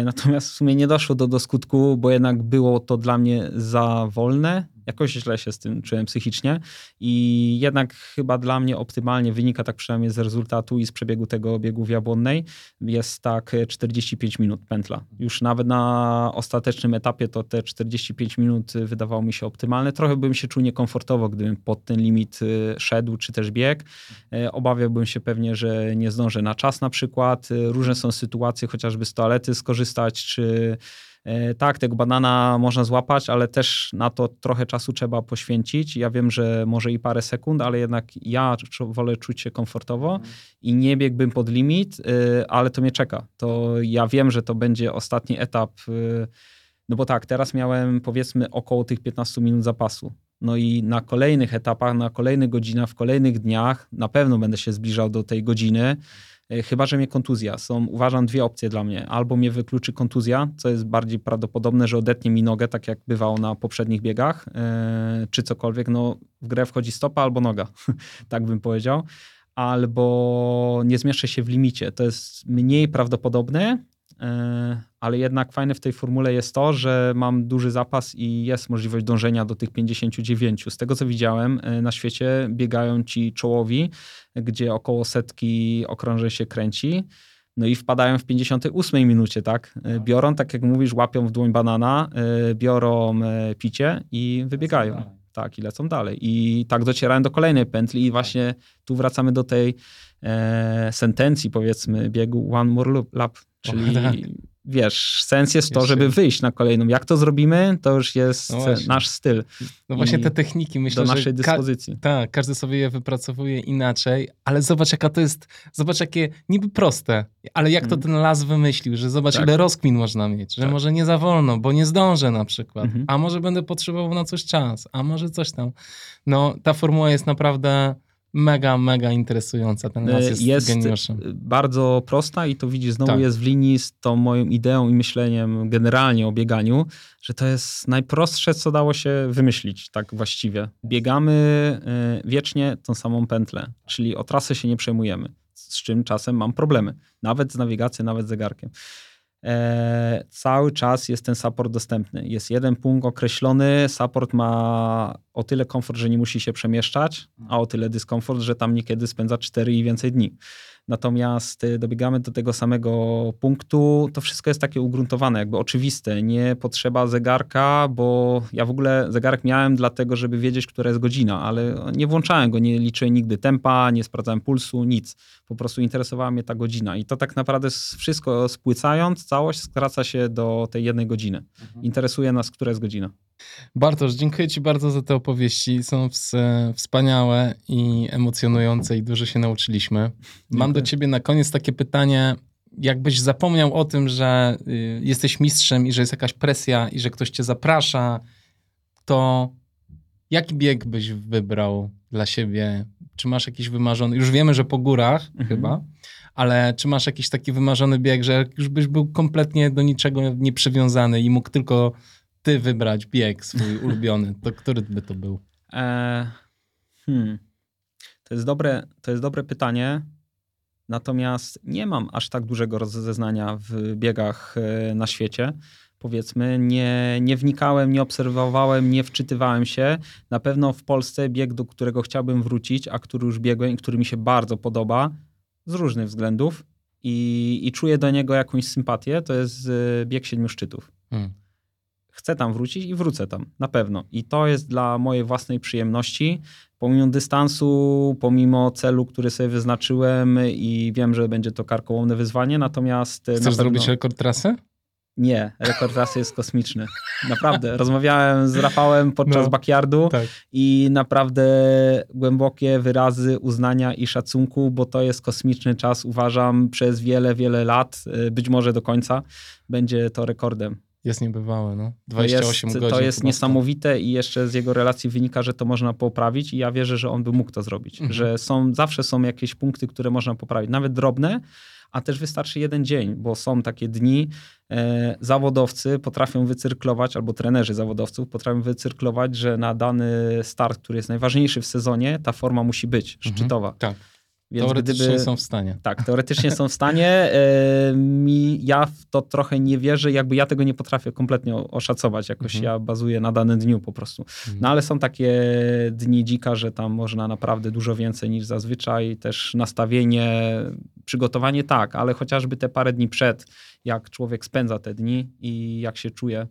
Natomiast w sumie nie doszło do, do skutku, bo jednak było to dla mnie za wolne jakoś źle się z tym czułem psychicznie i jednak chyba dla mnie optymalnie wynika tak przynajmniej z rezultatu i z przebiegu tego biegu w Jabłonnej jest tak 45 minut pętla. Już nawet na ostatecznym etapie to te 45 minut wydawało mi się optymalne. Trochę bym się czuł niekomfortowo, gdybym pod ten limit szedł, czy też bieg. E, obawiałbym się pewnie, że nie zdążę na czas na przykład. Różne są sytuacje, chociażby z toalety skorzystać, czy E, tak, tego banana można złapać, ale też na to trochę czasu trzeba poświęcić. Ja wiem, że może i parę sekund, ale jednak ja wolę czuć się komfortowo mhm. i nie biegłbym pod limit, e, ale to mnie czeka. To ja wiem, że to będzie ostatni etap. E, no bo tak, teraz miałem powiedzmy około tych 15 minut zapasu. No i na kolejnych etapach, na kolejnych godzinach, w kolejnych dniach na pewno będę się zbliżał do tej godziny. E, chyba że mnie kontuzja. Są, uważam, dwie opcje dla mnie. Albo mnie wykluczy kontuzja, co jest bardziej prawdopodobne, że odetnie mi nogę, tak jak bywało na poprzednich biegach, yy, czy cokolwiek. No, w grę wchodzi stopa albo noga, [LAUGHS] tak bym powiedział. Albo nie zmieszczę się w limicie. To jest mniej prawdopodobne, E, ale jednak fajne w tej formule jest to, że mam duży zapas i jest możliwość dążenia do tych 59. Z tego co widziałem, e, na świecie biegają ci czołowi, gdzie około setki okrążeń się kręci. No i wpadają w 58 minucie, tak? E, biorą, tak jak mówisz, łapią w dłoń banana, biorą picie i wybiegają. Tak, i lecą dalej. I tak docierają do kolejnej pętli i właśnie tu wracamy do tej e, sentencji, powiedzmy, biegu one more lap, Czyli tak. wiesz, sens jest to, żeby wyjść na kolejną. Jak to zrobimy, to już jest no nasz styl. No właśnie te techniki myślę, do naszej dyspozycji. Ka tak, każdy sobie je wypracowuje inaczej, ale zobacz jaka to jest, zobacz jakie niby proste, ale jak to hmm. ten las wymyślił, że zobacz tak. ile rozkmin można mieć, że tak. może nie za wolno, bo nie zdążę na przykład, mhm. a może będę potrzebował na coś czas, a może coś tam. No ta formuła jest naprawdę mega, mega interesująca. Ten las jest, jest geniuszem. bardzo prosta i to widzisz, znowu tak. jest w linii z tą moją ideą i myśleniem generalnie o bieganiu, że to jest najprostsze, co dało się wymyślić tak właściwie. Biegamy y, wiecznie tą samą pętlę, czyli o trasę się nie przejmujemy, z czym czasem mam problemy, nawet z nawigacją, nawet z zegarkiem e, cały czas jest ten support dostępny. Jest jeden punkt określony, support ma o tyle komfort, że nie musi się przemieszczać, a o tyle dyskomfort, że tam niekiedy spędza 4 i więcej dni. Natomiast y, dobiegamy do tego samego punktu, to wszystko jest takie ugruntowane, jakby oczywiste. Nie potrzeba zegarka, bo ja w ogóle zegarek miałem dlatego, żeby wiedzieć, która jest godzina, ale nie włączałem go, nie liczyłem nigdy tempa, nie sprawdzałem pulsu, nic. Po prostu interesowała mnie ta godzina. I to tak naprawdę wszystko spłycając, całość skraca się do tej jednej godziny. Mhm. Interesuje nas, która jest godzina. Bartosz, dziękuję Ci bardzo za te opowieści. Są wspaniałe i emocjonujące i dużo się nauczyliśmy. Dziękuję. Mam do Ciebie na koniec takie pytanie. Jakbyś zapomniał o tym, że y, jesteś mistrzem i że jest jakaś presja i że ktoś Cię zaprasza, to jaki bieg byś wybrał dla siebie? Czy masz jakiś wymarzony? Już wiemy, że po górach mhm. chyba, ale czy masz jakiś taki wymarzony bieg, że już byś był kompletnie do niczego nieprzywiązany i mógł tylko ty wybrać bieg swój [LAUGHS] ulubiony, to który by to był? E, hmm. To jest dobre, to jest dobre pytanie. Natomiast nie mam aż tak dużego rozeznania w biegach e, na świecie. Powiedzmy, nie, nie wnikałem, nie obserwowałem, nie wczytywałem się. Na pewno w Polsce bieg, do którego chciałbym wrócić, a który już biegłem i który mi się bardzo podoba z różnych względów i, i czuję do niego jakąś sympatię, to jest e, bieg siedmiu szczytów. Hmm chcę tam wrócić i wrócę tam, na pewno. I to jest dla mojej własnej przyjemności. Pomimo dystansu, pomimo celu, który sobie wyznaczyłem i wiem, że będzie to karkołomne wyzwanie, natomiast... Chcesz pewno... zrobić rekord trasy? Nie, rekord trasy jest kosmiczny. Naprawdę. Rozmawiałem z Rafałem podczas no, backyardu tak. i naprawdę głębokie wyrazy uznania i szacunku, bo to jest kosmiczny czas, uważam, przez wiele, wiele lat, y, być może do końca, będzie to rekordem. Jest niebywałe, no. 28 to jest, godzin. To jest niesamowite i jeszcze z jego relacji wynika, że to można poprawić i ja wierzę, że on by mógł to zrobić. Mhm. Że są, zawsze są jakieś punkty, które można poprawić, nawet drobne, a też wystarczy jeden dzień, bo są takie dni, e, zawodowcy potrafią wycyrklować, albo trenerzy zawodowców potrafią wycyrklować, że na dany start, który jest najważniejszy w sezonie, ta forma musi być mhm. szczytowa. Tak. Więc teoretycznie gdyby, są w stanie. Tak, teoretycznie są w stanie. E, mi, ja w to trochę nie wierzę, jakby ja tego nie potrafię kompletnie oszacować. Jakoś mhm. ja bazuję na danym dniu po prostu. Mhm. No ale są takie dni dzika, że tam można naprawdę dużo więcej niż zazwyczaj. Też nastawienie, przygotowanie tak, ale chociażby te parę dni przed, jak człowiek spędza te dni i jak się czuje,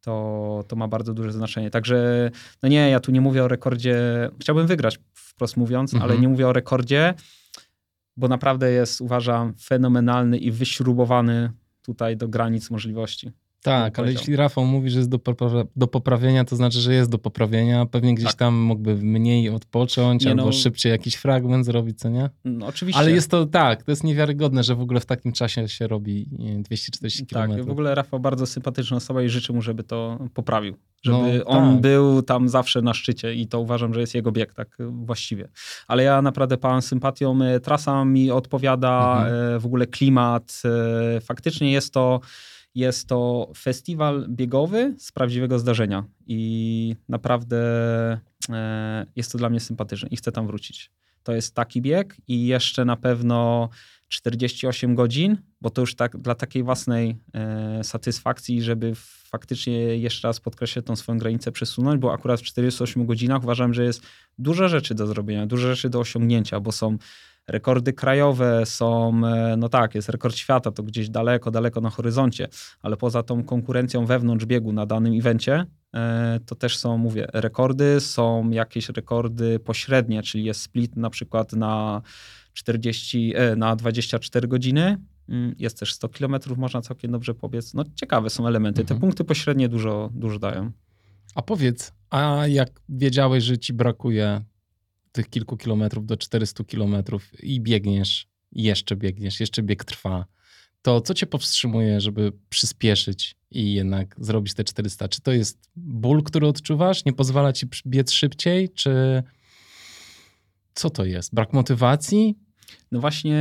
to, to ma bardzo duże znaczenie. Także, no nie, ja tu nie mówię o rekordzie. Chciałbym wygrać, wprost mówiąc, mhm. ale nie mówię o rekordzie bo naprawdę jest, uważam, fenomenalny i wyśrubowany tutaj do granic możliwości. Tak, ale jeśli Rafał mówi, że jest do, popra do poprawienia, to znaczy, że jest do poprawienia. Pewnie gdzieś tak. tam mógłby mniej odpocząć, nie albo no, szybciej jakiś fragment zrobić, co nie? No, oczywiście. Ale jest to tak, to jest niewiarygodne, że w ogóle w takim czasie się robi 240 km. Tak, w ogóle Rafał bardzo sympatyczna osoba i życzę mu, żeby to poprawił. Żeby no, on tak. był tam zawsze na szczycie i to uważam, że jest jego bieg, tak właściwie. Ale ja naprawdę pałam sympatią. E, trasa mi odpowiada, mhm. E, w ogóle klimat. E, faktycznie jest to jest to festiwal biegowy z prawdziwego zdarzenia i naprawdę e, jest to dla mnie sympatyczne i chcę tam wrócić. To jest taki bieg i jeszcze na pewno 48 godzin, bo to już tak dla takiej własnej e, satysfakcji, żeby faktycznie jeszcze raz podkreślę tą swoją granicę przesunąć, bo akurat w 48 godzinach uważam, że jest dużo rzeczy do zrobienia, dużo rzeczy do osiągnięcia, bo są rekordy krajowe są, e, no tak, jest rekord świata, to gdzieś daleko, daleko na horyzoncie, ale poza tą konkurencją wewnątrz biegu na danym evencie, e, to też są, mówię, rekordy, są jakieś rekordy pośrednie, czyli jest split na przykład na 40, e, na 24 godziny, mm, jest też 100 km, można całkiem dobrze pobiec. No ciekawe są elementy. Mhm. Te punkty pośrednie dużo, dużo dają. A powiedz, a jak wiedziałeś, że ci brakuje tych kilku kilometrów do 400 kilometrów i biegniesz, jeszcze biegniesz, jeszcze bieg trwa, to co cię powstrzymuje, żeby przyspieszyć i jednak zrobić te 400? Czy to jest ból, który odczuwasz, nie pozwala ci biec szybciej, czy co to jest? Brak motywacji? No właśnie,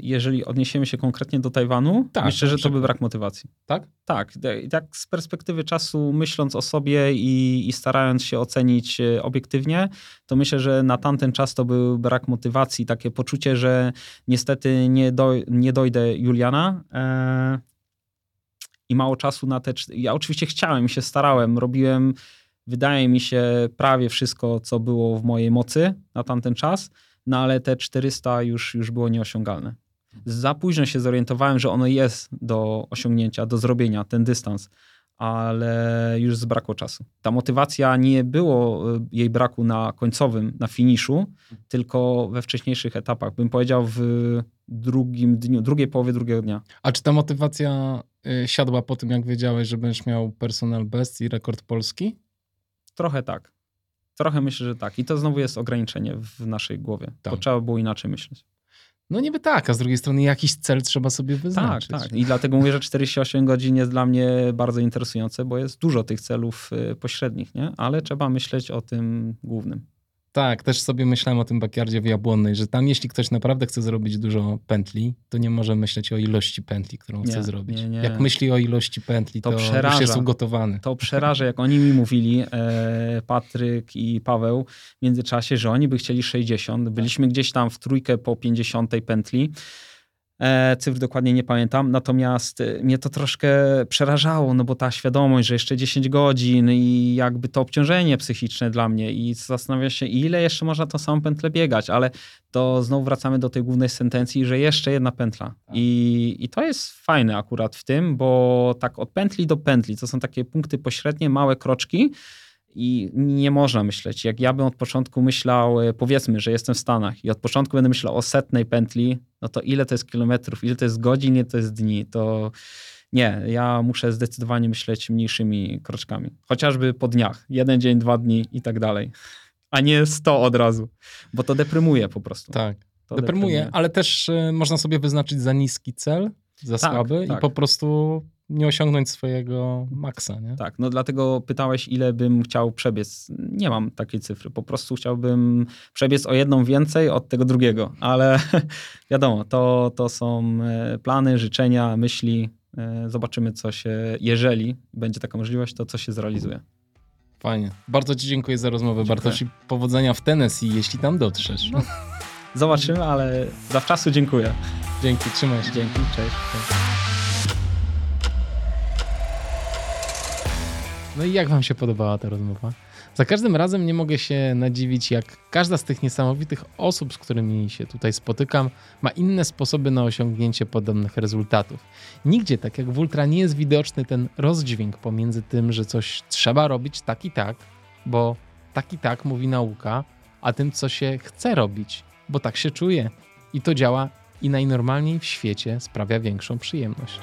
jeżeli odniesiemy się konkretnie do Tajwanu, tak, myślę, że to by brak motywacji. Tak? Tak. Tak z perspektywy czasu, myśląc o sobie i, i, starając się ocenić e, obiektywnie, to myślę, że na tamten czas to był brak motywacji, takie poczucie, że niestety nie, nie dojdę Juliana. E, I mało czasu na te. Ja oczywiście chciałem, się starałem, robiłem, wydaje mi się, prawie wszystko, co było w mojej mocy na tamten czas no ale te 400 już, już było nieosiągalne. Za późno się zorientowałem, że ono jest do osiągnięcia, do zrobienia, ten dystans, ale już zbrakło czasu. Ta motywacja nie było y, jej braku na końcowym, na finiszu, tylko we wcześniejszych etapach. Bym powiedział w drugim dniu, drugiej połowie drugiego dnia. A czy ta motywacja y, siadła po tym, jak wiedziałeś, że będziesz miał personal best i rekord polski? Trochę tak. Trochę myślę, że tak. I to znowu jest ograniczenie w naszej głowie. Tak. To trzeba było inaczej myśleć. No niby tak, a z drugiej strony jakiś cel trzeba sobie wyznaczyć. Tak, tak. I dlatego mówię, że 48 godzin jest dla mnie bardzo interesujące, bo jest dużo tych celów y, pośrednich, nie? Ale trzeba myśleć o tym głównym. Tak, też sobie myślałem o tym backyardzie w Jabłonnej, że tam jeśli ktoś naprawdę chce zrobić dużo pętli, to nie może myśleć o ilości pętli, którą chce zrobić. Nie, nie. Jak myśli o ilości pętli, to, to już jest ugotowany. To przeraża, jak oni mi mówili, e, Patryk i Paweł, w międzyczasie, że oni by chcieli 60. Byliśmy gdzieś tam w trójkę po 50 pętli. E, cyfr dokładnie nie pamiętam, natomiast e, mnie to troszkę przerażało, no bo ta świadomość, że jeszcze 10 godzin i jakby to obciążenie psychiczne dla mnie i zastanawia się, ile jeszcze można tą samą pętlę biegać, ale to znowu wracamy do tej głównej sentencji, że jeszcze jedna pętla. Tak. I, I to jest fajne akurat w tym, bo tak od pętli do pętli, to są takie punkty pośrednie, małe kroczki, i nie można myśleć. Jak ja bym od początku myślał, e, powiedzmy, że jestem w Stanach i od początku będę myślał o setnej pętli, no to ile to jest kilometrów, ile to jest godzin, ile to jest dni, to nie, ja muszę zdecydowanie myśleć mniejszymi kroczkami. Chociażby po dniach. Jeden dzień, dwa dni i tak dalej. A nie sto od razu, bo to deprymuje po prostu. Tak, to deprymuje, deprymuje. ale też y, można sobie wyznaczyć za niski cel, za tak, słaby tak. i po prostu nie osiągnąć swojego maksa, nie? Tak, no dlatego pytałeś, ile bym chciał przebiec. Nie mam takiej cyfry, po prostu chciałbym przebiec o jedną więcej od tego drugiego, ale [LAUGHS] wiadomo, to, to są e, plany, życzenia, myśli. E, zobaczymy, co się, jeżeli będzie taka możliwość, to co się zrealizuje. Fajnie. Bardzo Ci dziękuję za rozmowę, dziękuję. Bartosz, i powodzenia w Tennessee, jeśli tam dotrzesz. No. Zobaczymy, ale zawczasu dziękuję. Dzięki, trzymaj się. Dzięki, cześć. cześć. No i jak wam się podobała ta rozmowa? Za każdym razem nie mogę się nadziwić, jak każda z tych niesamowitych osób, z którymi się tutaj spotykam, ma inne sposoby na osiągnięcie podobnych rezultatów. Nigdzie, tak jak w Ultra, nie jest widoczny ten rozdźwięk pomiędzy tym, że coś trzeba robić tak i tak, bo tak i tak mówi nauka, a tym, co się chce robić, bo tak się czuje. I to działa i najnormalniej w świecie sprawia większą przyjemność.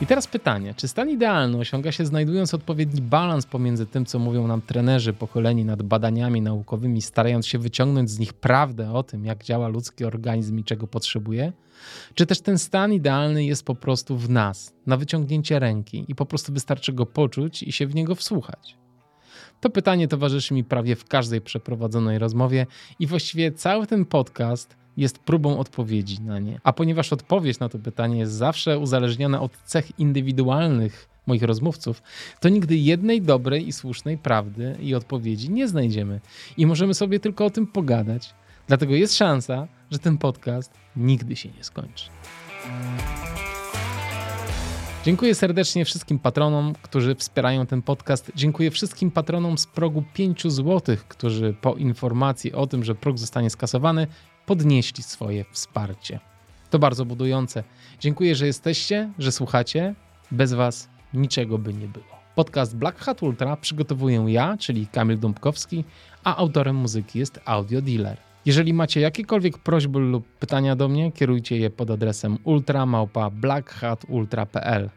I teraz pytanie, czy stan idealny osiąga się znajdując odpowiedni balans pomiędzy tym, co mówią nam trenerzy pokoleni nad badaniami naukowymi, starając się wyciągnąć z nich prawdę o tym, jak działa ludzki organizm i czego potrzebuje? Czy też ten stan idealny jest po prostu w nas, na wyciągnięcie ręki i po prostu wystarczy go poczuć i się w niego wsłuchać? To pytanie towarzyszy mi prawie w każdej przeprowadzonej rozmowie i właściwie cały ten podcast jest próbą odpowiedzi na nie. A ponieważ odpowiedź na to pytanie jest zawsze uzależniona od cech indywidualnych moich rozmówców, to nigdy jednej dobrej i słusznej prawdy i odpowiedzi nie znajdziemy. I możemy sobie tylko o tym pogadać. Dlatego jest szansa, że ten podcast nigdy się nie skończy. Dziękuję serdecznie wszystkim patronom, którzy wspierają ten podcast. Dziękuję wszystkim patronom z progu 5 zł, którzy po informacji o tym, że próg zostanie skasowany, podnieśli swoje wsparcie. To bardzo budujące. Dziękuję, że jesteście, że słuchacie. Bez Was niczego by nie było. Podcast Black Hat Ultra przygotowuję ja, czyli Kamil Dąbkowski, a autorem muzyki jest Audio Dealer. Jeżeli macie jakiekolwiek prośby lub pytania do mnie, kierujcie je pod adresem ultramałpa.blackhatultra.pl.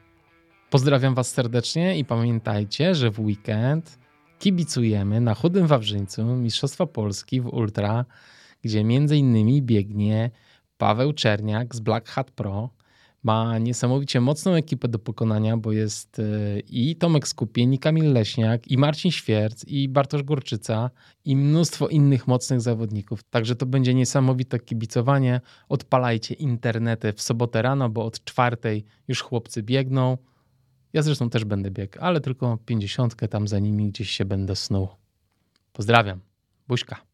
Pozdrawiam Was serdecznie i pamiętajcie, że w weekend kibicujemy na Chudym Wawrzyńcu Mistrzostwa Polski w Ultra gdzie między innymi biegnie Paweł Czerniak z Black Hat Pro. Ma niesamowicie mocną ekipę do pokonania, bo jest e, i Tomek Skupień, i Kamil Leśniak, i Marcin Świerc, i Bartosz Górczyca, i mnóstwo innych mocnych zawodników. Także to będzie niesamowite kibicowanie. Odpalajcie internety w sobotę rano, bo od czwartej już chłopcy biegną. Ja zresztą też będę biegł, ale tylko pięćdziesiątkę tam za nimi gdzieś się będę snuł. Pozdrawiam. Buźka.